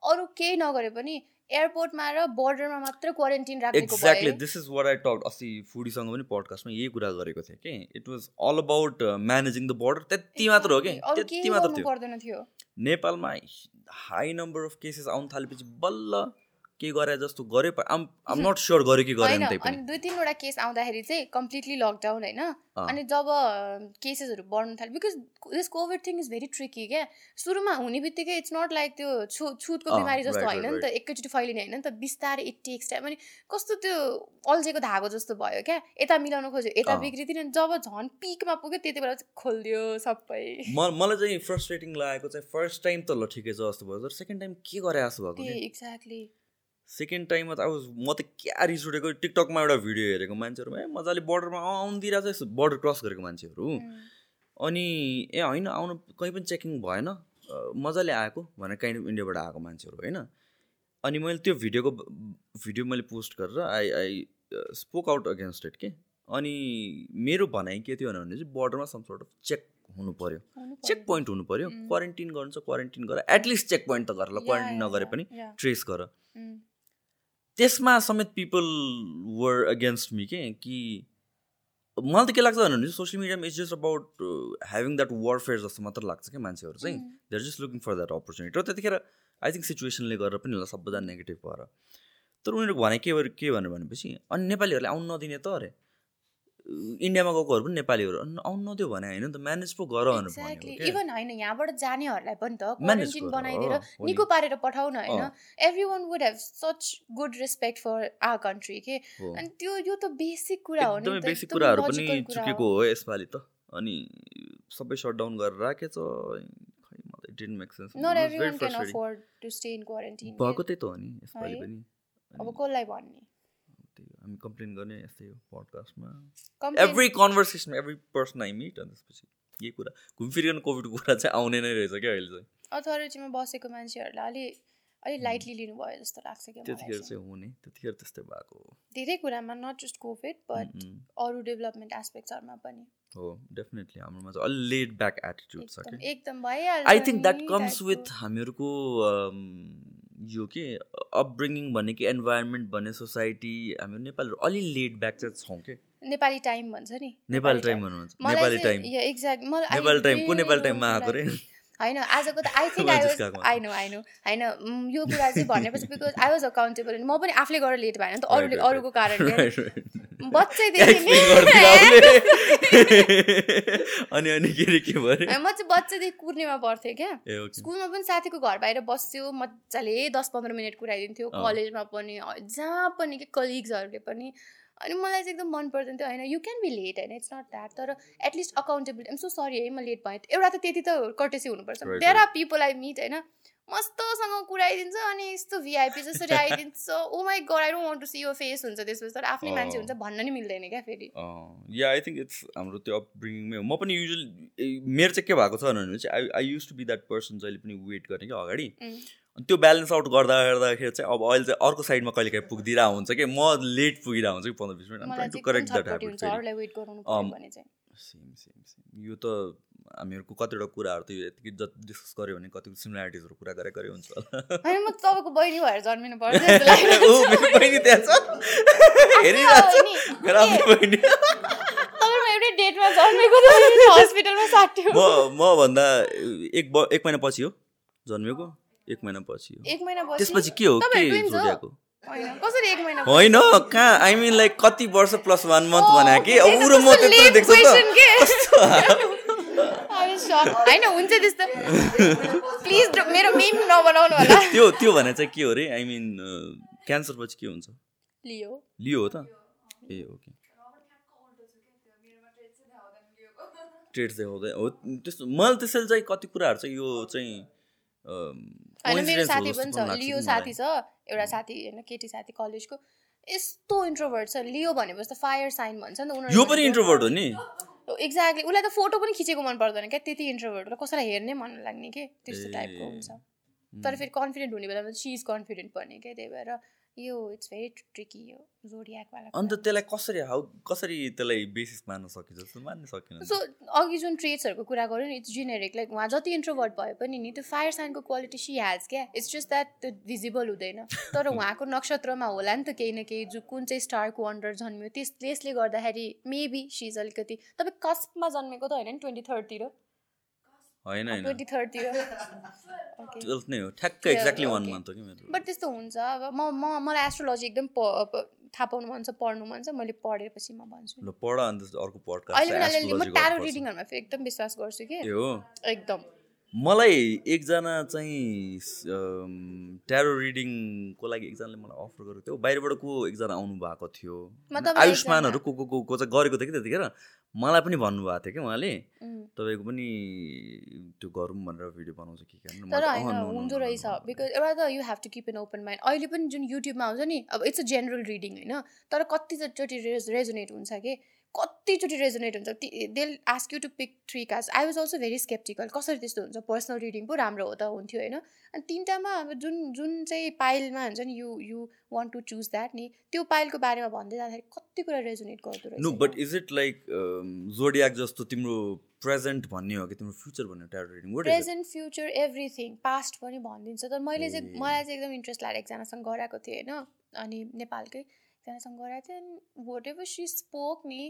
अरू केही नगरे पनि एयरपोर्टमा र बोर्डरमा मात्र क्वारेन्टिन राखेको exactly this is what I talk अस्ति फुडीसँग पनि पडकास्टमा यही कुरा गरेको थिएँ कि it was all about managing the border त्यति मात्र हो कि त्यति मात्र थियो। नेपालमा हाई नम्बर अफ केसेस आउनु थालेपछि बल्ल के गरे जस्तो गरे आम आम नट स्योर गऱ्यो कि गरेन त्यही पनि। अनि दुई तिनवटा केस आउँदाखेरि चाहिँ कम्प्लिटली लकडाउन होइन। अनि जब केसेसहरू बढ्नु थाल्यो। Because this COVID thing is very tricky क्या? सुरुमा हुने बित्तिकै इट्स नट लाइक त्यो छु छुटको बिमारी जस्तो होइन नि त एकैचोटि फैलिने होइन नि त बिस्तारै इट टेक्स टाइम अनि कस्तो त्यो अल्झेको धागो जस्तो भयो क्या? यता मिलाउनु खोज्यो यता। बिग्रिदिन जब झन् पिकमा पुग्यो त्यति बेला चाहिँ खोलिदियो सबै। मलाई चाहिँ फ्रस्ट्रेटिङ लागेको चाहिँ फर्स्ट टाइम त ल ठिकै छ जस्तो भयो तर सेकेन्ड टाइम के गरे जस्तो भएको एक्ज्याक्टली सेकेन्ड टाइममा त अब म त क्या रिस उठेको टिकटकमा एउटा भिडियो हेरेको मान्छेहरू ए मजाले बोर्डरमा आउँदिरहेको छ बोर्डर क्रस गरेको मान्छेहरू। अनि ए होइन आउनु कहीँ पनि चेकिङ भएन। मजाले आएको भनेर काइन्ड अफ इन्डियाबाट आएको मान्छेहरू होइन। अनि मैले त्यो भिडियोको भिडियो मैले पोस्ट गरेर I I spoke out against it के? अनि मेरो भनाइ के थियो भने चाहिँ बोर्डरमा सम सोर्ट अफ चेक हुनु पऱ्यो चेक पोइन्ट हुनु पऱ्यो. क्वारेन्टिन गर्नु छ क्वारेन्टिन गर एटलिस्ट चेक पोइन्ट त गर ल क्वारेन्टिन नगरे पनि ट्रेस गर। त्यसमा समेत पिपल वर अगेन्स्ट मी के? कि मलाई त के लाग्छ भने सोसियल मिडियामा it's just about having that warfare जस्तो मात्र लाग्छ क्या मान्छेहरू चाहिँ? They are just looking for that opportunity र त्यतिखेर आई थिङ्क सिचुएसनले गरेर पनि होला सबैजना नेगेटिभ भएर। तर उनीहरूको भनाइ के के भन्यो भनेपछि अनि नेपालीहरूलाई आउनु नदिने त अरे। इन्डियामा गएकोहरू पनि नेपालीहरू आउनु नदियो भने होइन नि त म्यानेज पो गर एक्ज्याक्टली इभन होइन यहाँबाट जानेहरूलाई पनि त क्वारेन्टिन बनाइदिएर। निको पारेर पठाउन होइन। Every one would have such good respect for our country के। अनि त्यो यो त बेसिक कुरा हो नि बेसिक कुराहरू पनि चुकेको हो। यसपालि त। अनि सबै सटडाउन गरेर राखेछ भएको त्यही त हो नि यसपालि? पनि। अब कसलाई भन्ने? हामी कम्प्लेन गर्ने यस्तै हो पडकास्टमा। Every conversation every person I meet अनि त्यसपछि यही कुरा। घुमफिरिकन कोभिडको कुरा चाहिँ आउने नै रहेछ क्या अहिले चाहिँ। अथोरिटीमा बसेको मान्छेहरूलाई अलि अलिक लाइटली लिनुभयो जस्तो लाग्छ क्या त्यतिखेर चाहिँ। हुने त्यतिखेर त्यस्तै भएको। हो धेरै कुरामा नट जस्ट कोभिड बट अरू डेभलपमेन्ट एस्पेक्ट्सहरूमा पनि। हो डेफिनेटली हाम्रोमा चाहिँ अलि लेड ब्याक एटिट्युड छ एकदम भइहाल्छ I think that comes with. हामीहरूको um, यो के अपब्रिङिङ भन्ने कि इन्भाइरोमेन्ट भन्ने सोसाइटी हामीहरू नेपालीहरू अलि लेड ब्याक चाहिँ छौँ कि? नेपाली टाइम भन्छ नि। नेपाली टाइम भन्नुहुन्छ। Nepali time I Nepali time को नेपाली टाइममा आएको रे? होइन आजको त I think I was I know I know होइन यो कुरा चाहिँ भनेपछि बिकज आई वाज अकाउन्टेबल म पनि आफूले गरेर लेट भएन नि त अरूले अरूको कारणले. बच्चैदेखि। अनि अनि के अरे के भयो? म चाहिँ बच्चादेखि कुर्नेमा पर्थेँ क्या। स्कुलमा पनि साथीको घर बाहिर बस्थ्यो मजाले दस पन्ध्र मिनट कुराइदिन्थ्यो। कलेजमा पनि जहाँ पनि के कलिग्सहरूले पनि। अनि मलाई चाहिँ एकदम मन पर्दैन थियो होइन। यु क्यान बी लेट होइन। इट्स नट द्याट तर at least accountability am so sorry है म लेट भएँ। एउटा त त्यति त कर्टेसी हुनुपर्छ। There are people I meet होइन। मस्तोसँग कुराइदिन्छ अनि यस्तो भिआइपी जसरी आइदिन्छ ओ my god I don't want to see यो फेस हुन्छ त्यसपछि। तर आफ्नै मान्छे। हुन्छ भन्न नि मिल्दैन क्या फेरि। या आई थिङ्क इट्स हाम्रो त्यो अपब्रिङमै हो। म पनि युजली मेरो चाहिँ के भएको छ भने चाहिँ I I use to be that person जहिले पनि वेट गर्ने कि अगाडि. अनि त्यो ब्यालेन्स आउट गर्दा गर्दाखेरि चाहिँ अब अहिले चाहिँ अर्को साइडमा कहिले काहीँ पुगिदिरहेको हुन्छ कि म लेट पुगिरहेको हुन्छ कि पन्ध्र बिस मिनट। सेम सेम सेम यो त हामीहरूको कतिवटा कुराहरू त यो यतिकै जति डिस्कस गऱ्यो भने कतिको सिमिल्यारिटिजहरू कुरा गरे गरे हुन्छ होला। होइन म तपाईँको बहिनी भएर जन्मिनु पर्छ बहिनी त्यहाँ छ। हेरिरहेको छ। मेरो आफ्नो बहिनी। डेटमा जन्मेको हस्पिटलमा साट्यो। म म भन्दा एक ब एक महिना पछि हो जन्मेको। एक महिना पछि हो। एक महिना पछि। त्यसपछि के हो? के? जोडिएको? होइन? कहाँ? आई मिन लाइक कति वर्ष प्लस वान मन्थ भने कि? okay, ऊ र म त्यत्रो देख्छ. होइन हुन्छ त्यस्तो। प्लिज मेरो मिम नबनाउनु होला। त्यो त्यो भने चाहिँ के हो रे? आई मिन क्यान्सर पछि के हुन्छ? लियो लियो हो त? ए ओके ट्रेड्स देखाउँदै हो त्यस्तो। मलाई त्यसैले चाहिँ कति कुराहरू चाहिँ यो चाहिँ होइन मेरो साथी पनि छ। लियो साथी। छ। एउटा साथी होइन केटी साथी कलेजको यस्तो इन्ट्रोभर्ट छ। लियो भनेपछि त फायर साइन भन्छ नि त उनीहरू यो पनि इन्ट्रोभर्ट हो नि? एक्ज्याक्टली उसलाई त फोटो पनि खिचेको मन पर्दैन क्या त्यति इन्ट्रोभर्ट र कसैलाई हेर्नै मन लाग्ने के? त्यस्तो टाइपको हुन्छ। तर फेरि कन्फिडेन्ट हुने बेलामा सी इज कन्फिडेन्ट पर्ने क्या त्यही भएर यो इट्स भेरी ट्रिकी यो जोडियाकवाला अन्त त्यसलाई कसरी हाउ कसरी त्यसलाई बेसिस मान्न सकिन्छ? जस्तो मान्न सकिन सो अघि जुन ट्रेट्सहरूको कुरा गऱ्यो नि इट्स जेनेरिक लाइक उहाँ जति इन्ट्रोभर्ट भए पनि नि त्यो फायर साइनको क्वालिटी सी ह्याज क्या? इट्स जस्ट द्याट त्यो भिजिबल हुँदैन। तर उहाँको नक्षत्रमा होला नि त केही न केही जो कुन चाहिँ स्टारको अन्डर जन्मियो त्यस त्यसले गर्दाखेरि मेबी सिज अलिकति तपाईँ कस्पमा जन्मेको त होइन नि ट्वेन्टी थर्डतिर होइन होइन। टुवेल्थ नै हो। ठ्याक्कै एक्ज्याक्टली वान. मन्थ हो कि मेरो? बट त्यस्तो हुन्छ। अब म म मलाई एस्ट्रोलोजी एकदम थाहा पाउनु मन छ पढ्नु मन छ मैले पढेपछि म भन्छु। ल पढ अन्त अर्को अहिले पनि अलिअलि म ट्यारो रिडिङहरूमा फेरि एकदम विश्वास गर्छु कि? एकदम। मलाई एकजना चाहिँ ट्यारो रिडिङको लागि एकजनाले मलाई अफर गरेको थियो। बाहिरबाट को एकजना आउनु भएको थियो आयुष्मानहरू को को को को चाहिँ गरेको थियो कि त्यतिखेर? मलाई पनि भन्नुभएको थियो कि उहाँले. तपाईँको पनि त्यो गरौँ भनेर भिडियो बनाउँछ कि। तर होइन हुँदो रहेछ. बिकज एउटा त you have to keep an open mind अहिले पनि जुन युट्युबमा आउँछ नि अब इट्स अ जेनरल रिडिङ होइन? तर कतिचोटि रेज रेजोनेट हुन्छ कि? कतिचोटि रेजोनेट हुन्छ। They ask you to pick three cards I was also very sceptical कसरी त्यस्तो हुन्छ? पर्सनल रिडिङ पो राम्रो हो त हुन्थ्यो होइन? अनि तिनवटामा अब जुन जुन चाहिँ पाइलमा हुन्छ नि you you want to choose that नि त्यो पाइलको बारेमा भन्दै जाँदाखेरि कति कुरा रेजोनेट गर्दो नो। रहेछ but is it like zodiac जस्तो तिम्रो प्रेजेन्ट भन्ने हो कि तिम्रो फ्युचर भन्ने reading present future everything past पनि भनिदिन्छ तर मैले चाहिँ। मलाई चाहिँ एकदम इन्ट्रेस्ट लागेर एकजनासँग गराएको थिएँ होइन? अनि नेपालकै एकजनासँग गराएको थिएँ। अनि वाट एभर सी स्पोक नि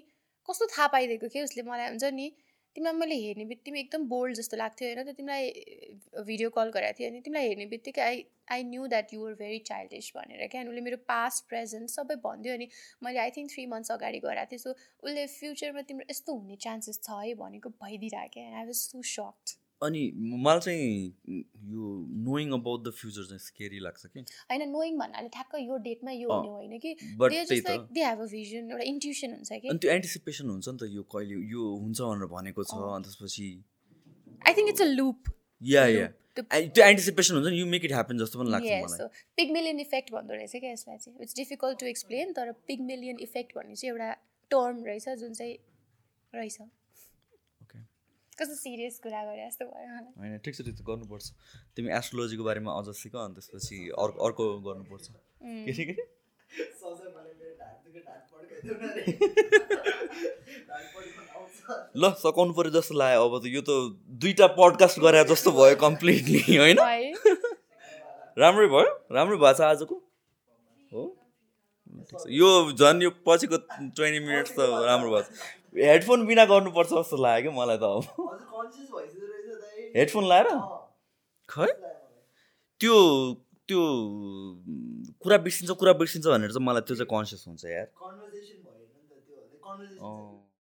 कस्तो थाहा पाइदिएको के उसले मलाई? हुन्छ नि। तिमीलाई मैले हेर्ने बित्तिकै एकदम बोल्ड जस्तो लाग्थ्यो होइन? त तिमीलाई भिडियो कल गराएको थिएँ अनि तिमीलाई हेर्ने बित्तिकै I I knew that you're very childish भनेर क्या? अनि उसले मेरो पास्ट प्रेजेन्ट सबै भनिदियो अनि मैले आई थिङ्क थ्री मन्थ्स अगाडि गराएको थिएँ। सो उसले फ्युचरमा तिम्रो यस्तो हुने चान्सेस छ है भनेको भइदिइरहेको क्या? आई वाज सो सक्ड अनि मलाई चाहिँ यो नोइङ अबाउट द फ्युचर चाहिँ स्केरी लाग्छ कि। होइन नोइङ भन्नाले ठ्याक्क यो डेटमा यो हुने होइन कि। दे हेभ अ भिजन एउटा इन्ट्युसन हुन्छ कि। अनि त्यो एन्टिसिपेसन हुन्छ नि त यो कहिले यो हुन्छ भनेर भनेको छ। अनि त्यसपछि I think it's a loop yeah yeah त्यो- एन्टिसिपेसन हुन्छ नि यु मेक इट ह्यापन जस्तो पनि लाग्छ मलाई। पिगमिलियन इफेक्ट भन्दो रहेछ क्या यसलाई चाहिँ। इट्स डिफिकल्ट टु एक्सप्लेन तर पिगमिलियन इफेक्ट भन्ने चाहिँ एउटा टर्म रहेछ जुन चाहिँ रहेछ। कस्तो सिरियस कुरा गरे जस्तो भयो होइन ठिक छ ठिक छ गर्नुपर्छ। तिमी एस्ट्रोलोजीको बारेमा अझ सिक अनि त्यसपछि अर्को अर्को गर्नुपर्छ। ल सकाउनु पऱ्यो जस्तो लाग्यो अब त। यो त दुईवटा पडकास्ट गरे जस्तो भयो कम्प्लिटली होइन? राम्रै भयो राम्रो भएको छ आजको? हो। यो झन् यो पछिको ट्वेन्टी मिनट्स त राम्रो भएको छ। हेडफोन बिना गर्नुपर्छ जस्तो लाग्यो क्या मलाई त अब। हेडफोन लाएर? खै। त्यो त्यो कुरा बिर्सिन्छ कुरा बिर्सिन्छ भनेर चाहिँ मलाई त्यो चाहिँ कन्सियस हुन्छ यार।